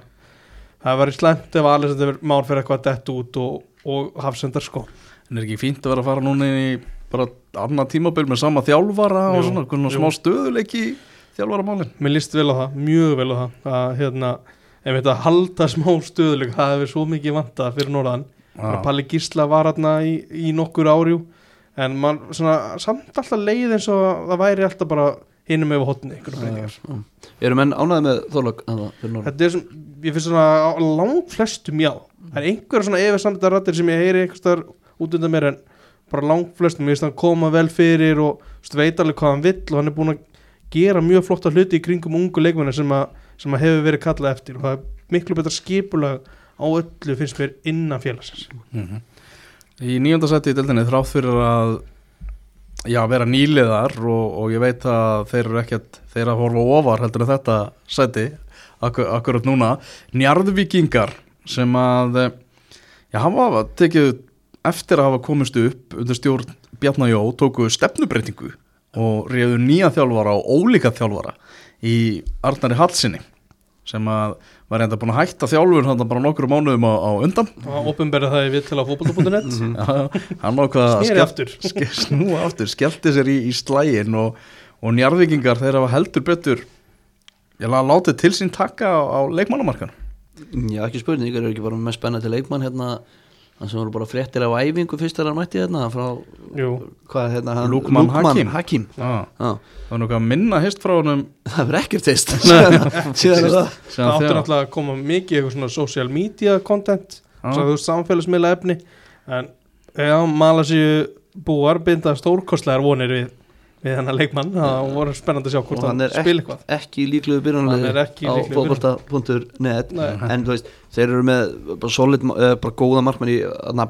Það væri slæmt ef allir sem þetta mál fyrir eitthvað dett út og, og hafsendar sko. En er ekki fínt að vera að fara núna inn í bara annað tímabil með sama þjálfara og Jú, svona, svona jú. smá stöðuleiki í þjálfaramálin. Mér líst vel á það, mjög vel á það að hérna, ef þetta halda smá stöðuleik, það hefur svo mikið vantað fyrir norðan, bara Palli Gísla var hérna í, í nokkur árjú en man, svona, samt alltaf leið eins og það væri alltaf bara hinum yfir hotni, einhverjum breytingar. Eru menn ánæði með Þorlok fyrir norðan? þetta er sem, ég finnst svona langt flestum já, það er einhverja svona yfir samtæðar rættir sem ég heyri einhverstaðar út undan mér en bara langt flestum, ég finnst hann koma vel fyrir og veist, veit alveg hvað hann vill og hann er búin að gera mjög flotta hluti í kringum ungu leikmenni sem, að, sem að hefur verið kallað eftir. Og það er miklu betra skipulag á öllu finnst mér innan félagsins. Mhm. Í nýjönda seti í deildinni þrátt fyrir að já, vera nýliðar og, og ég veit að þeir eru ekkert þeir að horfa ofar heldur en þetta seti akkur, akkurat núna. Njarðvíkingar sem að já, hafa tekið eftir að hafa komist upp undir stjórn Bjarnar Jó tóku stefnubreitingu og reyðu nýja þjálfara og ólíka þjálfara í Arnari Hallsinni sem að var reynda búin að hætta þjálfur hann bara nokkru mánuðum á, á undan. Og opinberða það í við til að já, hann ákvað að snýri skell- aftur. ske- snúa aftur, skellti sér í, í slægin og, og njarðvíkingar þeir hafa heldur betur ég laði látið til sín taka á, á leikmannamarkan Já, ekki spurning, er ekki bara með spennandi leikmann hérna, hann sem voru bara fréttir á æfingu fyrst þegar hann mætti hérna frá, hvað hérna hann, Lukman Hakim. Hakim. Það var nokkuð að minna hist frá honum. Það verður ekkert er það áttur náttúrulega að koma mikið eitthvað svona social media content samfélagsmiðla efni en já, Malasíu búar binda stórkostlegar vonir við, við hennar leikmann það voru spennandi að sjá hvort og hann spil eitthvað. líklegur Hann er ekki á líklegur fótbolta.net Nei. en þú veist, þeir eru með bara solid, uh, bara góða markmann í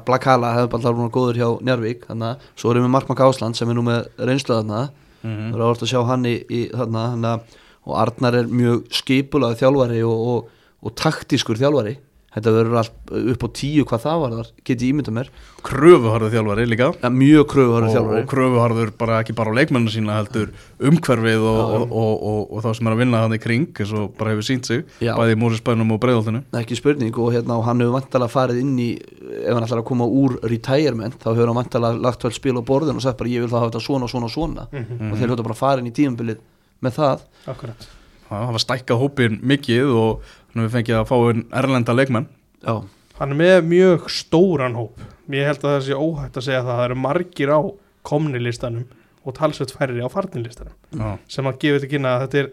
Blakala hefur bara alveg góður hjá Njarvík þannig að svo erum við Markmann Gásland sem er nú með reynslu þarna. Mhm. það er orðið að sjá hann í, í þarna og Arnar er mjög skipulaði þjálfari og, og, og taktískur þjálfari þetta verður allt upp á tíu hvað það var þar geti ég ímyndað mér. Kröfuharður þjálfari líka. Ja, mjög kröfuharður og, þjálfari og kröfuharður bara ekki bara á leikmennu sína heldur umhverfið og, og, og, og, og þá sem er að vinna hann í kring eins og bara hefur sínt sig Já. bæði í Mórisbænum og Breiðoltinu ekki spurning og, hérna, og hann hefur vantalega farið inn í ef hann ætlar að koma úr retirement þá hefur hann vantalega lagt vel spil á borðin og sagt bara ég vil það hafa þetta svona, svona, svona. Mhm. og þeir hljóta bara að fara inn í tímabilið með það. Akkurat. Það hafa stækkað hópin mikið og hann hefur fengið að fá einn erlenda leikmenn já, Hann er með mjög stóran hóp. Ég held að það sé óhætt að segja það. Það eru margir á komnilistanum og talsveit færri á farnilistanum Já. sem að gefa þetta kynna að þetta er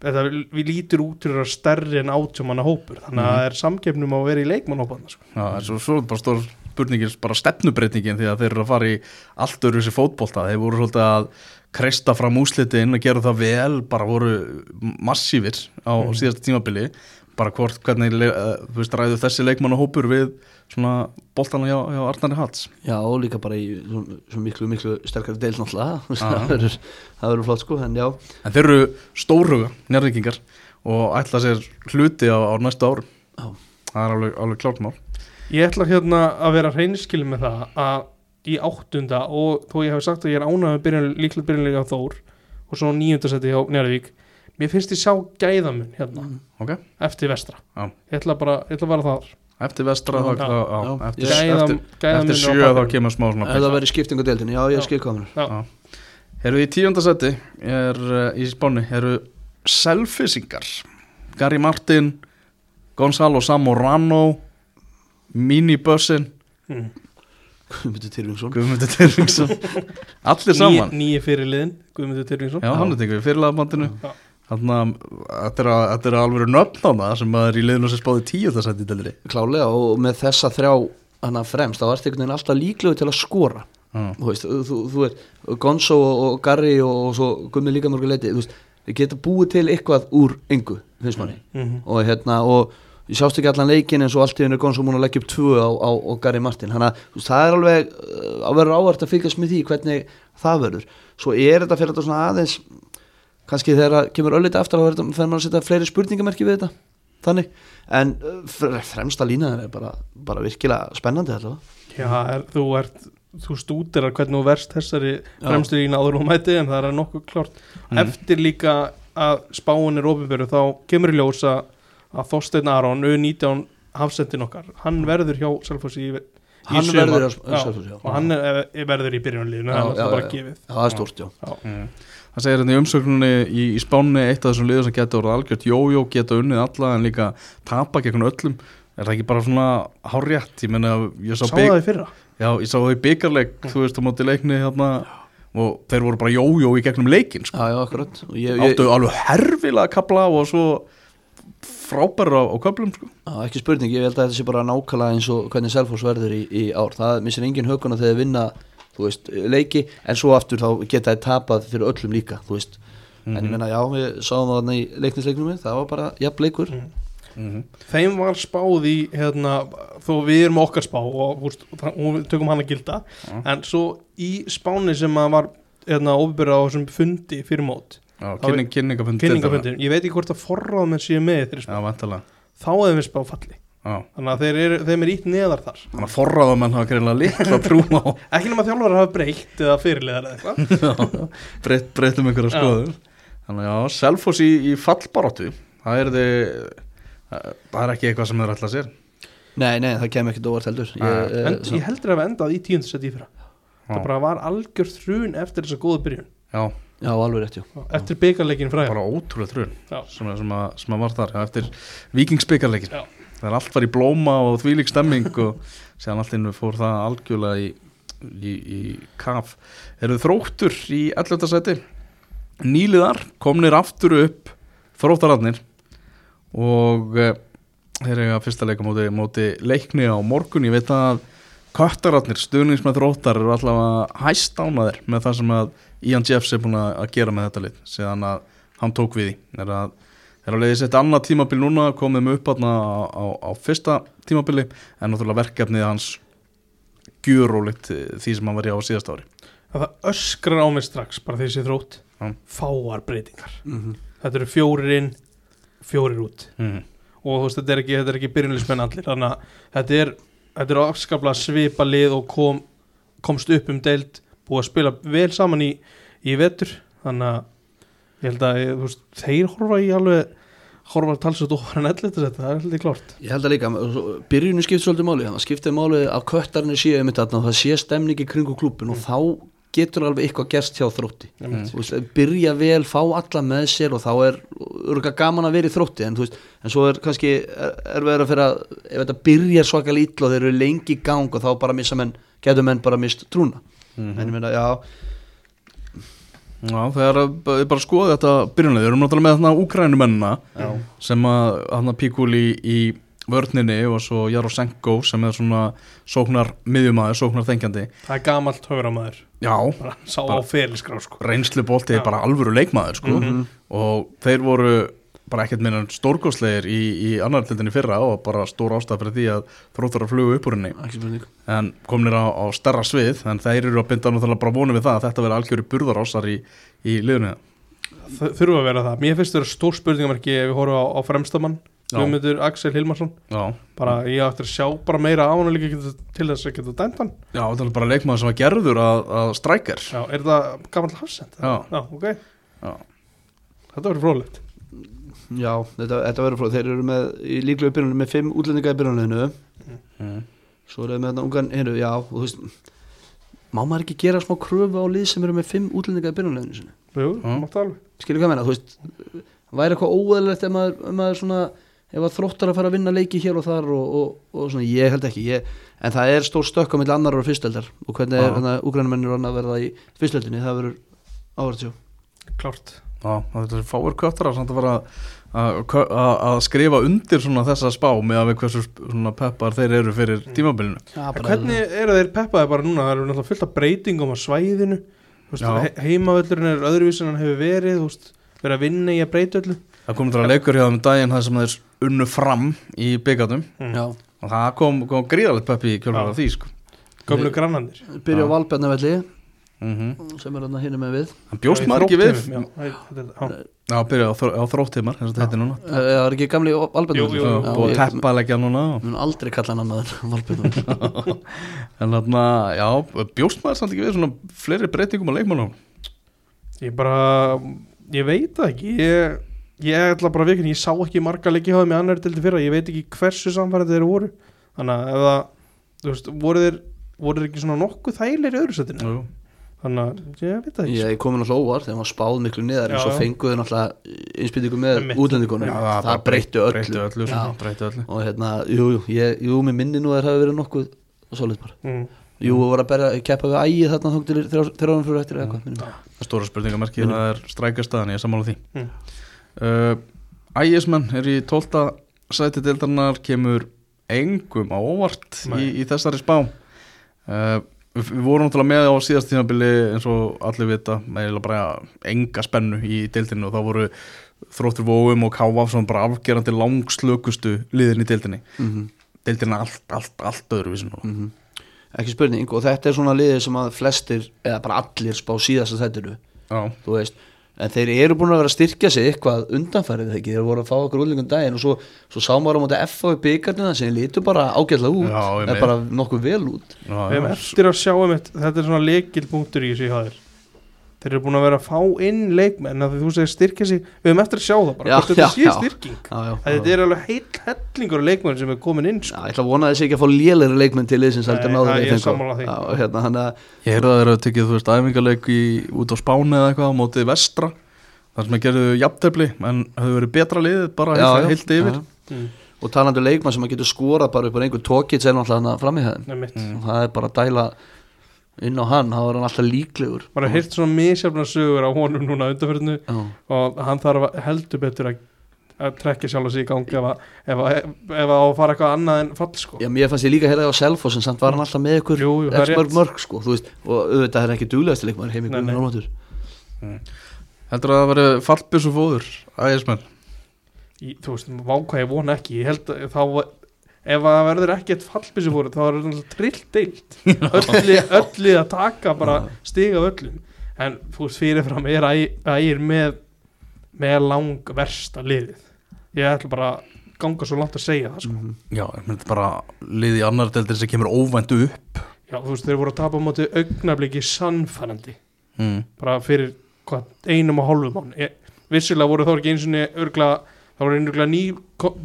þetta við lítur út fyrir að stærri en átjómanna hópur. Þannig að það er samkefnum að vera í leikmannhópan sko. Já, en svo, svo er bara stór spurningin bara stefnubreitningin því að þeir eru að fara í allt öru þessi fótbolta, þeir voru svolítið að kreista fram úslitin og gera það vel bara voru massífir á Mhm. síðasta tímabili. Bara hvort hvernig veist, ræðu þessi leikmannahópur við svona boltana hjá, hjá Arnari Hats já og líka bara í svo, svo miklu, miklu sterkari deil náttúrulega. Það verður- það verður flott sko en já, en þeir eru stórhuga njárvíkingar og ætla sér hluti á, á næstu árum. Já. það er alveg, alveg klárt mál. Ég ætla hérna að vera hreinskilin með það að í áttunda og þó ég hef sagt að ég er með byrjun, líklega byrjunlega á Þór og svo nýjunda seti hjá Njárvík mér finnst ég sjá gæðamun hérna ok, eftir vestra. Já. ég ætla bara, ég ætla bara þar. Eftir vestra þá, eftir, eftir, eftir sjö þá kemur smá svona ef það verður skipting á deildinni, já. ég komin Já. Erum við í tíundasetti er í spáni eru selfisingar Gary Martin Gonzalo Samorano Minibussin mm. Guðmundur Tyrfingsson. Guðmundur Tyrfingsson. Allir saman. Nýji fyrirliðin, Guðmundur Tyrfingsson. Já, hann er við fyrirlaðabandinu Já. Þannig að þetta er, að- þetta er alveg nöfn á það sem er í liðinu sem spáði tíundasetti til þeirri klálega og með þessa þrjá hana fremst, þá ertu einhvern veginn alltaf líklegu til að skora. Þú veist, þú, þú veist Gonzo og, og Garri og, og svo Gummi líka mörgu leiti, þú veist, þið geta búið til eitthvað úr engu, finnst manni. Mhm. og hérna, og ég sást ekki allan leikin eins og allt í henni Gonzo múin að leggja upp tvö á, á, á Garri Martin, þannig að veist, það er alveg uh, að vera ávart að fylgjast með því hvernig það verður, svo er þetta fyrir þetta svona aðeins kannski þegar það kemur ölliti aftur þá fer maður að setja fleiri spurningamerki við þetta. Þannig, en fre- fremsta línaðin er bara, bara virkilega spennandi allavega. Já, er, þú ert þú stútir að hvernig þú verst þessari fremstu lína áður og mæti en það er nokkuð klárt. Mm. eftir líka að spáin er ofinböru þá kemur í ljós að, Þorsteinn Aron, U19 hafsendin okkar, hann verður hjá Selfossi í, í Hann sumar. Já, já. og hann er, er verður í byrjunarliðinu Já, það er já, bara já. gefið Já, það er stórt, já Mm. Það segir hérna í umsöknunni í, í spáni eitt af þessum liður sem geta orðið algjört jójó, geta unnið alla en líka tapa gegn öllum er það ekki bara svona hárjætt ég menna, ég sá, Sá bygg, það í fyrra já, ég sá það í byggarleik þú veist á móti leikni hérna og þeir voru bara jójó í gegnum leikin sko. Já, já, akkurat Og ég, ég, áttu alveg herfilega að kapla og svo frábæra á, á köplum sko. Já, ekki spurning, ég held að þetta sé bara nákvæmlega eins og hvernig Selfoss verður í, í ár. Það missir engin höguna þegar þeir vinna veist, leiki, en svo aftur þá geta þeir tapað fyrir öllum líka þú veist, en ég menna, já, við sáum það þarna í leiknisleiknum það var bara jafn leikur mm þeim var spáð í hérna, þó við erum okkar spá og húst, og við tökum hann að gilda en svo í spáni sem að var hérna, ofinböru á þessum fundi fyrir mót já, kynning, kynningafundi kynningafundin, ég veit ekki hvort að forráð með séu með þeirri spá, þá hefur við spá falli. Já. þannig að þeir eru, þeim er ítt neðar þar. Þannig að forraðamenn hafa greinlega litla trú á ekki nema þjálfur hafa breytt eða fyrirliðar eða eitthvað. Breytt, breytum einhverja skoður þannig að já, Selfoss í, í fallbaróttu það er þið það er ekki eitthvað sem þeir ætla að sér. Nei, nei, það kemur ekkert óvart heldur. Ég, en eh, ég heldur að við endað í tíundasett í fyrra. Það bara var algjör þrun eftir þessa góða byrjun. Já, Já, alveg rétt, já eftir byggarleikin fræða bara ótrúlega trun Já. sem, að- sem, að, sem að var þar já, eftir vikingsbyggarleikin Já. þegar allt var í blóma og þvílík stemming og séðan allt innu fór það algjörlega í, í, í kaf eru þróttur í 11. seti nýliðar komnir aftur upp þróttararnir og uh, þeir eiga fyrsta leika móti, móti leikni á morgun ég veit að köttararnir, stuðningsmenn þróttar eru allavega hæst ánaðir með það sem að Ian Jeffs er búin að gera með þetta lið síðan að hann tók við því er að er að leiði sett annað tímabil núna komið með upp á, á, á fyrsta tímabili en náttúrulega verkefnið hans gjurólikt því sem hann var í á síðast ári að það öskrar á mig strax bara því sé þrótt Já. fáar breytingar Mhm. þetta eru fjórir inn, fjórir út mm. og þú veist, þetta er ekki, þetta er ekki byrjunlismenn allir þannig að þetta er, þetta er afskaplega svipa lið og kom, komst upp um deild búið að spila vel saman í, í vetur. Þannig að ég held að veist, þeir horfa í alveg horfa talsveit ofar en ellir þetta það er heldur klárt. Ég held að líka, byrjunum skiptir svolítið máli þannig að skiptir máli að séu mitt þarna og það sé stemning í kringu klúbin og þá getur alveg eitthvað gerst hjá þrótti. Mm. Veist, byrja vel, fá alla með sér og þá er örgulega gaman að vera í þrótti en, veist, en svo er kannski er, er verið að fyrir að ef þetta byrjar svakal ítla og þeir eru lengi í gang og þá bara missa menn, getur menn bara mist trúna en ég meina, já, Já, þegar ég bara skoði þetta byrjunlega, við erum náttúrulega með þarna úkrænumennina sem að hann Píkúli í, í vörninni og svo Jarosenko sem er svona sóknar miðjumæður, sóknar þengjandi það er gamalt höframæður Já, bara sá á ferilskrá sko. reynslu bolti er bara alvöru leikmaður sko. Mhm. og þeir voru bara ekkert meina stórgóðslegir í, í annar tildinni fyrra og bara stór ástæð fyrir því að þróttar að flugu upp úr henni. En komnir á, á stærra svið en þeir eru að binda náttúrulega bara vonum við það að þetta verði algjöru burðarásar í, í liðunni það þurfa að vera það, mér finnst þetta stór spurningamarki ef við horfum á, á fremstamann. Guðmundur Axel Hilmarsson. Já, bara ég ætti að sjá bara meira á hann til þess að geta dæmt hann. Já, þetta er bara leikmaður sem var gerður að, að strækjar Já, er það gammal hafsend? Já. Já, ok. Já. Þetta verður frólægt Já, þetta, þetta verður frá, þeir eru með í líklega byrjunum með fimm útlendinga í byrjunleginu mm. svo eru með þetta ungan, heyrðu, já, og þú veist má maður ekki gera smá kröfu á lið sem eru með fimm útlendinga í byrjunleginu sinni Jú, Já. máttu alveg. Skilur hvað meina, þú veist væri eitthvað óeðlilegt ef maður, ef maður svona ef að þróttar að fara að vinna leiki hér og þar og, og, og svona, ég held ekki ég, en það er stór stökk á milli annar og fyrstöldar og hvernig er hérna úgrænumennir að verða í fyrstöldinni, það verður áverð sjó Klárt. Já, þetta er fáir köttar að vera að, skrifa undir svona þessa spá með að við hversu svona peppar þeir eru fyrir tímabilinu ja, Hvernig eru þeir peppaði bara núna? Það eru náttúrulega fullt af breytingum á svæðinu Þú veist, Já. he heimavöllurinn er öðruvísin en hann hefur verið Þú veist, verið að vinna í að breyta öllu Það kom til að leikur hjá þeim um daginn það sem þeir unnu fram í byggatum Mm. já, og það kom, kom gríðalegt peppi í kjölfara því sko. Gömlu grannandir byrja á Já. Mm sem er hérna hinum með við. Hann bjóst maður ekki við. Já, æ, þetta er- já. Já, byrja á, þró- á þróttimar núna. Eh, það er ekki gamli jú. og búið að teppa leggja núna. Og- mun aldrei kalla hann annar en Valbjarnavelli en þarna, já, bjóst maður samt ekki við svona fleiri breytingum á leikmannum Ég bara, ég veit það ekki. Ég, ég ætla bara að vikna Ég sá ekki marga leiki hafa með annar til fyrra. Ég veit ekki hversu samfærið þeir voru. Þannig að ef það, þú veist, voru þeir voru þeir ekki svona nokkuð þægilegir í öðru setinu? Jú. Þannig að ég veit það ekki Ég kom náttúrulega óvart þegar maður spáð miklu niðar en Já, svo já. fenguðu náttúrulega innspýtingu með útlendingunum Já, það, bara breytti öllu, breytti öllu, Já. svona, breytti öllu. og hérna, jú, jú, ég, jú, mér minni nú að það hafi verið nokkuð svolít bara mm. Jú, við vorum að berja, keppa við ægið þarna þóng til árum fyrir eftir eða eitthvað stóra spurningamarki, Minnum. það er strækjastaðan, ég er sammála því Mm. uh, Ægismenn er í 12. sæti deildarinnar kemur engum á óvart í, í þessari spá uh, við, við vorum náttúrulega með á síðast tímabili eins og allir vita með bara enga spennu í deildinu og þá voru þróttur vóum og káfa bara afgerandi langslökustu liðin í deildinni. Mm deildin er allt, allt, allt öðruvísi nú -hmm. Ekki spurning, og þetta er svona liðið sem að flestir, eða bara allir spá síðast að þetta Já, þú veist En þeir eru búin að vera að styrkja sig eitthvað undanfærið þegar þeir voru að fá okkur útlingum daginn og svo, svo sá maður á móti F á í byggarnina sem lítur bara ágætlega út, Já, er bara nokkuð vel út. Já, Við já. eftir að sjá um þetta er svona lekilpunktur í þessu í haður Þeir eru búin að vera að fá inn leikmenn að þú segir styrkja sig Við hefum eftir að sjá það bara Já, hvort þetta já, sé já. styrking Já, já, að Þetta er alveg heill hellingur leikmenn sem er komin inn Já, sko. ég ætla að vona að þessi ekki að fá lélegri leikmenn til liðsins heldur Nei, en áður það- í ég þeim, sammála því. Já, og hérna, að Ég heyrði að þeir eru tekið, þú veist, æfingarleik í, út á Spáni eða eitthvað á mótið vestra þar sem að gerðu jafntefli en hefðu verið betra lið bara heilt yfir já. og talandi um leikmann sem að getur skorað bara upp á einhver tókits inn á hann, þá er hann alltaf líklegur. Bara heyrt svona misjafna sögur á honum núna undanferðinu og hann þarf að- heldur betur að, að trekja sjálf sig í gangi ef að, ef að, ef að á að fara eitthvað annað en fall sko. Já, mér fannst ég líka hérna á Selfoss en samt var hann alltaf með ykkur það er rétt. mörg sko, þú veist, og auðvitað er ekki duglegasti leikmaður heim í Nei, Guðmund nei. Ormatur Heldur að það veri fallbissu fóður ægismenn í, þú veist, vákvað ég vona ekki. Ég held að þá ef að það verður ekkert fallbissu fóru þá er það trillt deilt. Öllu, öllu að taka bara stiga af öllum en veist fyrirfram er ægir með með lang versta liðið. Ég ætla bara að ganga svo langt að segja það sko. Mhm. Já, ég myndi bara liði í annar deildir sem kemur óvænt upp. Já, þú veist, þeir voru að tapa á móti augnabliki sannfærandi. Mm. bara fyrir hvað, einum og hálfum mán ég, vissilega voru þá ekki eins og örgla þá voru einhverja ný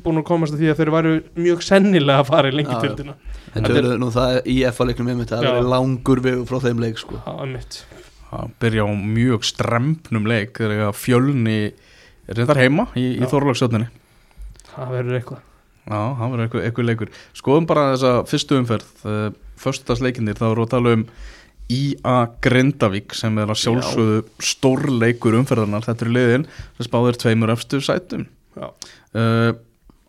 búin að komast að því að þeir væru mjög sennilega að fara í lengi tildina Þetta Þetta er nú það í FA-leiknum einmitt það Já. er langur vegur frá þeim leik sko. það að byrja á mjög strempnum leik þegar fjölni reyndar heima í, í Já. Þorlagsjötninni það verður eitthvað. Já, það verður eitthvað, eitthvað leikur. Skoðum bara þessa fyrstu umferð uh, Föstudagsleikindir, þá við að tala um IA Grindavík sem er að sjálfsögðu stórleikur umferðarnar Þetta er liðin sem spáðir tveimur efstu sætum Já. uh,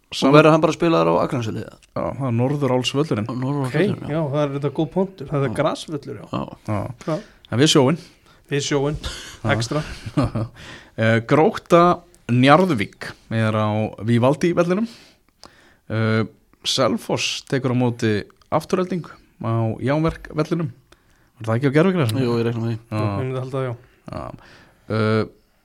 og sam, verður hann bara að spila þar á Akransvöldi Já, það er Norður Álsvöllurinn ok, já, það er þetta góð pontur það er grasvöllur, já, Já, Já. en við sjóin. Við sjóin ekstra, uh, Gróta Njarðvík er á Vívaldi vellinum. Uh, Selfoss tekur á móti afturölding á Jámerk vellinum. Var það ekki á gerðvíkra? Jú, ég reikna með því. Já. Já. Uh,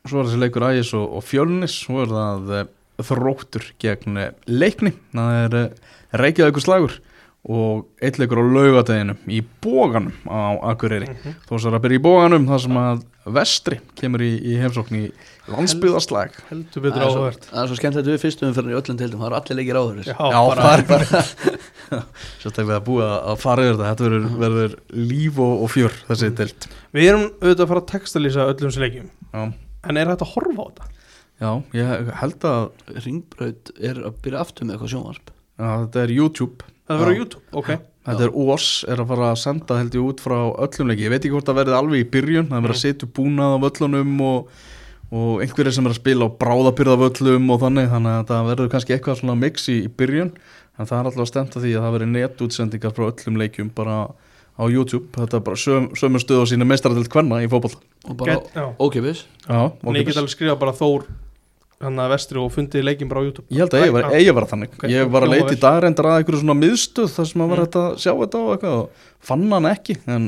svo er þessi leikur Ægis og, og Fjölnis. Svo er það uh, þróttur gegn uh, leikni. Það er uh, Reykjavíkur slagur og eitt leikur á laugadeginum í bóganum á Akureyri. Mhm. þó svo er að byrja í bóganum þar sem að vestri kemur í, í heimsókn í landsbyðarslag heldur betur Það er svo- áhvert það er svo skemmt við fyrstum umferðin í öllum deildum það eru allir leikir áður já, Já, bara, það bara Sérstaklega að búa að fara yfir þetta Þetta verður, verður líf og, og fjör þessi deilt við erum auðvitað að fara að textalýsa öllum sem leikjum. Já, en er þetta að horfa á þetta? já ég held að Ringbraut er að byrja aftur með eitthvað sjónvarp. Já, þetta er YouTube. Það verður. YouTube, ok. Þetta er OS, er að fara að senda held ég út frá öllum leiki, ég veit ekki hvort það verði alveg í byrjun, það er verið að setja upp búnað á völlunum og, og einhverjir sem er að spila á bráðabyrða völlum og þannig, þannig að það verður kannski eitthvað svona mix í, í byrjun, en það er alltaf að stenda því að það verður netútsendingar frá öllum leikjum bara á YouTube, þetta er bara söm, sömu stöð á sína meistaradelt kvenna í fótboll. og bara ókipis Já, en ég get alveg skrifa bara Þór hann að vestri og fundið leikjum bara á YouTube. Ég held að eigi var, að vera þannig. Ok, Ég var að leita í dag reyndar að einhverju svona miðstöð þar sem að var Mm. að sjá þetta og eitthvað og fann hann ekki en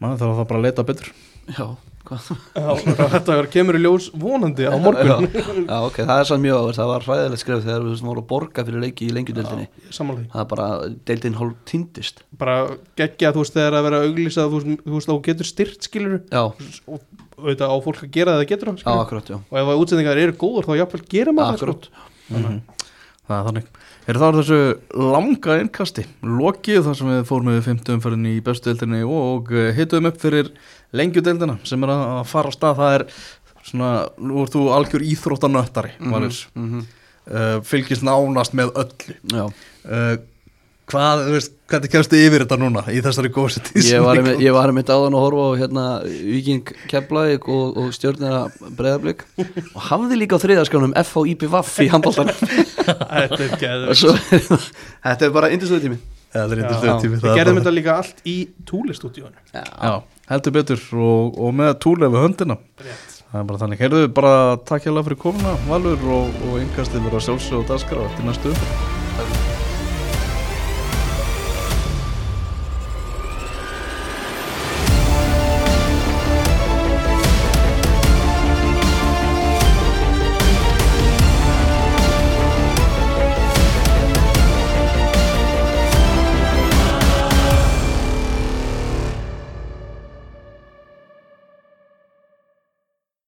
maður þarf það bara að leita betur. Já, þetta kemur í ljós vonandi á morgun. Já, ok, það er sann mjög áver það var hræðilegt skref þegar við vorum að borga fyrir leiki í lengjudeldinni það er bara, deildin hálf týndist. Bara geggja þú veist þegar að vera auglýsað þú veist, þú getur styrt skilur já, og auðvitað á fólk að gera það það getur já, akkurat, og ef að útsendingar eru góður þá jafnvel gera maður akkurat, Mhm. Það er þannig. Er það þessu langa innkasti lokið þar sem við fórum við 50 umferðinni í bestu deildinni og eh, hituðum upp fyrir lengjudeildina sem er að fara á stað það er svona, nú ert þú algjör íþróttanöttari mm Mhm, mhm. uh, fylgist nánast með öllu. Já. Uh, hvað, þú veist, hvernig kemstu yfir þetta núna í þessari góðsett Ég var, einmitt, ég var einmitt áðan að horfa á hérna, Viking Keflavík og, og stjórnina Breiðablík og hafði líka á þriðaskjánum F og IPVAF í handbóltan þetta er og geður svo þetta er bara indistöðu tími. Það er eitthvað tími við gerðum þetta líka allt í túlistúdíónu Já, heldur betur og, og með túlega við höndina. Rétt. Það er bara þannig, heyrðu bara takk hjá fyrir komuna Valur og, og yngastið verður að sjálfsög og daskara eftir næstu.